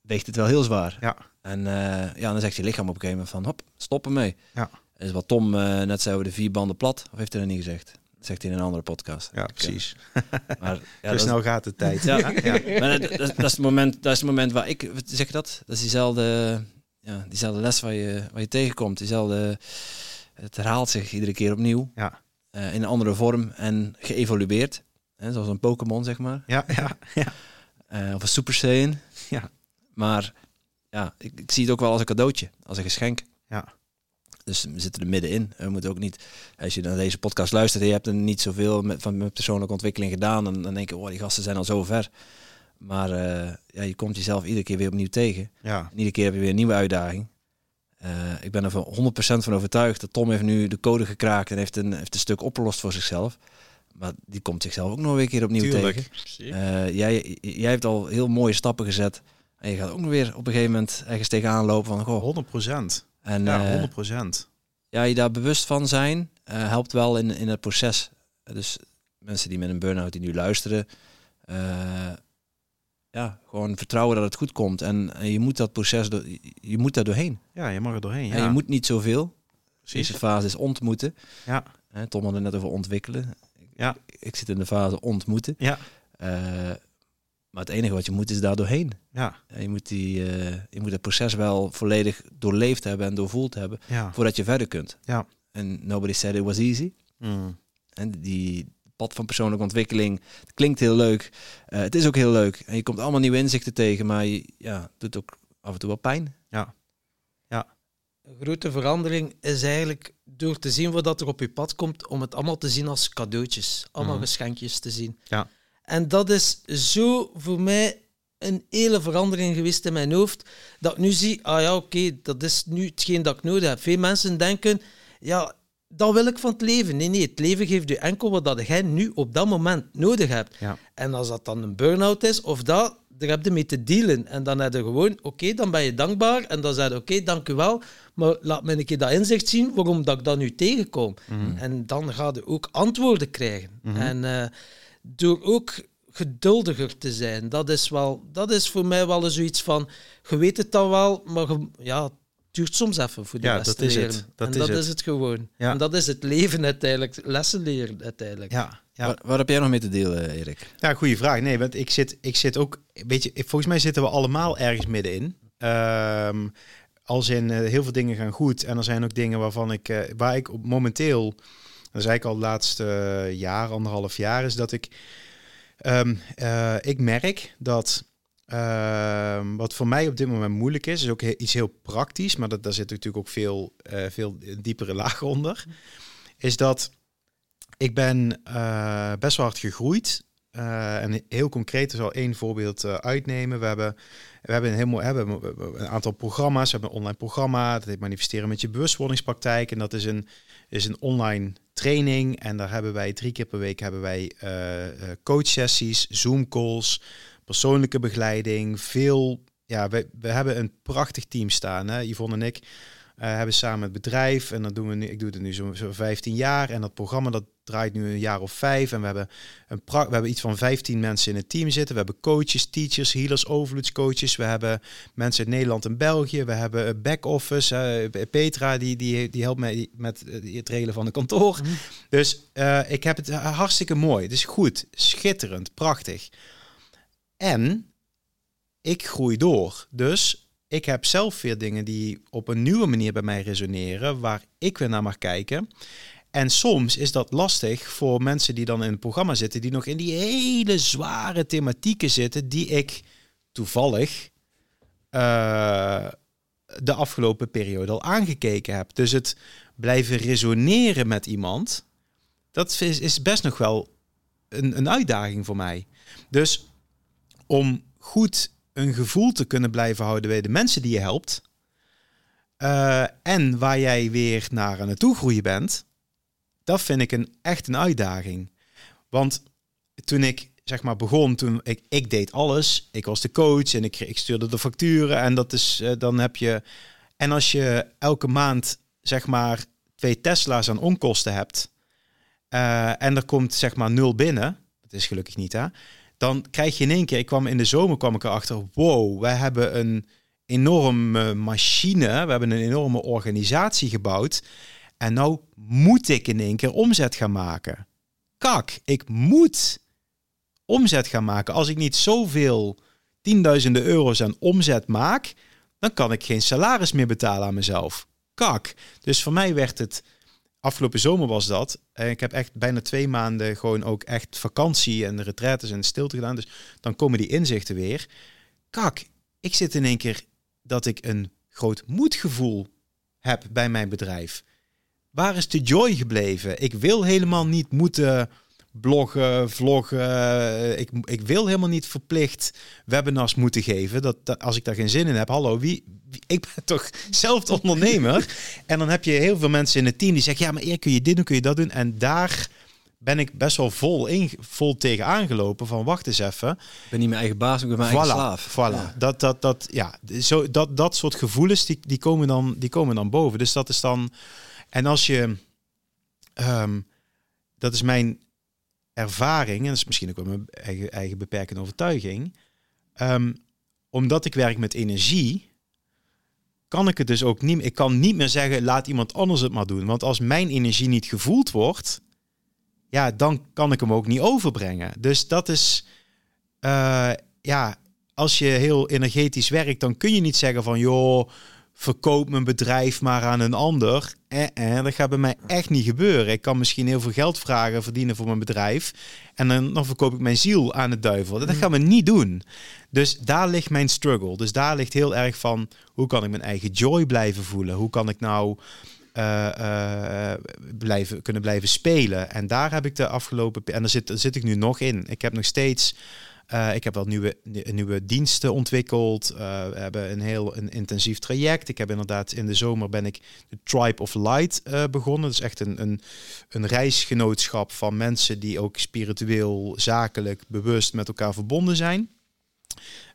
weegt het wel heel zwaar. ja, En eh, ja, dan zegt je lichaam op een gegeven moment van, hop, stop ermee. Ja. Dat is wat Tom eh, net zei over de vier banden plat, of heeft hij dat niet gezegd? Dat zegt hij in een andere podcast. ja, precies. Maar, ja, Zo snel gaat de tijd. ja, Ja. maar dat, dat, dat is het moment, dat is het moment waar ik, zeg je dat? Dat is diezelfde, ja, diezelfde les waar je, waar je tegenkomt. Diezelfde, het herhaalt zich iedere keer opnieuw. Ja. Eh, in een andere vorm en geëvolueerd. Hè, zoals een Pokémon, zeg maar. Ja, ja, ja. Eh, of een Super Saiyan. Ja. Maar ja, ik, ik zie het ook wel als een cadeautje, als een geschenk. Ja. Dus we zitten er middenin. We moeten ook niet, als je naar deze podcast luistert en je hebt er niet zoveel met, van met persoonlijke ontwikkeling gedaan, dan, dan denk je, oh, die gasten zijn al zo ver. Maar eh, ja, je komt jezelf iedere keer weer opnieuw tegen. ja. En iedere keer heb je weer een nieuwe uitdaging. Eh, ik ben er van 100% van overtuigd dat Tom heeft nu de code gekraakt en heeft een, heeft een stuk opgelost voor zichzelf. Maar die komt zichzelf ook nog weer een keer opnieuw Tuurlijk. tegen. Eh, jij, jij hebt al heel mooie stappen gezet. En je gaat ook nog weer op een gegeven moment ergens tegenaan lopen van, goh. 100 procent. En Ja, eh, 100 procent. ja, je daar bewust van zijn eh, helpt wel in, in het proces. Eh, Dus mensen die met een burn-out die nu luisteren, eh, ja, gewoon vertrouwen dat het goed komt. En, en je moet dat proces, door, je moet daar doorheen. Ja, je mag er doorheen. Ja, En je moet niet zoveel. precies. Deze fase is ontmoeten. Ja, Hè, Tom had het net over ontwikkelen. Ja. Ik zit in de fase ontmoeten. ja, Eh, maar het enige wat je moet is daar doorheen. ja, Ja, je, moet die, eh, je moet het proces wel volledig doorleefd hebben en doorvoeld hebben ja. voordat je verder kunt. Ja. En nobody said it was easy. Mm. En die pad van persoonlijke ontwikkeling het klinkt heel leuk. Eh, het is ook heel leuk. En je komt allemaal nieuwe inzichten tegen, maar je, ja, doet ook af en toe wel pijn. Een grote verandering is eigenlijk door te zien wat er op je pad komt, om het allemaal te zien als cadeautjes, allemaal Mhm. geschenkjes te zien. Ja. En dat is zo voor mij een hele verandering geweest in mijn hoofd, dat ik nu zie, ah ja, oké, dat is nu hetgeen dat ik nodig heb. Veel mensen denken, ja, dat wil ik van het leven. Nee, nee, het leven geeft je enkel wat dat jij nu op dat moment nodig hebt. Ja. En als dat dan een burn-out is, of dat, daar heb je mee te dealen. En dan heb je gewoon, oké, dan ben je dankbaar. En dan zeg je, oké, dank u wel. Maar laat me een keer dat inzicht zien waarom dat ik dat nu tegenkom. En dan ga je ook antwoorden krijgen. En eh, door ook geduldiger te zijn, dat is, wel, dat is voor mij wel eens zoiets van, je weet het dan wel, maar je- ja, duurt soms even voor die Ja, les dat te is het. leren. Dat en is dat het. is het gewoon. Ja. En dat is het leven uiteindelijk, lessen leren uiteindelijk. Ja, ja. Waar, waar heb jij nog mee te delen, Erik? Ja, goede vraag. Nee, want ik zit, ik zit ook, weet je, volgens mij zitten we allemaal ergens middenin. Ehm als in eh, heel veel dingen gaan goed en er zijn ook dingen waarvan ik, eh, waar ik op momenteel, dat zei ik al het laatste jaar, anderhalf jaar, is dat ik, ehm, eh, ik merk dat ehm, wat voor mij op dit moment moeilijk is, is ook iets heel praktisch, maar dat, daar zit natuurlijk ook veel, eh, veel diepere laag onder, is dat ik ben eh, best wel hard gegroeid. Eh, en heel concreet, er zal één voorbeeld uitnemen. We hebben, we hebben een heel mooi, hebben een aantal programma's. We hebben een online programma, dat heet Manifesteren met je bewustwordingspraktijk. En dat is een, is een online training. En daar hebben wij drie keer per week hebben wij coachsessies, Zoom calls, persoonlijke begeleiding. Veel, ja, we, we hebben een prachtig team staan. Hè? Yvonne en ik eh, hebben samen het bedrijf. En dat doen we nu, ik doe het nu zo'n zo 15 jaar. En dat programma dat draait nu een jaar of vijf. En we hebben, een we hebben iets van 15 mensen in het team zitten. We hebben coaches, teachers, healers, overvloedscoaches. We hebben mensen uit Nederland en België. We hebben een back-office. eh, Petra, die, die, die helpt mij met eh, het regelen van de kantoor. Dus eh, ik heb het hartstikke mooi. Het is goed, schitterend, prachtig. En ik groei door. Dus ik heb zelf weer dingen die op een nieuwe manier bij mij resoneren, waar ik weer naar mag kijken. En soms is dat lastig voor mensen die dan in het programma zitten, die nog in die hele zware thematieken zitten, die ik toevallig eh, de afgelopen periode al aangekeken heb. Dus het blijven resoneren met iemand, dat is, is best nog wel een, een uitdaging voor mij. Dus om goed een gevoel te kunnen blijven houden bij de mensen die je helpt. eh, en waar jij weer naar aan het toegroeien bent. Dat vind ik een, echt een uitdaging. Want toen ik zeg maar begon, toen ik, ik deed alles. Ik was de coach en ik, ik stuurde de facturen. En dat is, eh, dan heb je. En als je elke maand zeg maar twee Tesla's aan onkosten hebt. eh, en er komt zeg maar nul binnen. Dat is gelukkig niet hè dan krijg je in één keer, ik kwam in de zomer kwam ik erachter, wow, wij hebben een enorme machine, we hebben een enorme organisatie gebouwd en nou moet ik in één keer omzet gaan maken. Kak, ik moet omzet gaan maken. Als ik niet zoveel tienduizenden euro's aan omzet maak, dan kan ik geen salaris meer betalen aan mezelf. Kak. Dus voor mij werd het afgelopen zomer was dat. En ik heb echt bijna twee maanden gewoon ook echt vakantie en retraites en stilte gedaan. Dus dan komen die inzichten weer. Kak, ik zit in één keer dat ik een groot moedgevoel heb bij mijn bedrijf. Waar is de joy gebleven? Ik wil helemaal niet moeten bloggen, vloggen. Ik, ik wil helemaal niet verplicht webinars moeten geven. Dat, als ik daar geen zin in heb, hallo, wie, wie- ik ben toch zelf de ondernemer. en dan heb je heel veel mensen in het team die zeggen, ja, maar eer kun je dit doen, kun je dat doen. En daar ben ik best wel vol, in, vol tegen aangelopen van, wacht eens even. Ik ben niet mijn eigen baas, ik ben mijn Voilà, eigen slaaf. voilà. Ja. Dat, dat, dat, ja, zo, dat, dat soort gevoelens, die, die, komen dan, die komen dan boven. Dus dat is dan... En als je... ehm, dat is mijn ervaring, en dat is misschien ook wel mijn eigen, eigen beperkende overtuiging. Ehm, omdat ik werk met energie, kan ik het dus ook niet... Ik kan niet meer zeggen, laat iemand anders het maar doen. Want als mijn energie niet gevoeld wordt, ja, dan kan ik hem ook niet overbrengen. Dus dat is... eh, ja, als je heel energetisch werkt, dan kun je niet zeggen van joh, verkoop mijn bedrijf maar aan een ander. Eh, eh, dat gaat bij mij echt niet gebeuren. Ik kan misschien heel veel geld vragen, verdienen voor mijn bedrijf. En dan, dan verkoop ik mijn ziel aan de duivel. Dat gaan we niet doen. Dus daar ligt mijn struggle. Dus daar ligt heel erg van hoe kan ik mijn eigen joy blijven voelen? Hoe kan ik nou eh, eh, blijven, kunnen blijven spelen. En daar heb ik de afgelopen... En daar zit, daar zit ik nu nog in. Ik heb nog steeds... eh, ik heb wel nieuwe, nieuwe diensten ontwikkeld. Eh, we hebben een heel een intensief traject. Ik heb inderdaad in de zomer ben ik de Tribe of Light eh, begonnen. Dat is echt een, een, een reisgenootschap van mensen die ook spiritueel, zakelijk, bewust met elkaar verbonden zijn.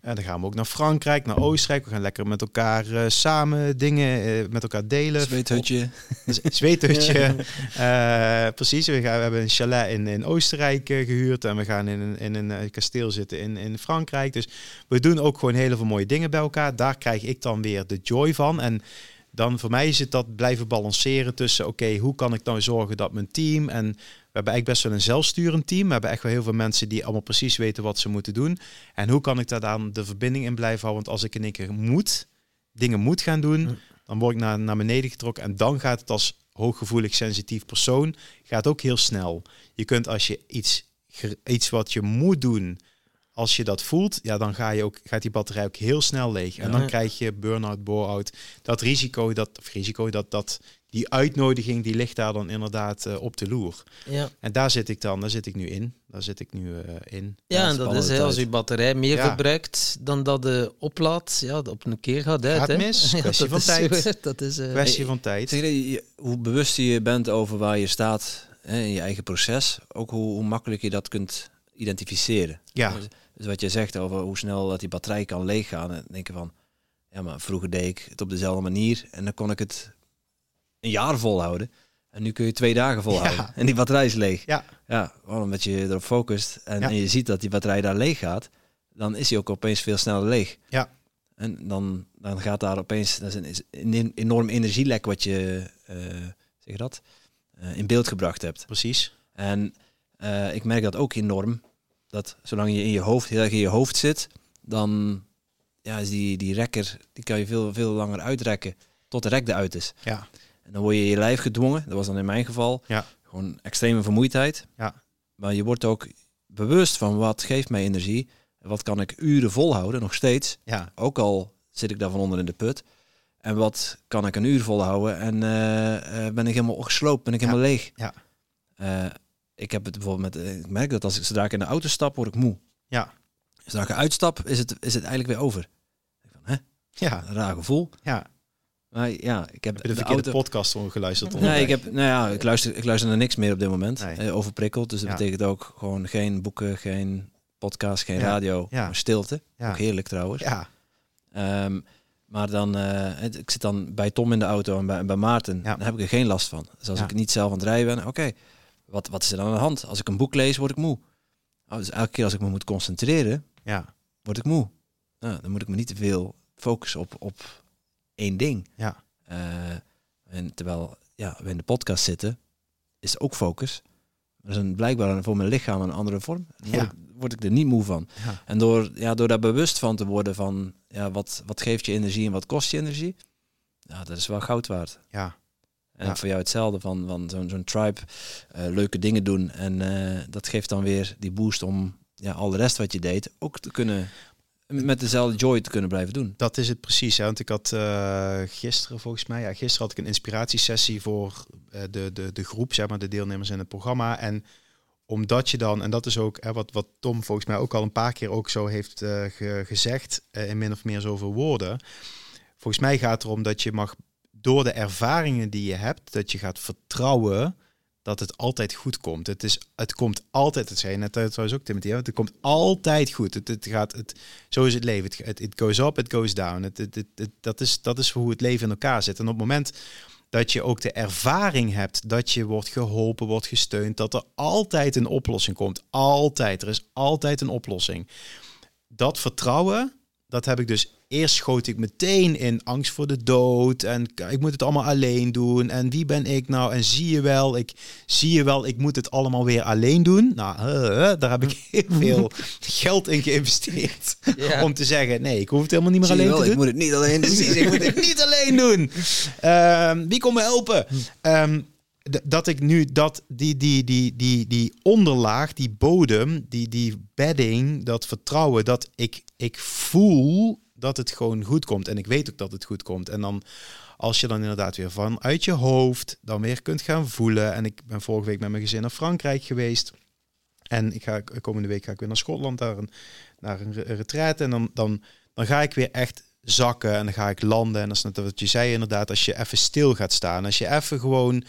En dan gaan we ook naar Frankrijk, naar Oostenrijk. We gaan lekker met elkaar eh, samen dingen eh, met elkaar delen. Zweethutje. Zweethutje. Eh, precies. We, gaan, we hebben een chalet in, in Oostenrijk eh, gehuurd. En we gaan in een, in een eh, kasteel zitten in, in Frankrijk. Dus we doen ook gewoon heel veel mooie dingen bij elkaar. Daar krijg ik dan weer de joy van. En dan voor mij is het dat blijven balanceren tussen... oké, hoe kan ik nou zorgen dat mijn team... en hebben eigenlijk best wel een zelfsturend team. We hebben echt wel heel veel mensen die allemaal precies weten wat ze moeten doen. En hoe kan ik daar dan de verbinding in blijven houden? Want als ik in één keer moet, dingen moet gaan doen, dan word ik naar, naar beneden getrokken. En dan gaat het als hooggevoelig sensitief persoon, gaat ook heel snel. Je kunt als je iets, iets wat je moet doen, als je dat voelt, ja, dan ga je ook, gaat die batterij ook heel snel leeg. En Ja. dan krijg je burn-out, bore-out. Dat risico, dat, of risico, dat, dat, die uitnodiging, die ligt daar dan inderdaad eh, op de loer. Ja, En daar zit ik dan, daar zit ik nu in. Daar zit ik nu eh, in. ja en dat is hè, als je batterij meer Ja. verbruikt dan dat de oplaadt, ja, dat op een keer gaat uit. Gaat hè. mis, kwestie van is tijd. dat is, eh, Kwestie van tijd. Zeg je, je- hoe bewust je bent over waar je staat hè, in je eigen proces, ook hoe, hoe makkelijk je dat kunt identificeren. Ja, Dus, wat je zegt over hoe snel dat die batterij kan leeggaan, en denken van, ja, maar vroeger deed ik het op dezelfde manier en dan kon ik het een jaar volhouden. En nu kun je twee dagen volhouden. Ja. En die batterij is leeg. ja, Ja, omdat je erop focust en, Ja. en je ziet dat die batterij daar leeg gaat, dan is die ook opeens veel sneller leeg. Ja. En dan, dan gaat daar opeens, dat is een, enorm energielek wat je, eh, zeg je dat, Eh, in beeld gebracht hebt. precies. En eh, ik merk dat ook enorm, dat zolang je in je hoofd, heel erg in je hoofd zit, dan ja, is die, die rekker, die kan je veel, veel langer uitrekken tot de rek eruit is. Ja, En dan word je je lijf gedwongen, dat was dan in mijn geval, Ja. gewoon extreme vermoeidheid. Ja. Maar je wordt ook bewust van wat geeft mij energie, en wat kan ik uren volhouden, nog steeds, ja, ook al zit ik daarvan onder in de put. En wat kan ik een uur volhouden en eh, eh, ben ik helemaal gesloopt, ben ik Ja. helemaal leeg. Ja. Eh, ik heb het bijvoorbeeld met, eh, ik merk dat als ik zodra ik in de auto stap, word ik moe. Ja. Zodra ik eruit stap, is het, is het eigenlijk weer over. Ik van, hè? ja, Een raar gevoel. ja. Maar ja, ik heb de de verkeerde auto. podcast geluisterd? Nee, ik heb, nou ja, ik luister, ik luister naar niks meer op dit moment. Nee. Eh, overprikkeld, dus dat Ja. betekent ook gewoon geen boeken, geen podcast, geen Ja. radio, Ja. maar stilte. Ja. Ook heerlijk trouwens. Ja, Ehm, maar dan, het- ik zit dan bij Tom in de auto en bij, bij Maarten. Ja. Dan heb ik er geen last van. Dus als ik niet zelf aan het rijden ben, oké, wat, wat is er dan aan de hand? Als ik een boek lees, word ik moe. Oh, dus elke keer als ik me moet concentreren, ja, word ik moe. Nou, dan moet ik me niet te veel focussen op, op één ding. ja, Eh, en terwijl ja, we in de podcast zitten, is ook focus. Dat is een, blijkbaar voor mijn lichaam een andere vorm. Dan word, Ja. ik, word ik er niet moe van. ja. En door, ja, door daar bewust van te worden van ja, wat, wat geeft je energie en wat kost je energie, ja, dat is wel goud waard. ja. En Ja. voor jou hetzelfde van, van zo'n zo'n tribe, eh, leuke dingen doen. En eh, dat geeft dan weer die boost om ja, al de rest wat je deed ook te kunnen, met dezelfde joy te kunnen blijven doen. Dat is het precies. Hè? Want ik had eh, gisteren volgens mij, ja, gisteren had ik een inspiratiesessie voor de, de, de groep, zeg maar, de deelnemers in het programma. En omdat je dan, en dat is ook hè, wat, wat Tom volgens mij ook al een paar keer ook zo heeft ge- gezegd, in min of meer zoveel woorden. Volgens mij gaat het erom dat je mag, door de ervaringen die je hebt, dat je gaat vertrouwen dat het altijd goed komt. Het, is, het komt altijd, dat zei je net trouwens ook Timothy, het komt altijd goed. Het, het gaat, het, zo is het leven. Het, goes up, it goes down. Het, het, het- dat, is, dat is hoe het leven in elkaar zit. En op het moment dat je ook de ervaring hebt dat je wordt geholpen, wordt gesteund, dat er altijd een oplossing komt. Altijd. Er is altijd een oplossing. Dat vertrouwen, dat heb ik dus eerst schoot ik meteen in angst voor de dood en ik moet het allemaal alleen doen en wie ben ik nou en zie je wel ik zie je wel ik moet het allemaal weer alleen doen nou daar heb ik heel veel geld in geïnvesteerd Ja. om te zeggen nee ik hoef het helemaal niet meer Zie alleen wel, te ik doen moet het niet alleen doen. Precies, ik moet het niet alleen doen. Ehm, wie komt me helpen? Ehm, dat ik nu dat die, die, die, die, die onderlaag, die bodem, die, die bedding, dat vertrouwen, dat ik, ik voel dat het gewoon goed komt. En ik weet ook dat het goed komt. En dan als je dan inderdaad weer vanuit je hoofd dan weer kunt gaan voelen. En ik ben vorige week met mijn gezin naar Frankrijk geweest. En ik ga komende week ga ik weer naar Schotland, naar een, naar een retraite. En dan, dan, dan ga ik weer echt zakken en dan ga ik landen. En dat is net wat je zei inderdaad, als je even stil gaat staan. Als je even gewoon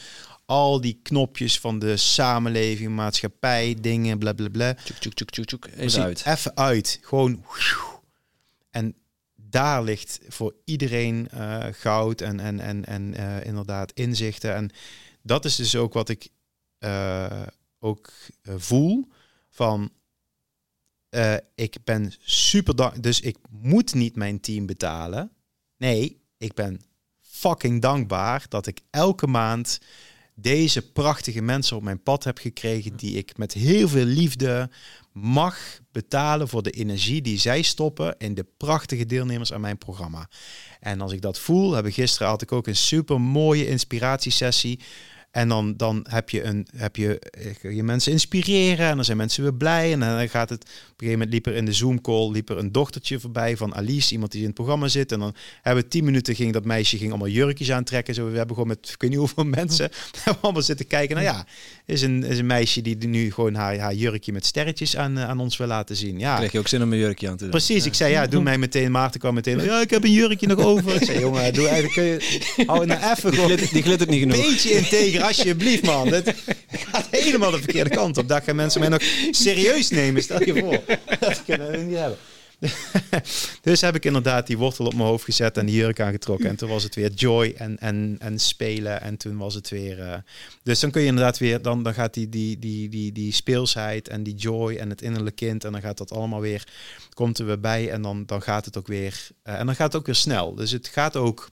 al die knopjes van de samenleving, maatschappij, dingen, bla bla bla. Even uit. Even uit. Gewoon. En daar ligt voor iedereen uh, goud en, en, en, en uh, inderdaad inzichten. En dat is dus ook wat ik uh, ook voel van ik ben super dankbaar. Dus ik moet niet mijn team betalen. Nee, ik ben fucking dankbaar dat ik elke maand deze prachtige mensen op mijn pad heb gekregen die ik met heel veel liefde mag betalen voor de energie die zij stoppen in de prachtige deelnemers aan mijn programma. En als ik dat voel, heb ik gisteren had ik ook een super mooie inspiratiesessie en dan, dan heb, je een, heb je eh, je mensen inspireren en dan zijn mensen weer blij. En dan gaat het, op een gegeven moment liep er in de Zoom-call liep er een dochtertje voorbij van Alice, iemand die in het programma zit. En dan hebben we tien minuten, ging dat meisje ging allemaal jurkjes aantrekken. Zo, we hebben gewoon met, ik weet niet hoeveel mensen, allemaal zitten kijken. Nou ja, is een, is een meisje die nu gewoon haar, haar jurkje met sterretjes aan, eh, aan ons wil laten zien. Ja. Krijg je ook zin om een jurkje aan te doen? Precies, ik zei ja, doe mij meteen. Maarten kwam meteen, ja, ik heb een jurkje nog over. Ik zei, jongen, doe eigenlijk, kun je, hou nou even die glittert, die glittert niet genoeg. Beetje integer alsjeblieft, man. Het gaat helemaal de verkeerde kant op. Dat gaan mensen mij nog serieus nemen, stel je voor. Dat kunnen we niet hebben. dus heb ik inderdaad die wortel op mijn hoofd gezet en die jurk aangetrokken. En toen was het weer joy en, en, en spelen. En toen was het weer. Uh, dus dan kun je inderdaad weer, dan, dan gaat die, die, die, die, die speelsheid en die joy en het innerlijke kind. En dan gaat dat allemaal weer, komt er weer bij. En dan, dan gaat het ook weer. Uh, en dan gaat het ook weer snel. Dus het gaat ook.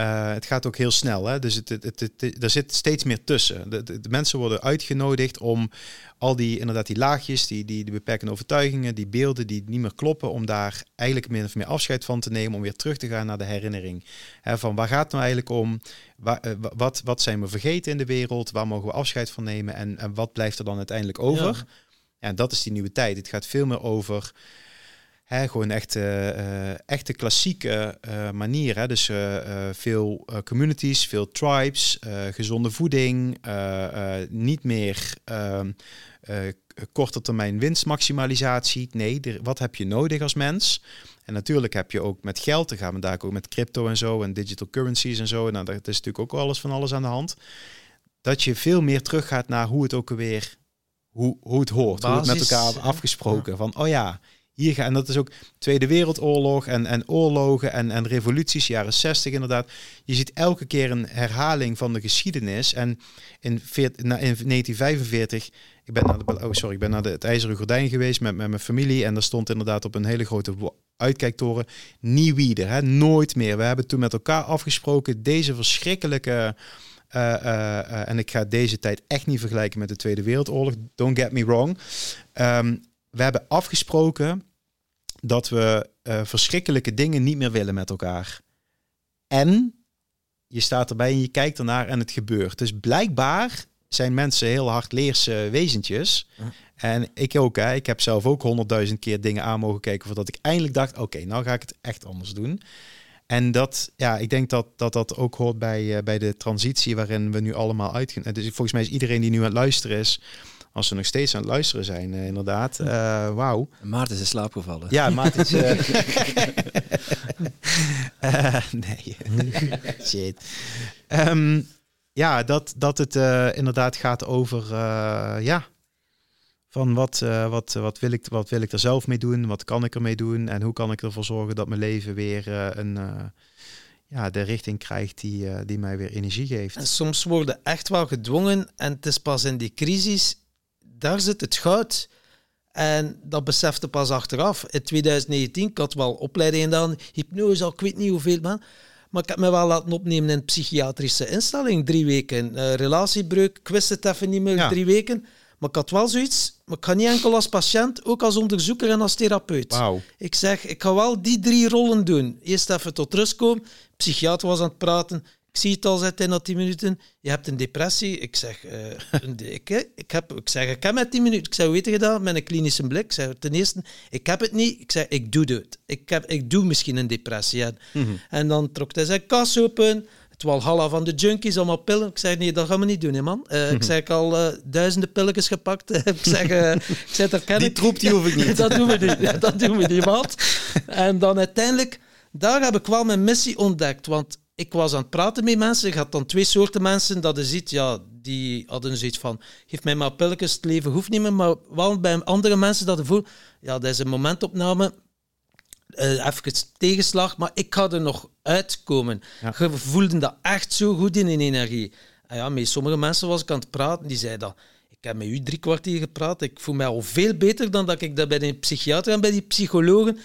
Uh, het gaat ook heel snel. Hè? Dus het, het, het, er zit steeds meer tussen. De, de, de, mensen worden uitgenodigd om al die, inderdaad, die laagjes, die, die, die beperkende overtuigingen, die beelden die niet meer kloppen, om daar eigenlijk min of meer afscheid van te nemen, om weer terug te gaan naar de herinnering. Hè, van waar gaat het nou eigenlijk om? Waar, uh, wat, wat zijn we vergeten in de wereld? Waar mogen we afscheid van nemen? En, en wat blijft er dan uiteindelijk over? Ja. ja, dat is die nieuwe tijd. Het gaat veel meer over Hè, gewoon echt uh, echte klassieke uh, manier. Hè? Dus veel communities, veel tribes, gezonde voeding, niet meer ehm, korte termijn winstmaximalisatie. Nee, wat heb je nodig als mens? En natuurlijk heb je ook met geld, dan gaan we daar ook met crypto en zo en digital currencies en zo. En nou, dat is natuurlijk ook alles van alles aan de hand. Dat je veel meer teruggaat naar hoe het ook weer, hoe, hoe het hoort, Basis, hoe het met elkaar afgesproken. Ja. Van, oh ja, hier gaan. En dat is ook Tweede Wereldoorlog en, en oorlogen en, en revoluties, jaren 60 inderdaad. Je ziet elke keer een herhaling van de geschiedenis. En in, in 1945, ik ben naar, de, oh sorry, ik ben naar de, het IJzeren Gordijn geweest met, met mijn familie. En daar stond inderdaad op een hele grote uitkijktoren, nie wieder, hè, nooit meer. We hebben toen met elkaar afgesproken, deze verschrikkelijke... Uh, uh, uh, en ik ga deze tijd echt niet vergelijken met de Tweede Wereldoorlog. Don't get me wrong. Um, we hebben afgesproken dat we uh, verschrikkelijke dingen niet meer willen met elkaar. En je staat erbij en je kijkt ernaar en het gebeurt. Dus blijkbaar zijn mensen heel hardleerse wezentjes. En ik ook. Hè. Ik heb zelf ook honderdduizend keer dingen aan mogen kijken voordat ik eindelijk dacht: oké, nou ga ik het echt anders doen. En dat, ja, ik denk dat dat, dat ook hoort bij, uh, bij de transitie waarin we nu allemaal uitgaan. Dus volgens mij is iedereen die nu aan het luisteren is, als ze nog steeds aan het luisteren zijn, uh, inderdaad. Uh, Wauw. Maarten is in slaap gevallen. Ja, Maarten is... Uh, nee. Shit. Um, ja, dat, dat het inderdaad gaat over... ja, van wat, wat, wat, wil ik, wat wil ik er zelf mee doen? Wat kan ik ermee doen? En hoe kan ik ervoor zorgen dat mijn leven weer een ja, de richting krijgt die, die mij weer energie geeft. En soms worden echt wel gedwongen en het is pas in die crisis daar zit het goud. En dat besefte pas achteraf. In 2019, ik had wel opleidingen gedaan, hypnose, al ik weet niet hoeveel man. Maar ik heb me wel laten opnemen in een psychiatrische instelling, drie weken. Uh, relatiebreuk, ik wist het even niet meer, drie weken. Maar ik had wel zoiets, maar ik ga niet enkel als patiënt, ook als onderzoeker en als therapeut. Wow. Ik zeg, ik ga wel die drie rollen doen. Eerst even tot rust komen, psychiater was aan het praten, Ik zie het al zitten na 10 minuten. Je hebt een depressie. Ik zeg, eh, een ik, ik, heb, ik zeg, ik heb met 10 minuten. Ik zeg, weet je dat? Met een klinische blik. Ik zeg, ten eerste, ik heb het niet. Ik zeg, ik doe het. Ik, heb, ik doe misschien een depressie. En, en dan trok hij zijn kas open. Het walhalla van de junkies, allemaal pillen. Ik zeg, nee, dat gaan we niet doen, hè, man. Eh, Ik zeg, ik al eh, duizenden pilletjes gepakt. ik zeg, ik zeg, dat ken Die troep, die hoef ik niet. dat doen we niet. Dat doen we niet, maat. En dan uiteindelijk, daar heb ik wel mijn missie ontdekt. Want ik was aan het praten met mensen. Ik had dan twee soorten mensen dat je ziet, ja, die hadden zoiets van, geef mij maar pilletjes, het leven hoeft niet meer. Maar wel bij andere mensen dat je voelt, ja, dat is een momentopname. eh even tegenslag, maar ik ga er nog uitkomen. Ja. Je voelde dat echt zo goed in een energie. En ja, met sommige mensen was ik aan het praten, die zeiden dat. Ik heb met u drie kwartier gepraat. Ik voel mij al veel beter dan dat ik dat bij de psychiater en bij die psychologen.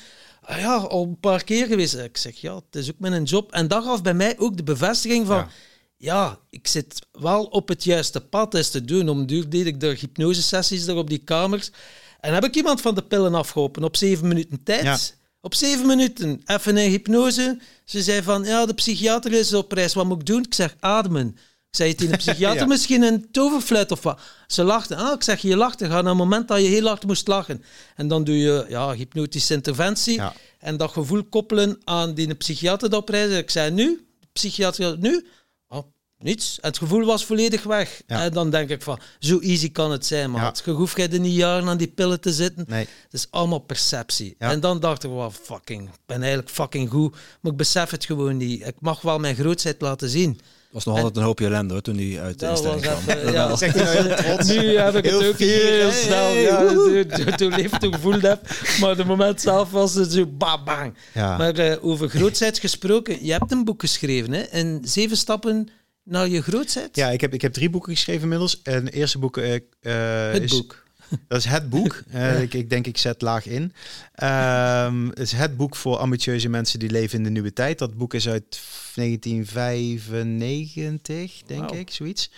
Ah ja, al een paar keer geweest. Ik zeg, ja, het is ook mijn job. En dat gaf bij mij ook de bevestiging van... Ja. Ja, ik zit wel op het juiste pad is te doen. Om duur deed ik de hypnosesessies daar op die kamers. En heb ik iemand van de pillen afgeholpen op zeven minuten tijd. Ja. Op zeven minuten, even een hypnose. Ze zei van, ja, de psychiater is op reis, wat moet ik doen? Ik zeg, ademen. Zei tegen de psychiater, Ja. misschien een toverfluit of wat. Ze lachten. Ah, ik zeg, je lacht. Er gaat naar een moment dat je heel hard moest lachen. En dan doe je ja, hypnotische interventie. Ja. En dat gevoel koppelen aan die psychiater dat is. Ik zei, nu? De psychiater, nu? Oh, niets. En het gevoel was volledig weg. Ja. En dan denk ik van, zo easy kan het zijn, man. Je hoeft er niet jaren aan die pillen te zitten. Nee. Het is allemaal perceptie. En dan dacht ik, well, fucking, ik ben eigenlijk fucking goed, maar ik besef het gewoon niet. Ik mag wel mijn grootheid laten zien. Was nog altijd een hoopje ellende hoor, toen hij uit de Dat instelling was kwam. even, ja. Hij nou heel trots. Nu heb ik Heel het ook fier. heel Hey, snel. hey, Ja, toen- toen- toen leef toen gevoeld heb. Maar de moment zelf was het zo bam, bang. Ja. Maar eh, over grootheid gesproken, je hebt een boek geschreven, hè? In zeven stappen naar je grootheid. Ja, ik heb, ik heb drie boeken geschreven inmiddels. En het eerste boek, eh, eh, het is, boek. Dat is het boek. Eh, ik, ik denk, ik zet laag in. Ehm, het is het boek voor ambitieuze mensen die leven in de nieuwe tijd. Dat boek is uit 1995, denk ik, zoiets.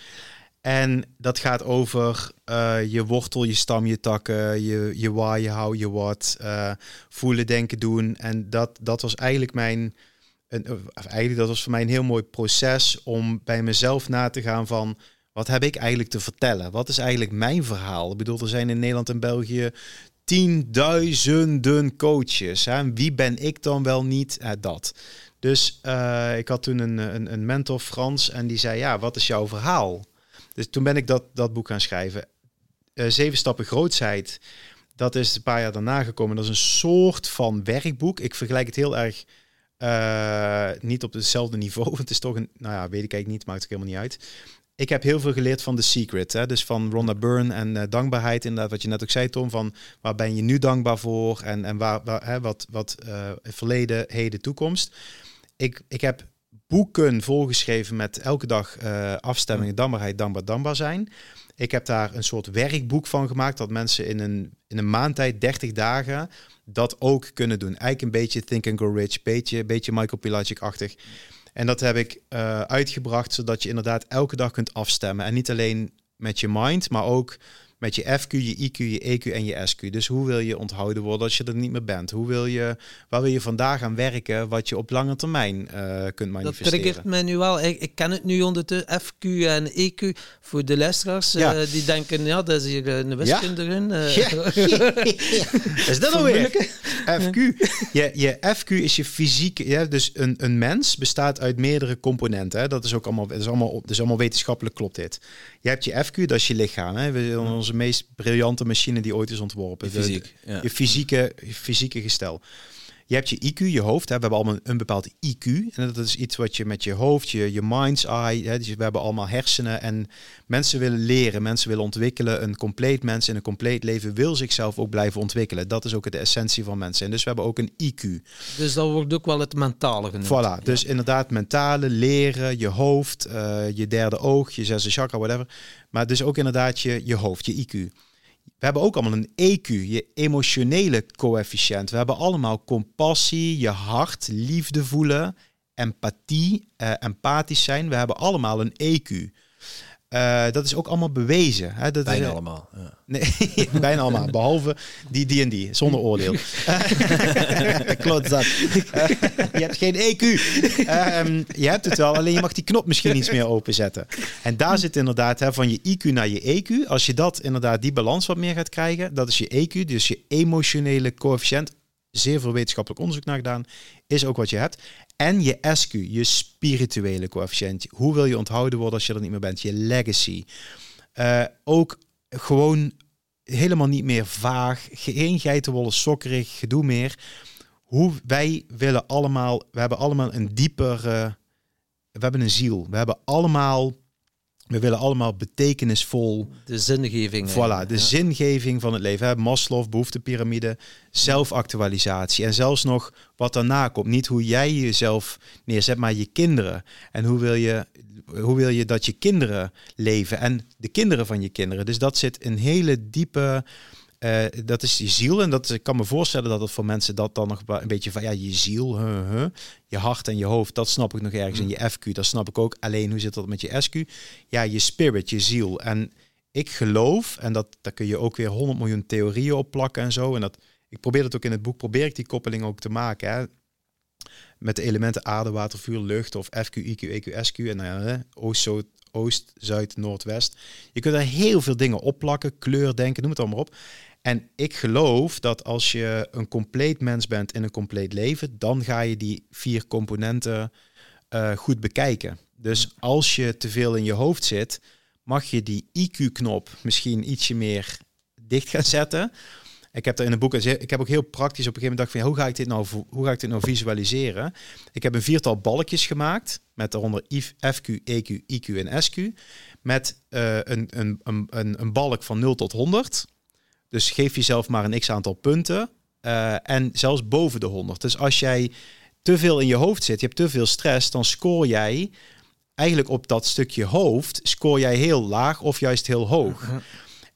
En dat gaat over eh, je wortel, je stam, je takken, je, je waar, je how, je wat, eh, voelen, denken, doen. En dat, dat was eigenlijk mijn, een, eigenlijk dat was voor mij een heel mooi proces om bij mezelf na te gaan van wat heb ik eigenlijk te vertellen? Wat is eigenlijk mijn verhaal? Ik bedoel, er zijn in Nederland en België tienduizenden coaches. Hè? Wie ben ik dan wel niet? Eh, dat. Dus eh, ik had toen een, een, een mentor, Frans, en die zei, ja, wat is jouw verhaal? Dus toen ben ik dat, dat boek gaan schrijven. Eh, Zeven stappen grootsheid. Dat is een paar jaar daarna gekomen. Dat is een soort van werkboek. Ik vergelijk het heel erg niet op hetzelfde niveau. Het is toch een, nou ja, weet ik eigenlijk niet, maakt ook helemaal niet uit. Ik heb heel veel geleerd van The Secret. Hè? Dus van Rhonda Byrne en eh, dankbaarheid. Inderdaad, wat je net ook zei, Tom. Van waar ben je nu dankbaar voor? En, en waar, waar, hè, wat, wat eh, verleden, heden, toekomst. Ik, ik heb boeken volgeschreven met elke dag eh, afstemmingen, dankbaarheid, dankbaar, dankbaar zijn. Ik heb daar een soort werkboek van gemaakt dat mensen in een, in een maand tijd, 30 dagen, dat ook kunnen doen. Eigenlijk een beetje Think and Go Rich, beetje, beetje Michael Pilacic-achtig. En dat heb ik eh, uitgebracht zodat je inderdaad elke dag kunt afstemmen. En niet alleen met je mind, maar ook met je FQ, je IQ, je EQ en je SQ. Dus hoe wil je onthouden worden als je er niet meer bent? Hoe wil je, waar wil je vandaag aan werken wat je op lange termijn eh, kunt Dat manifesteren? triggert mij nu wel. Ik, ik ken het nu ondertussen, FQ en EQ. Voor de luisteraars Ja. eh, die denken, ja, dat is hier eh, een wiskundige. Ja. is dat alweer? Moeilijke. FQ. Je, je FQ is je fysieke. Ja, dus een, een mens bestaat uit meerdere componenten. Hè. Dat is ook allemaal, dat is allemaal, dat is allemaal wetenschappelijk klopt dit. Je hebt je FQ, dat is je lichaam. Hè. Onze meest briljante machine die ooit is ontworpen. Je fysiek, ja. Je fysieke, je fysieke gestel. Je hebt je IQ, je hoofd. Hè. We hebben allemaal een bepaald IQ. En dat is iets wat je met je hoofd, je, je mind's eye. Hè. Dus we hebben allemaal hersenen. En mensen willen leren, mensen willen ontwikkelen. Een compleet mens in een compleet leven wil zichzelf ook blijven ontwikkelen. Dat is ook de essentie van mensen. En dus we hebben ook een IQ. Dus dat wordt ook wel het mentale genoemd. Voilà. Dus inderdaad, mentale, leren, je hoofd, eh, je derde oog, je zesde chakra, whatever. Maar dus ook inderdaad je, je hoofd, je IQ. We hebben ook allemaal een EQ, je emotionele coëfficiënt. We hebben allemaal compassie, je hart, liefde voelen, empathie, eh, empathisch zijn. We hebben allemaal een EQ. Eh, dat is ook allemaal bewezen. Hè? Dat Bijna is, allemaal. Ja. Nee, bijna allemaal. Behalve die, die en die. Zonder oordeel. Klopt dat. Eh, je hebt geen EQ. Ehm, je hebt het wel, alleen je mag die knop misschien iets meer openzetten. En daar zit inderdaad hè, van je IQ naar je EQ. Als je dat inderdaad, die balans wat meer gaat krijgen, dat is je EQ, dus je emotionele coëfficiënt. Zeer veel wetenschappelijk onderzoek naar gedaan. Is ook wat je hebt. En je SQ, je spirituele coëfficiënt. Hoe wil je onthouden worden als je er niet meer bent? Je legacy. Eh, ook gewoon helemaal niet meer vaag. Geen geitenwolle sokkerig gedoe meer. Hoe wij willen allemaal, we hebben allemaal een diepere, we hebben een ziel. We hebben allemaal, we willen allemaal betekenisvol De zingeving. Voilà, de ja. zingeving van het leven. Hè? Maslow, behoeftepyramide, zelfactualisatie. En zelfs nog wat daarna komt. Niet hoe jij jezelf neerzet, maar je kinderen. En hoe wil je, hoe wil je dat je kinderen leven? En de kinderen van je kinderen. Dus dat zit een hele diepe... eh, dat is je ziel. En dat, ik kan me voorstellen dat het voor mensen dat dan nog een beetje van... Ja, je ziel, huh, huh. je hart en je hoofd, dat snap ik nog ergens. En je FQ, dat snap ik ook. Alleen, hoe zit dat met je SQ? Ja, je spirit, je ziel. En ik geloof, en dat, daar kun je ook weer 100 miljoen theorieën op plakken en zo. En dat, ik probeer het ook in het boek, probeer ik die koppeling ook te maken. Hè? Met de elementen aarde, water, vuur, lucht of FQ, IQ, EQ, SQ. En nou ja, hè, oost, zo, oost, zuid, noordwest. Je kunt er heel veel dingen opplakken, kleur denken, noem het allemaal op. En ik geloof dat als je een compleet mens bent in een compleet leven, dan ga je die vier componenten eh, goed bekijken. Dus als je te veel in je hoofd zit, mag je die IQ-knop misschien ietsje meer dicht gaan zetten. Ik heb er in het boek, ik heb ook heel praktisch op een gegeven moment dacht van, hoe ga ik dit nou, hoe ga ik dit nou visualiseren? Ik heb een viertal balkjes gemaakt met daaronder FQ, EQ, IQ en SQ, met eh, een, een, een, een, een balk van 0 tot 100. Dus geef jezelf maar een x aantal punten eh, en zelfs boven de 100. Dus als jij te veel in je hoofd zit, je hebt te veel stress, dan scoor jij eigenlijk op dat stukje hoofd, scoor jij heel laag of juist heel hoog.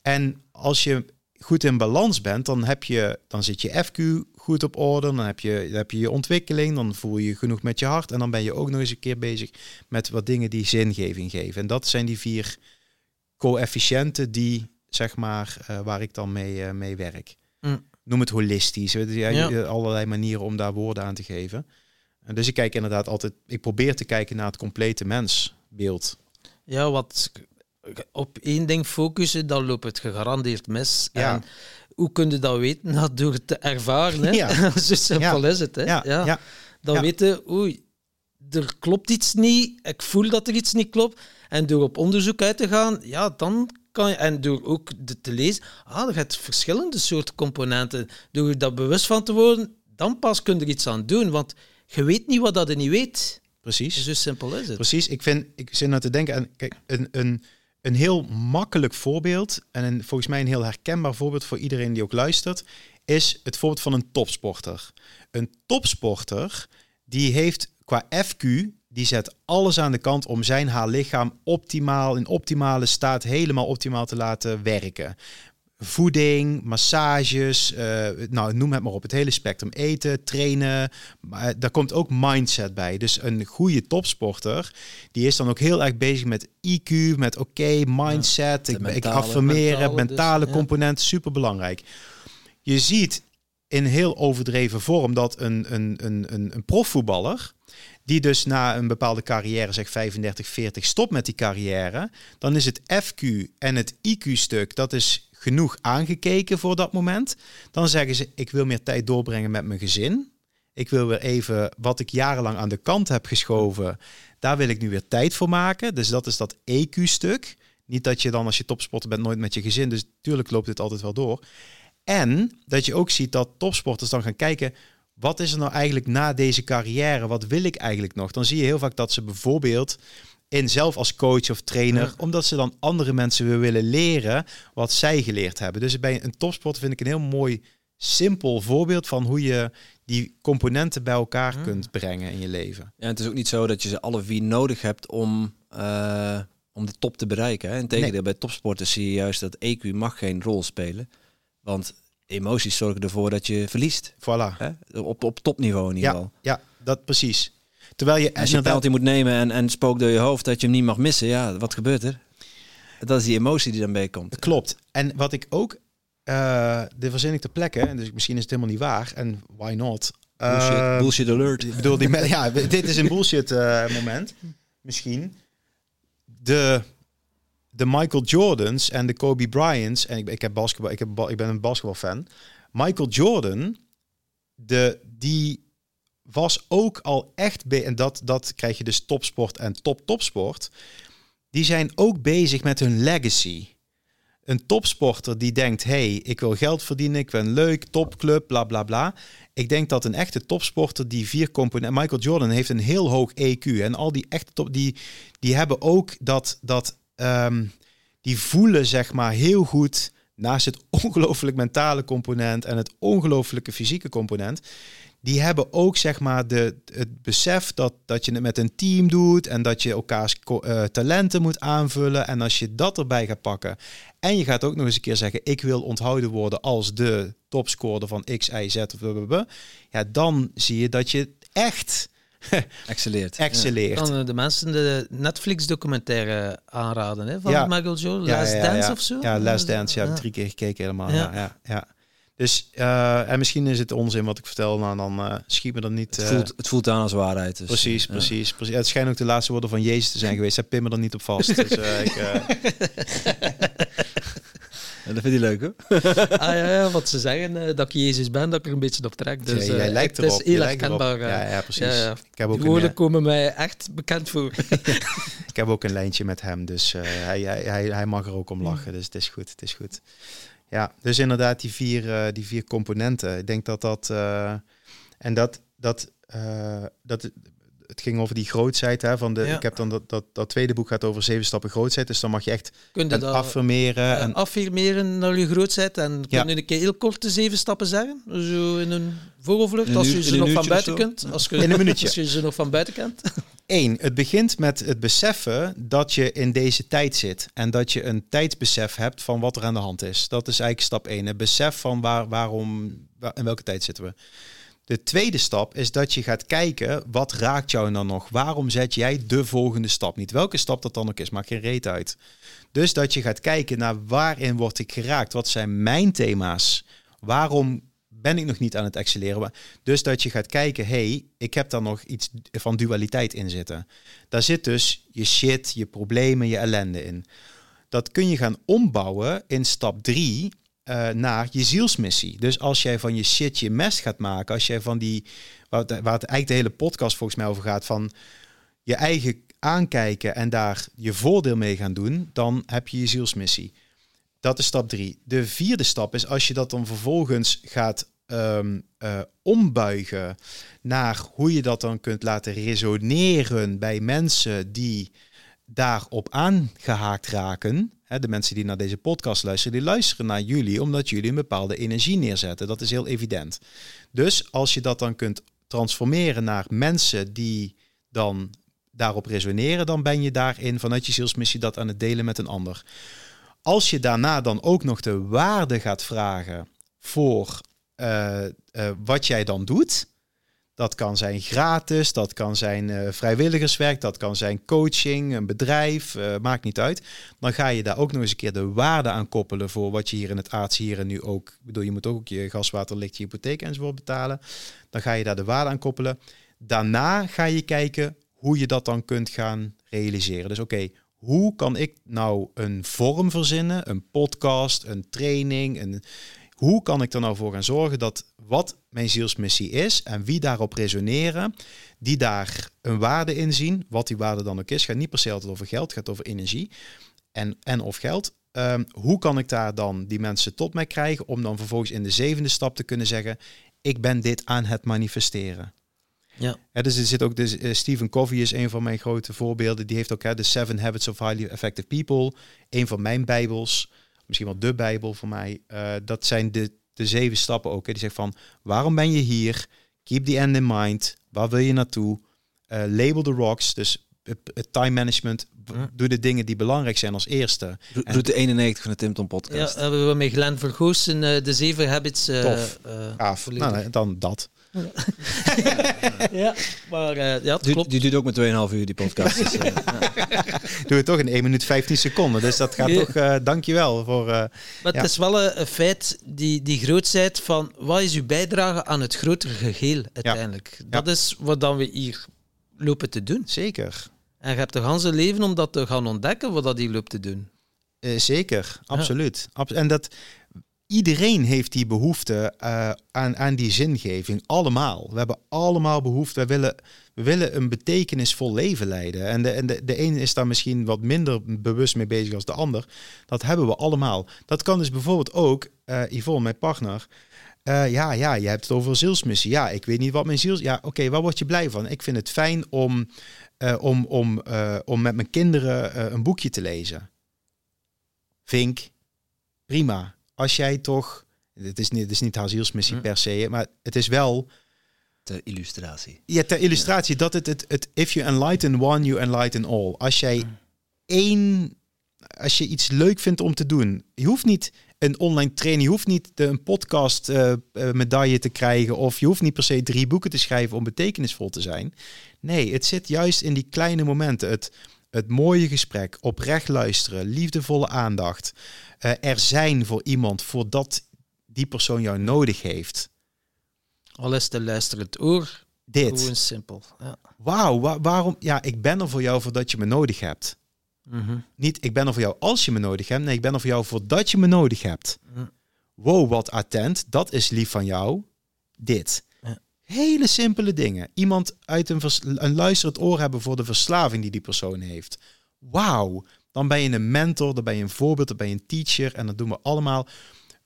En als je goed in balans bent, dan, heb je, dan zit je FQ goed op orde, dan heb, je, dan heb je je ontwikkeling, dan voel je je genoeg met je hart en dan ben je ook nog eens een keer bezig met wat dingen die zingeving geven. En dat zijn die vier coëfficiënten die, zeg maar, eh, waar ik dan mee, eh, mee werk. Mm. Noem het holistisch. je, Ja, Allerlei manieren om daar woorden aan te geven. En dus ik kijk inderdaad altijd, ik probeer te kijken naar het complete mensbeeld. Ja, wat op één ding focussen, dan loopt het gegarandeerd mis. Ja. En hoe kun je dat weten? Nou, door het te ervaren. Hè? Ja. Zo simpel is het. Hè? Ja. Dan weten, oei, er klopt iets niet. Ik voel dat er iets niet klopt. En door op onderzoek uit te gaan, ja, dan kan je... En door ook de, te lezen, ah, er gaat verschillende soorten componenten. Door je daar bewust van te worden, dan pas kun je er iets aan doen. Want je weet niet wat dat je niet weet. Precies. Zo simpel is het. Precies, ik vind, ik zit nou te denken aan, kijk, een, een, een heel makkelijk voorbeeld en een, volgens mij een heel herkenbaar voorbeeld voor iedereen die ook luistert, is het voorbeeld van een topsporter. Een topsporter, die heeft qua FQ, die zet alles aan de kant om zijn haar lichaam optimaal, in optimale staat, helemaal optimaal te laten werken. Voeding, massages, eh, nou noem het maar op, het hele spectrum. Eten, trainen, maar daar komt ook mindset bij. Dus een goede topsporter, die is dan ook heel erg bezig met IQ, met oké, mindset, ik, ik mentale- affirmeren, mentale mentale, dus, component, super belangrijk. Je ziet in heel overdreven vorm dat een, een, een, een, een profvoetballer, die dus na een bepaalde carrière, zeg 35, 40, stopt met die carrière, dan is het FQ en het IQ-stuk, dat is genoeg aangekeken voor dat moment. Dan zeggen ze, ik wil meer tijd doorbrengen met mijn gezin. Ik wil weer even wat ik jarenlang aan de kant heb geschoven, daar wil ik nu weer tijd voor maken. Dus dat is dat EQ-stuk. Niet dat je dan als je topsporter bent nooit met je gezin, dus natuurlijk loopt dit altijd wel door. En dat je ook ziet dat topsporters dan gaan kijken, wat is er nou eigenlijk na deze carrière? Wat wil ik eigenlijk nog? Dan zie je heel vaak dat ze bijvoorbeeld in zelf als coach of trainer, Ja. omdat ze dan andere mensen weer willen leren wat zij geleerd hebben. Dus bij een topsporter vind ik een heel mooi, simpel voorbeeld van hoe je die componenten bij elkaar Ja. kunt brengen in je leven. Ja, het is ook niet zo dat je ze alle vier nodig hebt om, eh, om de top te bereiken. Hè. Integendeel, Nee. bij topsporters zie je juist dat EQ mag geen rol spelen. Want emoties zorgen ervoor dat je verliest. Voilà. Hè? Op, op topniveau in ieder Ja, geval. ja, dat precies. Terwijl je Als je een penalty moet nemen en, en spook door je hoofd dat je hem niet mag missen, ja, wat gebeurt er? Dat is die emotie die dan bij komt. Klopt. En wat ik ook, eh dit verzin ik ter plekke, dus misschien is het helemaal niet waar. En why not? Bullshit, Eh, bullshit alert. Ik bedoel, die, ja, dit is een bullshit eh, moment. Misschien. De, de Michael Jordans en de Kobe Bryants. En ik, ik, heb basketbal, ik, heb, ik ben een basketbalfan. Michael Jordan, de, die was ook al echt... Be en dat, dat krijg je dus topsport en top-topsport. Die zijn ook bezig met hun legacy. Een topsporter die denkt... hey, ik wil geld verdienen, ik ben leuk, topclub, bla bla bla. Ik denk dat een echte topsporter die vier componenten... Michael Jordan heeft een heel hoog EQ. En al die echte top... Die, die hebben ook dat... dat ehm, die voelen zeg maar heel goed... naast het ongelooflijk mentale component... en het ongelooflijke fysieke component... die hebben ook zeg maar de, het besef dat, dat je het met een team doet... en dat je elkaars eh, talenten moet aanvullen. En als je dat erbij gaat pakken... en je gaat ook nog eens een keer zeggen... ik wil onthouden worden als de topscorer van X, Y, Z... ja, dan zie je dat je echt Excelleert. excelleert. kan eh, de mensen de Netflix-documentaire aanraden hè, van Ja. Michael Jordan, Ja, Last ja, ja, Dance ja. of zo? Ja, Last Dance. Ja, heb ik Ja. drie keer gekeken helemaal. Ja. Ja. Ja, ja, Dus, eh, en misschien is het onzin wat ik vertel, nou dan eh, schiet me dan niet... Het, voelt, het voelt aan als waarheid. Dus, Precies, ja. precies, precies. Het schijnt ook de laatste woorden van Jezus te zijn geweest. Hij pin me er niet op vast. Dus, eh, ik, Ja, dat vind je leuk, hoor. Ah ja, ja, wat ze zeggen, eh, dat ik Jezus ben, dat ik er een beetje op trek. Dus, jij eh, lijkt het erop. is je heel erop. herkenbaar. eh. Ja, ja, precies. Ja, ja. Ik, heb ook Die woorden komen mij echt bekend voor. ik heb ook een lijntje met hem. Dus eh, hij, hij, hij, hij mag er ook om lachen. Dus het is goed, het is goed. Ja, dus inderdaad die vier, die vier componenten. Ik denk dat dat... eh, en dat... dat, eh, dat het ging over die grootheid. Hè, van de, Ja. Ik heb dan dat, dat, dat tweede boek gaat over zeven stappen grootheid. Dus dan mag je echt Kun je het dat affirmeren. eh, en, affirmeren naar je grootheid? En kun Ja. je een keer heel kort de zeven stappen zeggen? Zo in een vogelvlucht, In een als je in ze nog van buiten kunt. Als je, In een minuutje. Als je ze nog van buiten kent. Eén, het begint met het beseffen dat je in deze tijd zit. En dat je een tijdsbesef hebt van wat er aan de hand is. Dat is eigenlijk stap één. Het besef van waar, waarom, waar, in welke tijd zitten we. De tweede stap is dat je gaat kijken wat raakt jou dan nog? Waarom zet jij de volgende stap niet? Welke stap dat dan ook is, maakt geen reet uit. Dus dat je gaat kijken naar waarin word ik geraakt? Wat zijn mijn thema's? Waarom ben ik nog niet aan het excelleren? Dus dat je gaat kijken, hey, ik heb daar nog iets van dualiteit in zitten. Daar zit dus je shit, je problemen, je ellende in. Dat kun je gaan ombouwen in stap 3 eh, naar je zielsmissie. Dus als jij van je shit je mest gaat maken, als jij van die, waar het, eigenlijk de hele podcast volgens mij over gaat, van je eigen aankijken en daar je voordeel mee gaan doen, dan heb je je zielsmissie. Dat is stap drie. De vierde stap is als je dat dan vervolgens gaat ehm, eh, ombuigen naar hoe je dat dan kunt laten resoneren bij mensen die daarop aangehaakt raken de mensen die naar deze podcast luisteren, die luisteren naar jullie omdat jullie een bepaalde energie neerzetten. Dat is heel evident. Dus als je dat dan kunt transformeren naar mensen die dan daarop resoneren, dan ben je daarin vanuit je zielsmissie dat aan het delen met een ander. Als je daarna dan ook nog de waarde gaat vragen voor eh, eh, wat jij dan doet, dat kan zijn gratis, dat kan zijn eh, vrijwilligerswerk, dat kan zijn coaching, een bedrijf, eh, maakt niet uit. Dan ga je daar ook nog eens een keer de waarde aan koppelen voor wat je hier in het aardse hier en nu ook. Bedoel, je moet ook je gas, water, licht, je hypotheek enzovoort betalen. Dan ga je daar de waarde aan koppelen. Daarna ga je kijken hoe je dat dan kunt gaan realiseren. Dus oké, hoe kan ik nou een vorm verzinnen, een podcast, een training, een, hoe kan ik er nou voor gaan zorgen dat wat mijn zielsmissie is en wie daarop resoneren, die daar een waarde in zien, wat die waarde dan ook is, gaat niet per se altijd over geld, gaat over energie en, en of geld. Ehm, hoe kan ik daar dan die mensen tot mij krijgen om dan vervolgens in de zevende stap te kunnen zeggen, ik ben dit aan het manifesteren. Ja. Ja, dus er zit ook dus, eh, Stephen Covey is een van mijn grote voorbeelden. Die heeft ook hè, de Seven Habits of Highly Effective People. Een van mijn bijbels, misschien wel de bijbel voor mij. Eh, dat zijn de, de zeven stappen ook. Hè. Die zegt van, waarom ben je hier? Keep the end in mind. Waar wil je naartoe? Eh, label the rocks. Dus het time management. Doe de dingen die belangrijk zijn als eerste. Ro- En- Route 91 van de Tim Tom Ja, podcast. hebben we met Glenn Vergoos in eh, de zeven habits. eh, Tof. eh. Nou, nee, dan dat. Ja, maar eh, ja, klopt. die duurt ook maar 2,5 uur, die podcast. Dus, eh, ja. Doe het toch in 1 minuut 15 seconden. Dus dat gaat Ja. toch, eh dankjewel voor... Maar Ja. het is wel een, feit, die, die grootheid van wat is uw bijdrage aan het grotere geheel uiteindelijk. Dat is wat dan we hier lopen te doen. zeker. En je hebt de hele leven om dat te gaan ontdekken, wat dat hier loopt te doen. Zeker, absoluut. Abs- en dat iedereen heeft die behoefte eh, aan, aan die zingeving. Allemaal. We hebben allemaal behoefte. We willen, we willen een betekenisvol leven leiden. En de, en de, de een is daar misschien wat minder bewust mee bezig als de ander. Dat hebben we allemaal. Dat kan dus bijvoorbeeld ook, eh Yvonne, mijn partner. eh, ja, ja, je hebt het over zielsmissie. Ja, ik weet niet wat mijn ziels... Ja, oké, waar word je blij van? Ik vind het fijn om, om, om, om met mijn kinderen een boekje te lezen. Vink, prima. Als jij toch, het is niet, het is niet haar zielsmissie Hm. per se, maar het is wel, Ter illustratie. ja, ter illustratie dat het, het, het, if you enlighten one, you enlighten all. Als jij Hm. één, als je iets leuk vindt om te doen, je hoeft niet een online training, je hoeft niet de, een podcast eh, eh, medaille te krijgen of je hoeft niet per se drie boeken te schrijven om betekenisvol te zijn. Nee, het zit juist in die kleine momenten. Het, het mooie gesprek, oprecht luisteren, liefdevolle aandacht, eh, er zijn voor iemand voordat die persoon jou nodig heeft. Al is te luisteren het oor, Dit. gewoon simpel. Ja. Wauw, wa- waarom? Ja, ik ben er voor jou voordat je me nodig hebt. Mhm. Niet ik ben er voor jou als je me nodig hebt. Nee, ik ben er voor jou voordat je me nodig hebt. Ja. Wow, wat attent. Dat is lief van jou. Dit. Hele simpele dingen. Iemand uit een, een luisterend oor hebben voor de verslaving die die persoon heeft. Wauw. Dan ben je een mentor, dan ben je een voorbeeld, dan ben je een teacher. En dat doen we allemaal.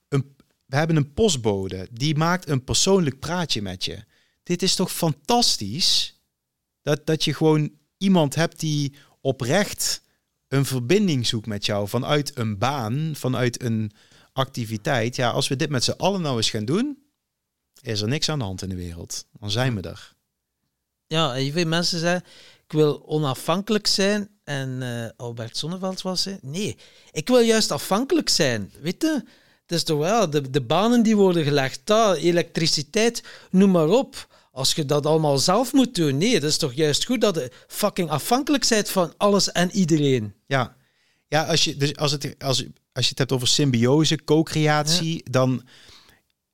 Een, we hebben een postbode. Die maakt een persoonlijk praatje met je. Dit is toch fantastisch? Dat, dat je gewoon iemand hebt die oprecht een verbinding zoekt met jou vanuit een baan, vanuit een activiteit. Ja, als we dit met z'n allen nou eens gaan doen, is er niks aan de hand in de wereld. Dan zijn we er. Ja, en veel mensen zeggen, ik wil onafhankelijk zijn. En eh, Albert Sonneveld was hij. Nee, ik wil juist afhankelijk zijn. Weet je? Het is toch wel, de, de banen die worden gelegd, elektriciteit, noem maar op. Als je dat allemaal zelf moet doen. Nee, het is toch juist goed dat je fucking afhankelijk bent van alles en iedereen. Ja, ja als, je, dus als, het, als, als je het hebt over symbiose, co-creatie, dan...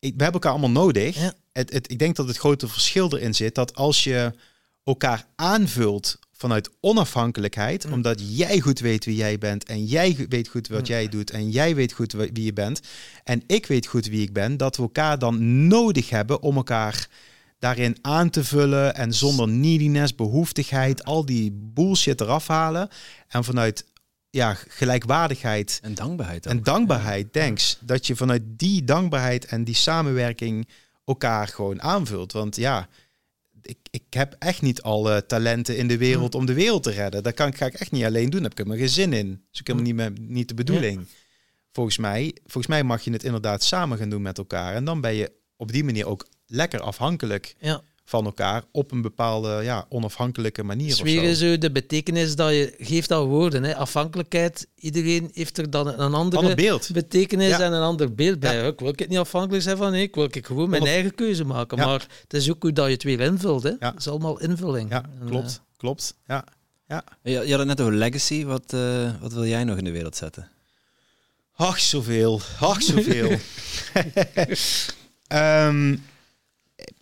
We hebben elkaar allemaal nodig. Ja. Het, het, ik denk dat het grote verschil erin zit dat als je elkaar aanvult vanuit onafhankelijkheid, Mm. omdat jij goed weet wie jij bent en jij weet goed wat Mm. jij doet en jij weet goed wie je bent en ik weet goed wie ik ben, dat we elkaar dan nodig hebben om elkaar daarin aan te vullen en zonder neediness, behoeftigheid, al die bullshit eraf halen en vanuit ja, gelijkwaardigheid En dankbaarheid ook. en dankbaarheid, thanks. Dat je vanuit die dankbaarheid en die samenwerking elkaar gewoon aanvult. Want ja, ik, ik heb echt niet alle talenten in de wereld om de wereld te redden. Dat kan, ik- ga ik echt niet alleen doen. Daar heb ik helemaal geen zin in. Dus ik helemaal niet, me- niet de bedoeling. Volgens, mij, volgens mij mag je het inderdaad samen gaan doen met elkaar. En dan ben je op die manier ook lekker afhankelijk Ja. Van elkaar op een bepaalde ja, onafhankelijke manier. Is weer zo. zo de betekenis dat je geeft aan woorden. Hè. Afhankelijkheid, iedereen heeft er dan een andere Ander beeld. betekenis Ja. en een ander beeld bij. Ik wil ik het niet afhankelijk zijn van ik wil ik gewoon mijn Onaf- eigen keuze maken. Ja. Maar het is ook hoe dat je het weer invult. Hè. Ja. Het is allemaal invulling. Ja, En, klopt. eh, Klopt. Ja. Je, je had het net over legacy. Wat, eh, wat wil jij nog in de wereld zetten? Ach, zoveel. Ach, zoveel. Ehm,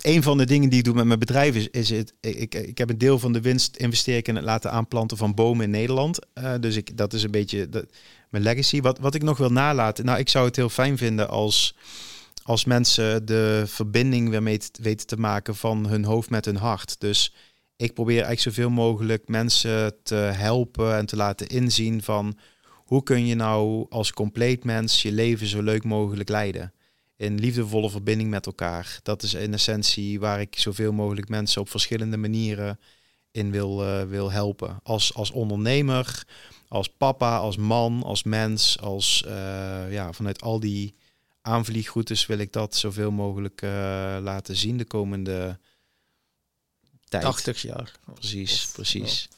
een van de dingen die ik doe met mijn bedrijf is, is het, ik, ik heb een deel van de winst investeer ik in het laten aanplanten van bomen in Nederland. Eh, dus ik, dat is een beetje dat, mijn legacy. Wat, wat ik nog wil nalaten, nou, ik zou het heel fijn vinden als, als mensen de verbinding weer mee te, weten te maken van hun hoofd met hun hart. Dus ik probeer eigenlijk zoveel mogelijk mensen te helpen en te laten inzien van hoe kun je nou als compleet mens je leven zo leuk mogelijk leiden? In liefdevolle verbinding met elkaar. Dat is in essentie waar ik zoveel mogelijk mensen op verschillende manieren in wil, eh, wil helpen. Als, als ondernemer, als papa, als man, als mens, als eh, ja, vanuit al die aanvliegroutes wil ik dat zoveel mogelijk eh, laten zien de komende tijd. 80 jaar. Precies, Of- precies.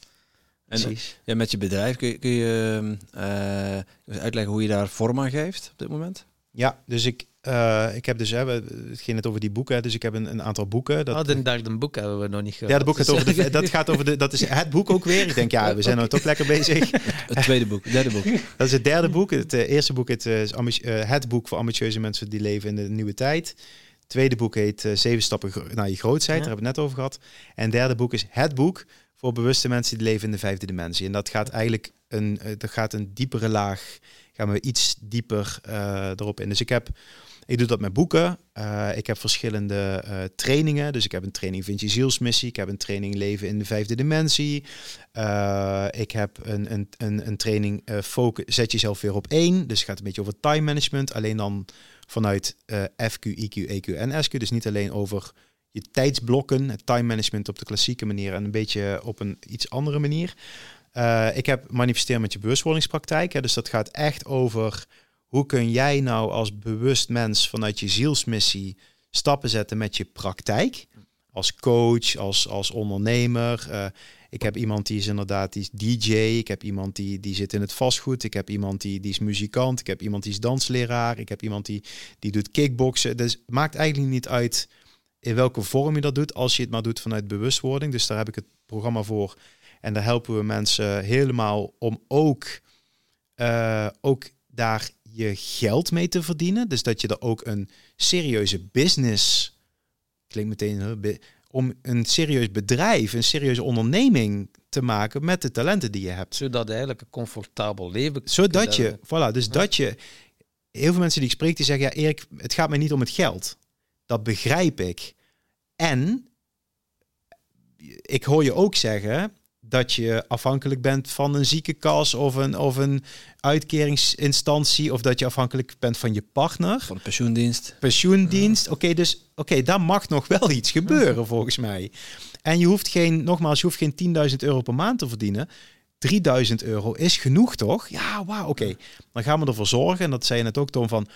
En precies. ja, met je bedrijf, kun je, kun je ehm, eh, uitleggen hoe je daar vorm aan geeft op dit moment? Ja, dus ik, Eh, ik heb dus, hè, we- het ging het over die boeken, dus ik heb een, een aantal boeken. Dat, Ah, de derde boek hebben we nog niet gehad. derde boek gaat over de, dat gaat over de, dat is het boek ook weer. Ik denk, ja, we zijn nou toch lekker bezig. Het tweede boek, het derde boek. Dat is het derde boek. Het eh, eerste boek het, eh, is het boek voor ambitieuze mensen die leven in de nieuwe tijd. Het tweede boek heet Zeven stappen naar je grootheid. Ja. Daar hebben we het net over gehad. En het derde boek is het boek voor bewuste mensen die leven in de vijfde dimensie. En dat gaat eigenlijk een, dat gaat een diepere laag. Gaan we iets dieper erop in. Dus ik heb, ik doe dat met boeken. Eh, ik heb verschillende eh, trainingen. Dus ik heb een training Vind je zielsmissie. Ik heb een training Leven in de vijfde dimensie. Eh, ik heb een, een, een, een training focus, Zet jezelf weer op één. Dus het gaat een beetje over time management. Alleen dan vanuit FQ, IQ, EQ en SQ. Dus niet alleen over je tijdsblokken, het time management op de klassieke manier en een beetje op een iets andere manier. Ik heb manifesteer met je bewustwordingspraktijk. Hè, dus dat gaat echt over hoe kun jij nou als bewust mens vanuit je zielsmissie stappen zetten met je praktijk. Als coach, als, als ondernemer. Eh, ik heb iemand die is inderdaad die is DJ. Ik heb iemand die, die zit in het vastgoed. Ik heb iemand die, die is muzikant. Ik heb iemand die is dansleraar. Ik heb iemand die, die doet kickboksen. Dus het maakt eigenlijk niet uit in welke vorm je dat doet, als je het maar doet vanuit bewustwording. Dus daar heb ik het programma voor. En daar helpen we mensen helemaal om ook, eh, ook daar je geld mee te verdienen. Dus dat je er ook een serieuze business, klinkt meteen, om een serieus bedrijf, een serieuze onderneming te maken met de talenten die je hebt. Zodat eigenlijk een comfortabel leven Zodat je, voilà, dus dat je, heel veel mensen die ik spreek, die zeggen, ja Erik, het gaat mij niet om het geld. Dat begrijp ik. En ik hoor je ook zeggen dat je afhankelijk bent van een ziekenkas of een, of een uitkeringsinstantie, of dat je afhankelijk bent van je partner, Van de pensioendienst. pensioendienst. Oké, dus oké, daar mag nog wel iets gebeuren volgens mij. En je hoeft geen, nogmaals, je hoeft geen 10.000 euro per maand te verdienen. 3000 euro is genoeg, toch? Ja, wauw, oké. Dan gaan we ervoor zorgen, en dat zei je net ook, Tom, van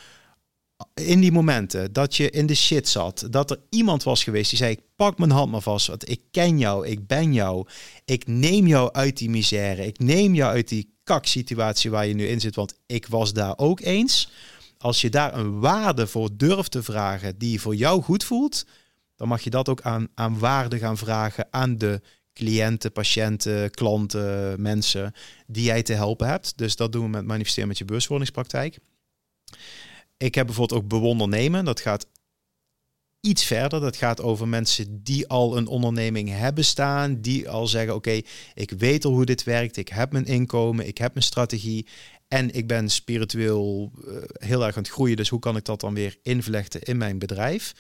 in die momenten dat je in de shit zat, dat er iemand was geweest die zei: Ik pak mijn hand maar vast, want ik ken jou, ik ben jou, ik neem jou uit die misère, ik neem jou uit die kaksituatie waar je nu in zit, want ik was daar ook eens. Als je daar een waarde voor durft te vragen die voor jou goed voelt, dan mag je dat ook aan, aan waarde gaan vragen aan de cliënten, patiënten, klanten, mensen die jij te helpen hebt. Dus dat doen we met manifesteren met je bewustwordingspraktijk. Ik heb bijvoorbeeld ook bewondernemen. Dat gaat iets verder. Dat gaat over mensen die al een onderneming hebben staan. Die al zeggen, oké, ik weet al hoe dit werkt. Ik heb mijn inkomen. Ik heb mijn strategie. En ik ben spiritueel eh, heel erg aan het groeien. Dus hoe kan ik dat dan weer invlechten in mijn bedrijf?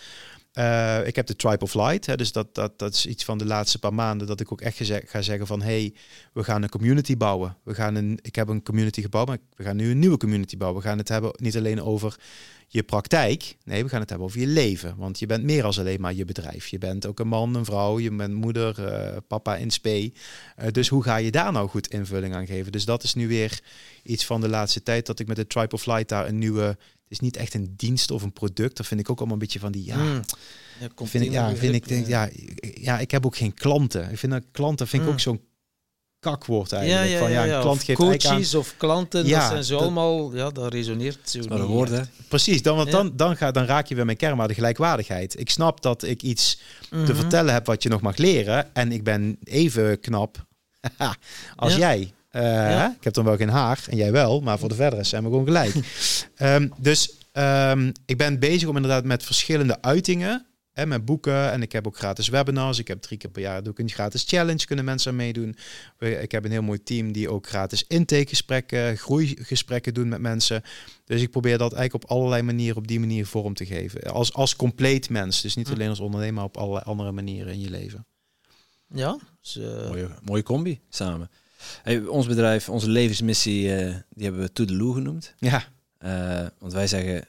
Eh, ik heb de Tribe of Light. Hè, dus dat, dat, dat is iets van de laatste paar maanden dat ik ook echt ga zeggen van hey, we gaan een community bouwen. We gaan een, ik heb een community gebouwd, maar we gaan nu een nieuwe community bouwen. We gaan het hebben niet alleen over je praktijk. Nee, we gaan het hebben over je leven. Want je bent meer als alleen maar je bedrijf. Je bent ook een man, een vrouw, je bent moeder, eh, papa in spe. Eh, dus hoe ga je daar nou goed invulling aan geven? Dus dat is nu weer iets van de laatste tijd dat ik met de Tribe of Light daar een nieuwe... Het is niet echt een dienst of een product. Dat vind ik ook allemaal een beetje van die... Ja, Hmm. Ja, vind ik, ja, vind ik, denk, ja, ik- ja, ik heb ook geen klanten. Ik vind dat klanten vind ik Mm. ook zo'n kakwoord Ja, eigenlijk. ja, van, ja, ja, een ja. klant Of geeft eigenlijk aan- coaches of klanten, Ja, dat zijn zo dat- allemaal, ja, dat resoneert zo Maar een niet. woord, hè? Precies, dan, want Ja. dan, dan, ga, dan raak je weer mijn kern, maar de gelijkwaardigheid. Ik snap dat ik iets te Mhm. vertellen heb wat je nog mag leren. En ik ben even knap als Ja. jij. Eh, Ja. Ik heb dan wel geen haar en jij wel, maar voor de verdere zijn we gewoon gelijk. Ehm, dus ehm, ik ben bezig om inderdaad met verschillende uitingen. Hè, met boeken en ik heb ook gratis webinars. Ik heb drie keer per jaar doe ik een gratis challenge, kunnen mensen aan meedoen. Ik heb een heel mooi team die ook gratis intakegesprekken, groeigesprekken doen met mensen. Dus ik probeer dat eigenlijk op allerlei manieren op die manier vorm te geven. Als, als compleet mens. Dus niet Hm. alleen als ondernemer, maar op allerlei andere manieren in je leven. Ja, dus, eh, Mooie, mooie combi samen. Hey, ons bedrijf, onze levensmissie, eh, die hebben we Toedeloe genoemd. Ja, Eh, want wij zeggen,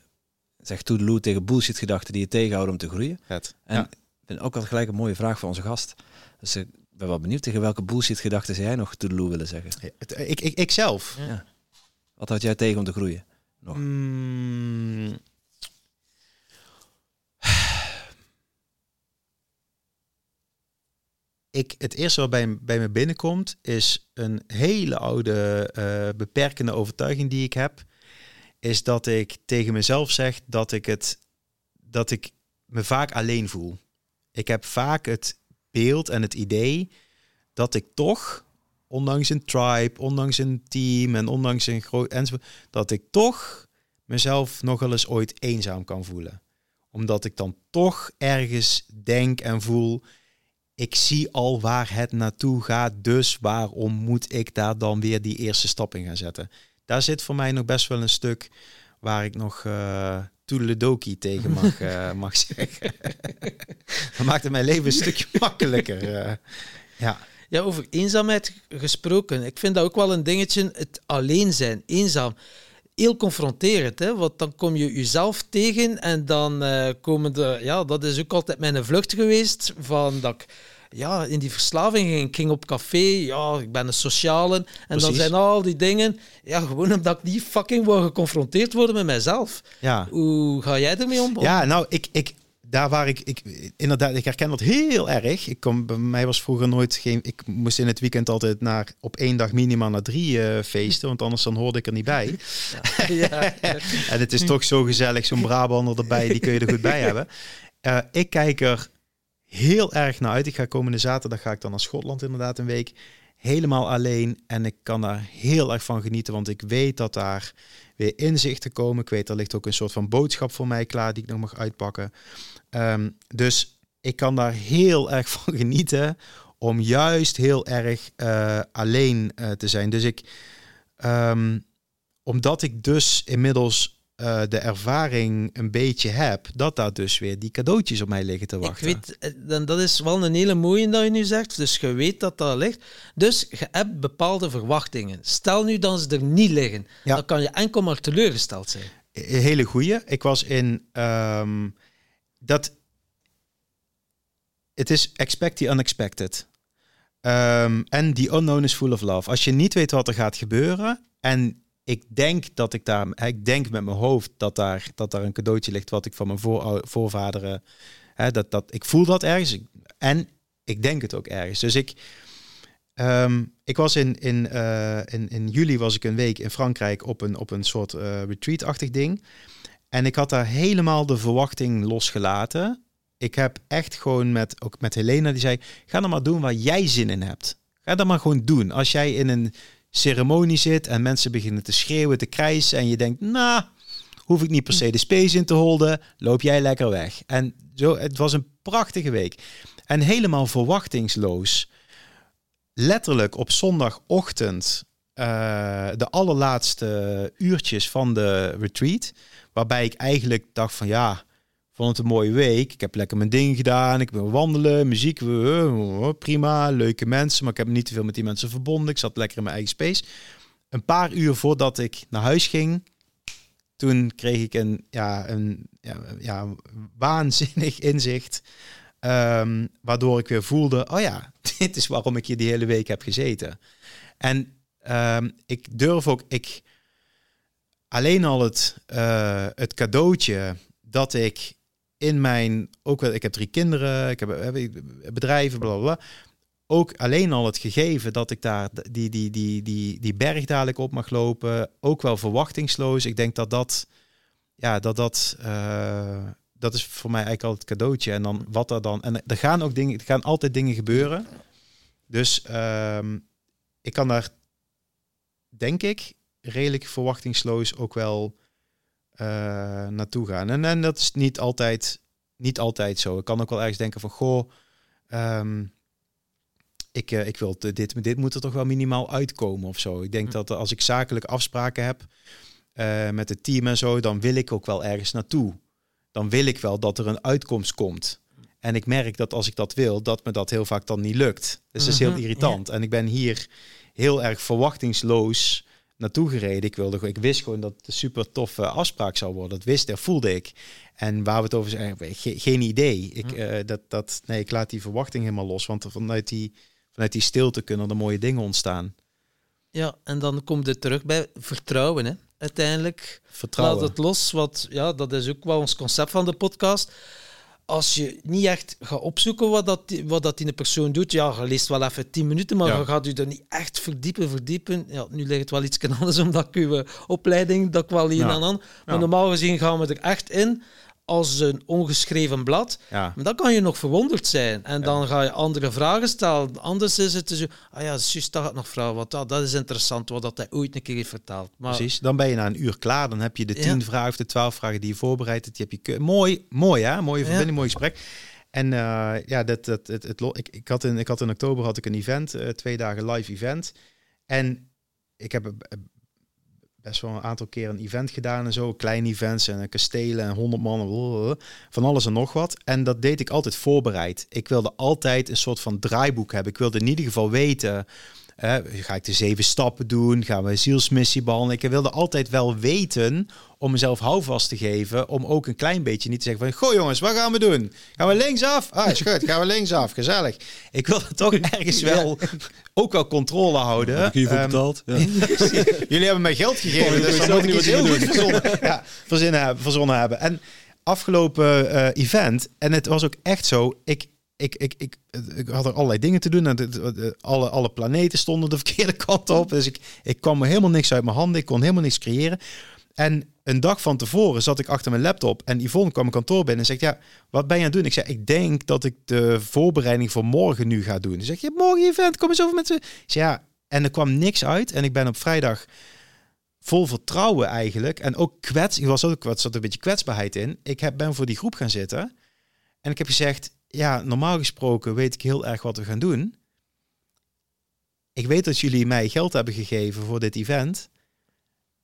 zeg Toedeloe tegen bullshit gedachten die je tegenhouden om te groeien. vet. En ja. ik vind ook al gelijk een mooie vraag voor onze gast. Dus eh, ik ben wel benieuwd tegen welke bullshit gedachten zou jij nog Toedeloe willen zeggen. Het- Ik, ik, ik zelf. Ja. Wat had jij tegen om te groeien? Nog. Mm. Ik, het eerste wat bij, bij me binnenkomt is een hele oude eh, beperkende overtuiging die ik heb. is dat ik tegen mezelf zeg dat ik het dat ik me vaak alleen voel. Ik heb vaak het beeld en het idee dat ik toch, ondanks een tribe, ondanks een team en ondanks een groot enzovoort, dat ik toch mezelf nog wel eens ooit eenzaam kan voelen. Omdat ik dan toch ergens denk en voel, ik zie al waar het naartoe gaat, dus waarom moet ik daar dan weer die eerste stap in gaan zetten? Daar zit voor mij nog best wel een stuk waar ik nog uh, toedeledoki tegen mag, uh, mag zeggen. dat maakt het mijn leven een stukje makkelijker. Uh, ja. Ja, over eenzaamheid gesproken. Ik vind dat ook wel een dingetje, het alleen zijn, eenzaam. Heel confronterend, hè? want dan kom je jezelf tegen en dan uh, komen de... Ja, dat is ook altijd mijn vlucht geweest, van dat ik ja, in die verslaving ging. Ik ging op café, ja, ik ben een sociale. En Precies. dan zijn al die dingen, ja, gewoon omdat ik niet fucking wil geconfronteerd worden met mijzelf. Ja. Hoe ga jij ermee om? Ja, nou, ik, ik, daar waar ik, ik, inderdaad, ik herken dat heel erg. Ik kom, bij mij was vroeger nooit geen, ik moest in het weekend altijd naar, op één dag minimaal naar drie uh, feesten, want anders dan hoorde ik er niet bij. Ja. ja. en het is toch zo gezellig, zo'n Brabander erbij, die kun je er goed bij hebben. Uh, ik kijk er heel erg naar uit. Ik ga komende zaterdag ga ik dan naar Schotland inderdaad een week. Helemaal alleen. En ik kan daar heel erg van genieten. Want ik weet dat daar weer inzichten komen. Ik weet, er ligt ook een soort van boodschap voor mij klaar die ik nog mag uitpakken. Um, dus ik kan daar heel erg van genieten. Om juist heel erg uh, alleen uh, te zijn. Dus ik, um, omdat ik dus inmiddels uh, de ervaring een beetje heb, dat daar dus weer die cadeautjes op mij liggen te wachten. Ik weet, dan, dat is wel een hele mooie dat je nu zegt. Dus je weet dat dat ligt. Dus je hebt bepaalde verwachtingen. Stel nu dat ze er niet liggen, ja. dan kan je enkel maar teleurgesteld zijn. Een hele goeie. Ik was in um, dat. Het is expect the unexpected. Um, en the unknown is full of love. Als je niet weet wat er gaat gebeuren en ik denk dat ik daar, ik denk met mijn hoofd dat daar, dat daar een cadeautje ligt wat ik van mijn voor, voorvaderen, hè, dat, dat, ik voel dat ergens en ik denk het ook ergens. Dus ik, um, ik was in, in, uh, in, in juli was ik een week in Frankrijk op een, op een soort uh, retreat-achtig ding. En ik had daar helemaal de verwachting losgelaten. Ik heb echt gewoon met, ook met Helena, die zei, ga dan maar doen waar jij zin in hebt. Ga dat maar gewoon doen. Als jij in een ceremonie zit en mensen beginnen te schreeuwen, te krijsen en je denkt, nou, hoef ik niet per se de space in te holden, loop jij lekker weg. En zo, het was een prachtige week. En helemaal verwachtingsloos. Letterlijk op zondagochtend, uh, de allerlaatste uurtjes van de retreat, waarbij ik eigenlijk dacht van ja, vond het een mooie week. Ik heb lekker mijn ding gedaan. Ik ben wandelen, muziek, prima, leuke mensen. Maar ik heb niet te veel met die mensen verbonden. Ik zat lekker in mijn eigen space. Een paar uur voordat ik naar huis ging, toen kreeg ik een, ja, een ja, ja, waanzinnig inzicht. Um, waardoor ik weer voelde, oh ja, dit is waarom ik hier die hele week heb gezeten. En um, ik durf ook, ik alleen al het, uh, het cadeautje dat ik in mijn, ook wel, ik heb drie kinderen, ik heb, heb bedrijven, bla, bla. Ook alleen al het gegeven dat ik daar die, die, die, die, die berg dadelijk op mag lopen, ook wel verwachtingsloos. Ik denk dat dat, ja, dat dat, dat is voor mij eigenlijk altijd het cadeautje. En dan wat er dan, en er gaan ook dingen, er gaan altijd dingen gebeuren. Dus um, ik kan daar, denk ik, redelijk verwachtingsloos ook wel uh, naartoe gaan. En, en dat is niet altijd, niet altijd zo. Ik kan ook wel ergens denken van, goh, um, ik, uh, ik wil dit, dit moet er toch wel minimaal uitkomen of zo. Ik denk hm. dat als ik zakelijk afspraken heb uh, met het team en zo, dan wil ik ook wel ergens naartoe. Dan wil ik wel dat er een uitkomst komt. En ik merk dat als ik dat wil, dat me dat heel vaak dan niet lukt. Dus dat is heel irritant. Ja. En ik ben hier heel erg verwachtingsloos naartoe gereden. Ik, wilde, ik wist gewoon dat het een super toffe afspraak zou worden. Dat wist, dat voelde ik. En waar we het over zijn, ge, geen idee. Ik, uh, dat, dat, nee, ik laat die verwachting helemaal los. Want vanuit die, vanuit die stilte kunnen er mooie dingen ontstaan. Ja, en dan komt het terug bij vertrouwen. Hè? Uiteindelijk vertrouwen. laat het los. Wat, ja, dat is ook wel ons concept van de podcast. Als je niet echt gaat opzoeken wat dat, wat dat die persoon doet, ja, je leest wel even tien minuten, maar Ja. je gaat je er niet echt verdiepen, verdiepen. Ja, nu ligt het wel iets anders, omdat ik uw opleiding, dat ik wel hier Ja. aan aan. Maar normaal gezien gaan we er echt in als een ongeschreven blad. Ja. Maar dan kan je nog verwonderd zijn. En dan ga je andere vragen stellen. Anders is het zo... Ah ja, juist, dat gaat nog vragen. Want ah, dat is interessant, wat dat hij ooit een keer heeft verteld. Maar Precies. Dan ben je na een uur klaar. Dan heb je de Ja. tien vragen of de twaalf vragen die je voorbereid hebt. Die heb je mooi, mooi hè? Mooie Ja. verbinding, mooi gesprek. En eh, ja, dat, dat, het, het, lo- ik, ik, had in, ik had in oktober had ik een event, eh, twee dagen live event. En ik heb eh, best wel een aantal keer een event gedaan en zo. Kleine events en kastelen en honderd man. blablabla, Van alles en nog wat. En dat deed ik altijd voorbereid. Ik wilde altijd een soort van draaiboek hebben. Ik wilde in ieder geval weten... ga ik de zeven stappen doen? Gaan we een zielsmissie behandelen? Ik wilde altijd wel weten om mezelf houvast te geven. Om ook een klein beetje niet te zeggen van... Goh jongens, wat gaan we doen? Gaan we linksaf? Ah, is goed. Gaan we linksaf. Gezellig. Ik wilde toch ergens wel... ook wel controle houden. Heb ik hiervoor Ehm, betaald? Ja. Jullie hebben mij geld gegeven, Oh, dus dan moet ik niet iets heel goed verzonnen, ja, verzinnen hebben, verzonnen hebben. En afgelopen eh, event, en het was ook echt zo, ik, ik, ik, ik, ik had er allerlei dingen te doen. En het- alle, alle planeten stonden de verkeerde kant op. Dus ik, ik kwam helemaal niks uit mijn handen. Ik kon helemaal niks creëren. En een dag van tevoren zat ik achter mijn laptop en Yvonne kwam mijn kantoor binnen en zegt, ja, wat ben je aan het doen? Ik zei, ik denk dat ik de voorbereiding voor morgen nu ga doen. Ze zegt, je hebt morgen event, kom eens over met ze. Ja, en er kwam niks uit. En ik ben op vrijdag vol vertrouwen eigenlijk. En ook kwets, ik was ook wat zat een beetje kwetsbaarheid in. Ik heb, ben voor die groep gaan zitten. En ik heb gezegd, ja, normaal gesproken weet ik heel erg wat we gaan doen. Ik weet dat jullie mij geld hebben gegeven voor dit event.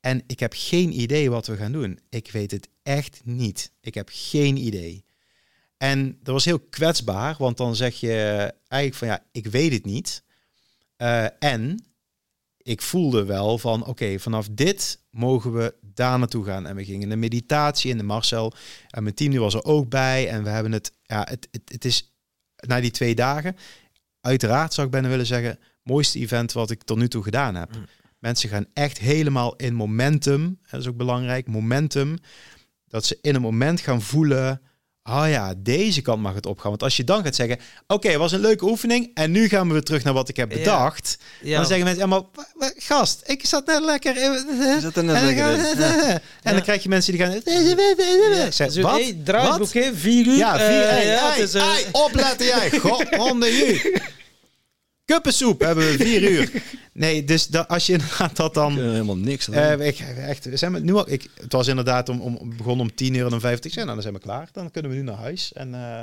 En ik heb geen idee wat we gaan doen. Ik weet het echt niet. Ik heb geen idee. En dat was heel kwetsbaar, want dan zeg je eigenlijk van ja, ik weet het niet. Eh, en ik voelde wel van oké, vanaf dit mogen we daar naartoe gaan. En we gingen de meditatie in de Marcel en mijn team die was er ook bij. En we hebben het, ja, het, het, het is na die twee dagen, uiteraard zou ik bijna willen zeggen, mooiste event wat ik tot nu toe gedaan heb. Mm. Mensen gaan echt helemaal in momentum. Dat is ook belangrijk, momentum. Dat ze in een moment gaan voelen, oh ja, deze kant mag het opgaan. Want als je dan gaat zeggen, oké, was een leuke oefening en nu gaan we weer terug naar wat ik heb Ja. bedacht. ja, Dan zeggen mensen, ja, wa- gast, ik zat net lekker. Je zat er net en, dan lekker gaan- in. Ja. en Ja. dan krijg je mensen die gaan. ja, Ik zeg, zo, wat? hey, draaiboek, Wat? hè, vier uur. Ja, vier, eh, hey, ja, hey, het is, eh, hey, opletten jij. God, onder je. Kuppensoep hebben we vier uur. Nee, dus dat, als je inderdaad dat dan... helemaal niks. eh ik, echt, we zijn we nu al, ik, het was inderdaad om, om begon om 10 uur en 50 cent. Nou, dan zijn we klaar. Dan kunnen we nu naar huis. En, eh,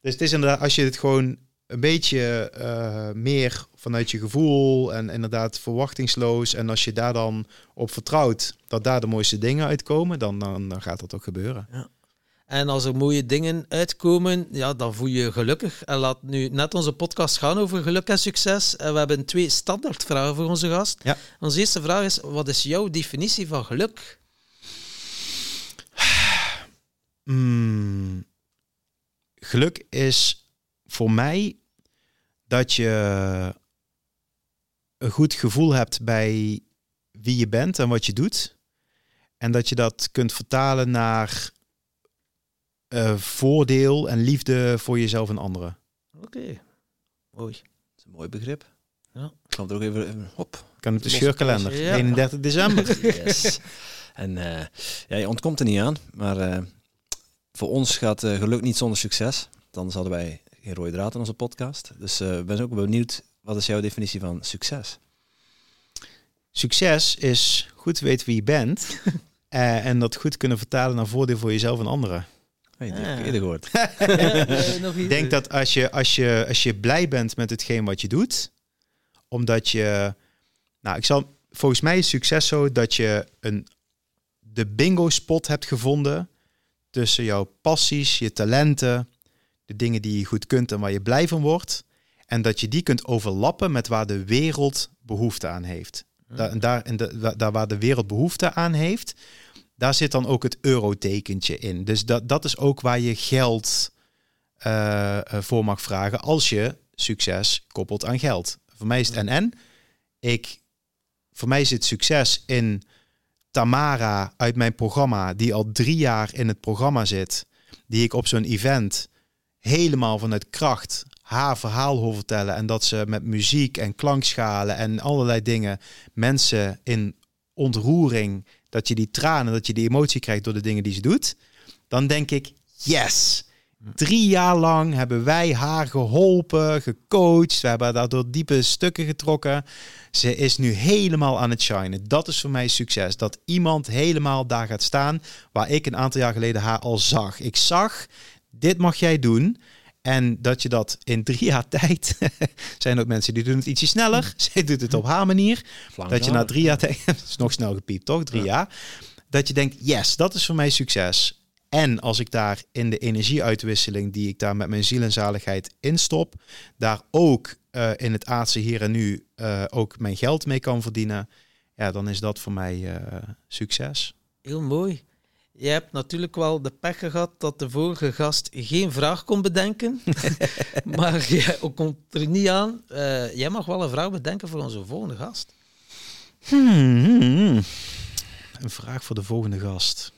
dus het is inderdaad, als je het gewoon een beetje eh, meer vanuit je gevoel en inderdaad verwachtingsloos. En als je daar dan op vertrouwt dat daar de mooiste dingen uitkomen, dan, dan, dan gaat dat ook gebeuren. En als er mooie dingen uitkomen, ja, dan voel je je gelukkig. En laat nu net onze podcast gaan over geluk en succes. En we hebben twee standaardvragen voor onze gast. Ja. Onze eerste vraag is, wat is jouw definitie van geluk? Mm, geluk is voor mij dat je een goed gevoel hebt bij wie je bent en wat je doet. En dat je dat kunt vertalen naar eh, voordeel en liefde voor jezelf en anderen. Oké, mooi. Dat is een mooi begrip. Ja. Ik kan het er ook even... even hop. Kan op de scheurkalender, Ja. 31 december. Yes. en eh, ja, je ontkomt er niet aan. Maar eh, voor ons gaat eh, geluk niet zonder succes. Anders hadden wij geen rode draad in onze podcast. Dus eh, ik ben ook benieuwd, wat is jouw definitie van succes? Succes is goed weten wie je bent eh, en dat goed kunnen vertalen naar voordeel voor jezelf en anderen. Hey, die heb ik eerder gehoord. Eh? Ik denk dat als je, als, je, als je blij bent met hetgeen wat je doet, omdat je, nou, ik zal, volgens mij is succes zo dat je een, de bingo spot hebt gevonden tussen jouw passies, je talenten, de dingen die je goed kunt en waar je blij van wordt, en dat je die kunt overlappen met waar de wereld behoefte aan heeft. Daar, en daar, en de, daar waar de wereld behoefte aan heeft, daar zit dan ook het eurotekentje in. Dus dat, dat is ook waar je geld eh, eh, voor mag vragen als je succes koppelt aan geld. Voor mij is het en Ik, voor mij zit succes in Tamara uit mijn programma, die al drie jaar in het programma zit, die ik op zo'n event helemaal vanuit kracht haar verhaal hoor vertellen. En dat ze met muziek en klankschalen en allerlei dingen mensen in ontroering, dat je die tranen, dat je die emotie krijgt door de dingen die ze doet. Dan denk ik, yes! Drie jaar lang hebben wij haar geholpen, gecoacht. We hebben daardoor diepe stukken getrokken. Ze is nu helemaal aan het shinen. Dat is voor mij succes. Dat iemand helemaal daar gaat staan waar ik een aantal jaar geleden haar al zag. Ik zag, dit mag jij doen. En dat je dat in drie jaar tijd, zijn ook mensen die doen het ietsje sneller. Zij doet het op haar manier. Dat je na drie jaar tijd, dat is nog snel gepiept toch, drie jaar. Dat je denkt, yes, dat is voor mij succes. En als ik daar in de energieuitwisseling die ik daar met mijn ziel en zaligheid instop, daar ook uh, in het aardse hier en nu uh, ook mijn geld mee kan verdienen, ja, dan is dat voor mij uh, succes. Heel mooi. Je hebt natuurlijk wel de pech gehad dat de vorige gast geen vraag kon bedenken. maar jij komt er niet aan. jij mag wel een vraag bedenken voor onze volgende gast. Hmm, een vraag voor de volgende gast.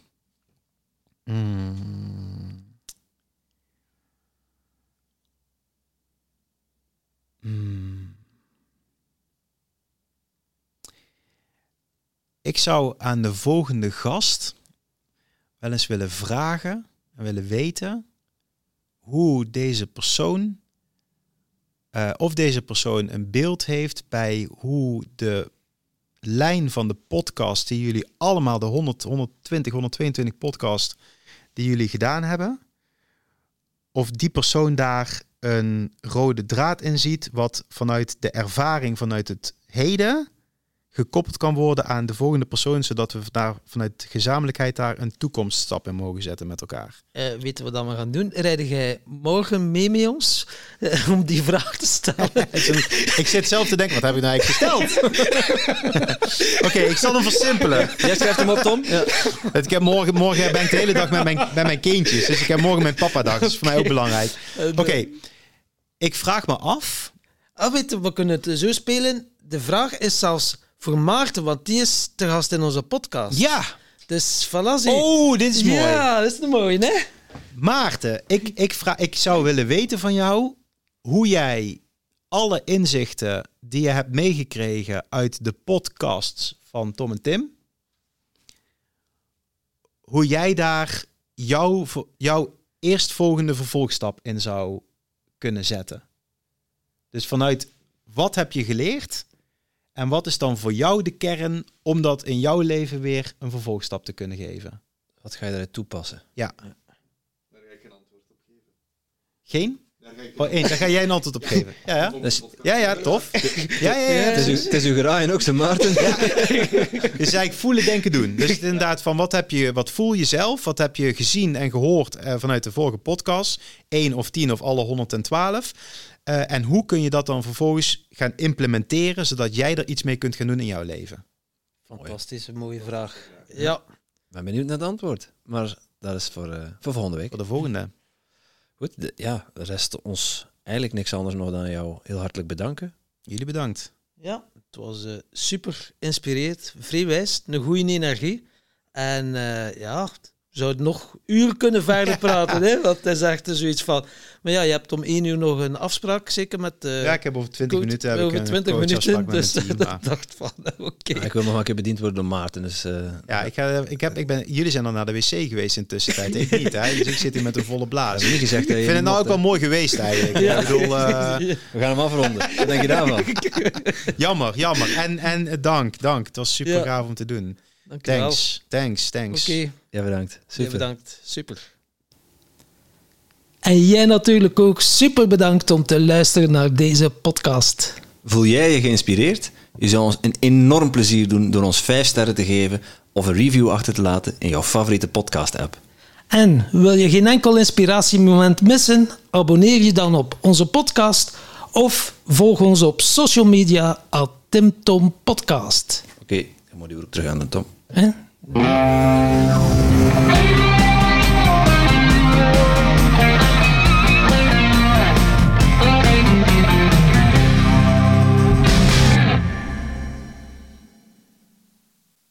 Hmm. Hmm. Ik zou aan de volgende gast wel eens willen vragen en willen weten hoe deze persoon, uh, of deze persoon een beeld heeft bij hoe de lijn van de podcast die jullie allemaal, de 100, 120, 122 podcast die jullie gedaan hebben, of die persoon daar een rode draad in ziet, wat vanuit de ervaring vanuit het heden gekoppeld kan worden aan de volgende persoon, zodat we daar vanuit gezamenlijkheid daar een toekomststap in mogen zetten met elkaar. Uh, weten we wat we gaan doen? Rijden jij morgen mee met ons uh, om die vraag te stellen? ik zit zelf te denken, wat heb ik nou eigenlijk gesteld? Oké, ik zal hem versimpelen. Jij schrijft hem op, Tom? Ja. Ik heb morgen, morgen ben ik de hele dag met mijn, met mijn kindjes, dus ik heb morgen mijn papa dag. Dat is voor mij ook belangrijk. Oké, ik vraag me af... Ah, weet je, we kunnen het zo spelen. De vraag is zelfs voor Maarten, want die is te gast in onze podcast. Ja. Dus voilà. Oh, dit is mooi. Ja, dat is mooi, hè? Maarten, ik, ik, vraag, ik zou willen weten van jou hoe jij alle inzichten die je hebt meegekregen uit de podcasts van Tom en Tim, hoe jij daar jouw, jouw eerstvolgende vervolgstap in zou kunnen zetten. Dus vanuit wat heb je geleerd en wat is dan voor jou de kern om dat in jouw leven weer een vervolgstap te kunnen geven? Wat ga je daaruit toepassen? Ja. Daar ga ik geen antwoord op geven. Geen? Daar ga, ik oh, één, daar ga jij een antwoord op geven. Ja, ja. Dus, ja, ja, tof. Ja, ja, ja. Het is, het is uw graaien ook, zijn Maarten. Ja. Dus eigenlijk voelen, denken, doen. Dus inderdaad van wat heb je, wat voel je zelf? Wat heb je gezien en gehoord eh, vanuit de vorige podcast? 1 of 10 of alle 112. Uh, en hoe kun je dat dan vervolgens gaan implementeren, zodat jij er iets mee kunt gaan doen in jouw leven? Fantastische, mooie vraag. Ja. Ik ben benieuwd naar het antwoord, maar dat is voor, uh, voor volgende week. Voor de volgende. Goed, de, ja, er rest ons eigenlijk niks anders nog dan jou heel hartelijk bedanken. Jullie bedankt. Ja, het was uh, super inspireerd, vrijwijs, een goede energie. En ja, zouden nog uren kunnen verder praten. hè? Want het is echt zoiets van. Maar ja, je hebt om één uur nog een afspraak, zeker met. Uh, ja, ik heb over twintig minuten. Heb over twintig minuten. Dus ik dacht van, oké. ik wil nog een keer bediend worden door Maarten. Dus, uh, ja, ik, ga, ik, heb, ik ben, jullie zijn dan naar de wc geweest in tussentijd. ik niet, hè? Dus ik zit hier met een volle blaas. niet gezegd, ik vind het nou ook wel mooi geweest eigenlijk. Ja. Ik bedoel, uh... We gaan hem afronden. Wat denk je daarvan? jammer, jammer. En, en dank, dank. Het was super ja. gaaf om te doen. Thanks, thanks, thanks. Oké. Ja, bedankt. Super. Ja, bedankt. Super. En jij natuurlijk ook super bedankt om te luisteren naar deze podcast. Voel jij je geïnspireerd? Je zou ons een enorm plezier doen door ons 5 sterren te geven of een review achter te laten in jouw favoriete podcast-app. En wil je geen enkel inspiratiemoment missen? Abonneer je dan op onze podcast of volg ons op social media at TimTom Podcast. Oké, okay, dan moet je ook terug aan de Tom. 에.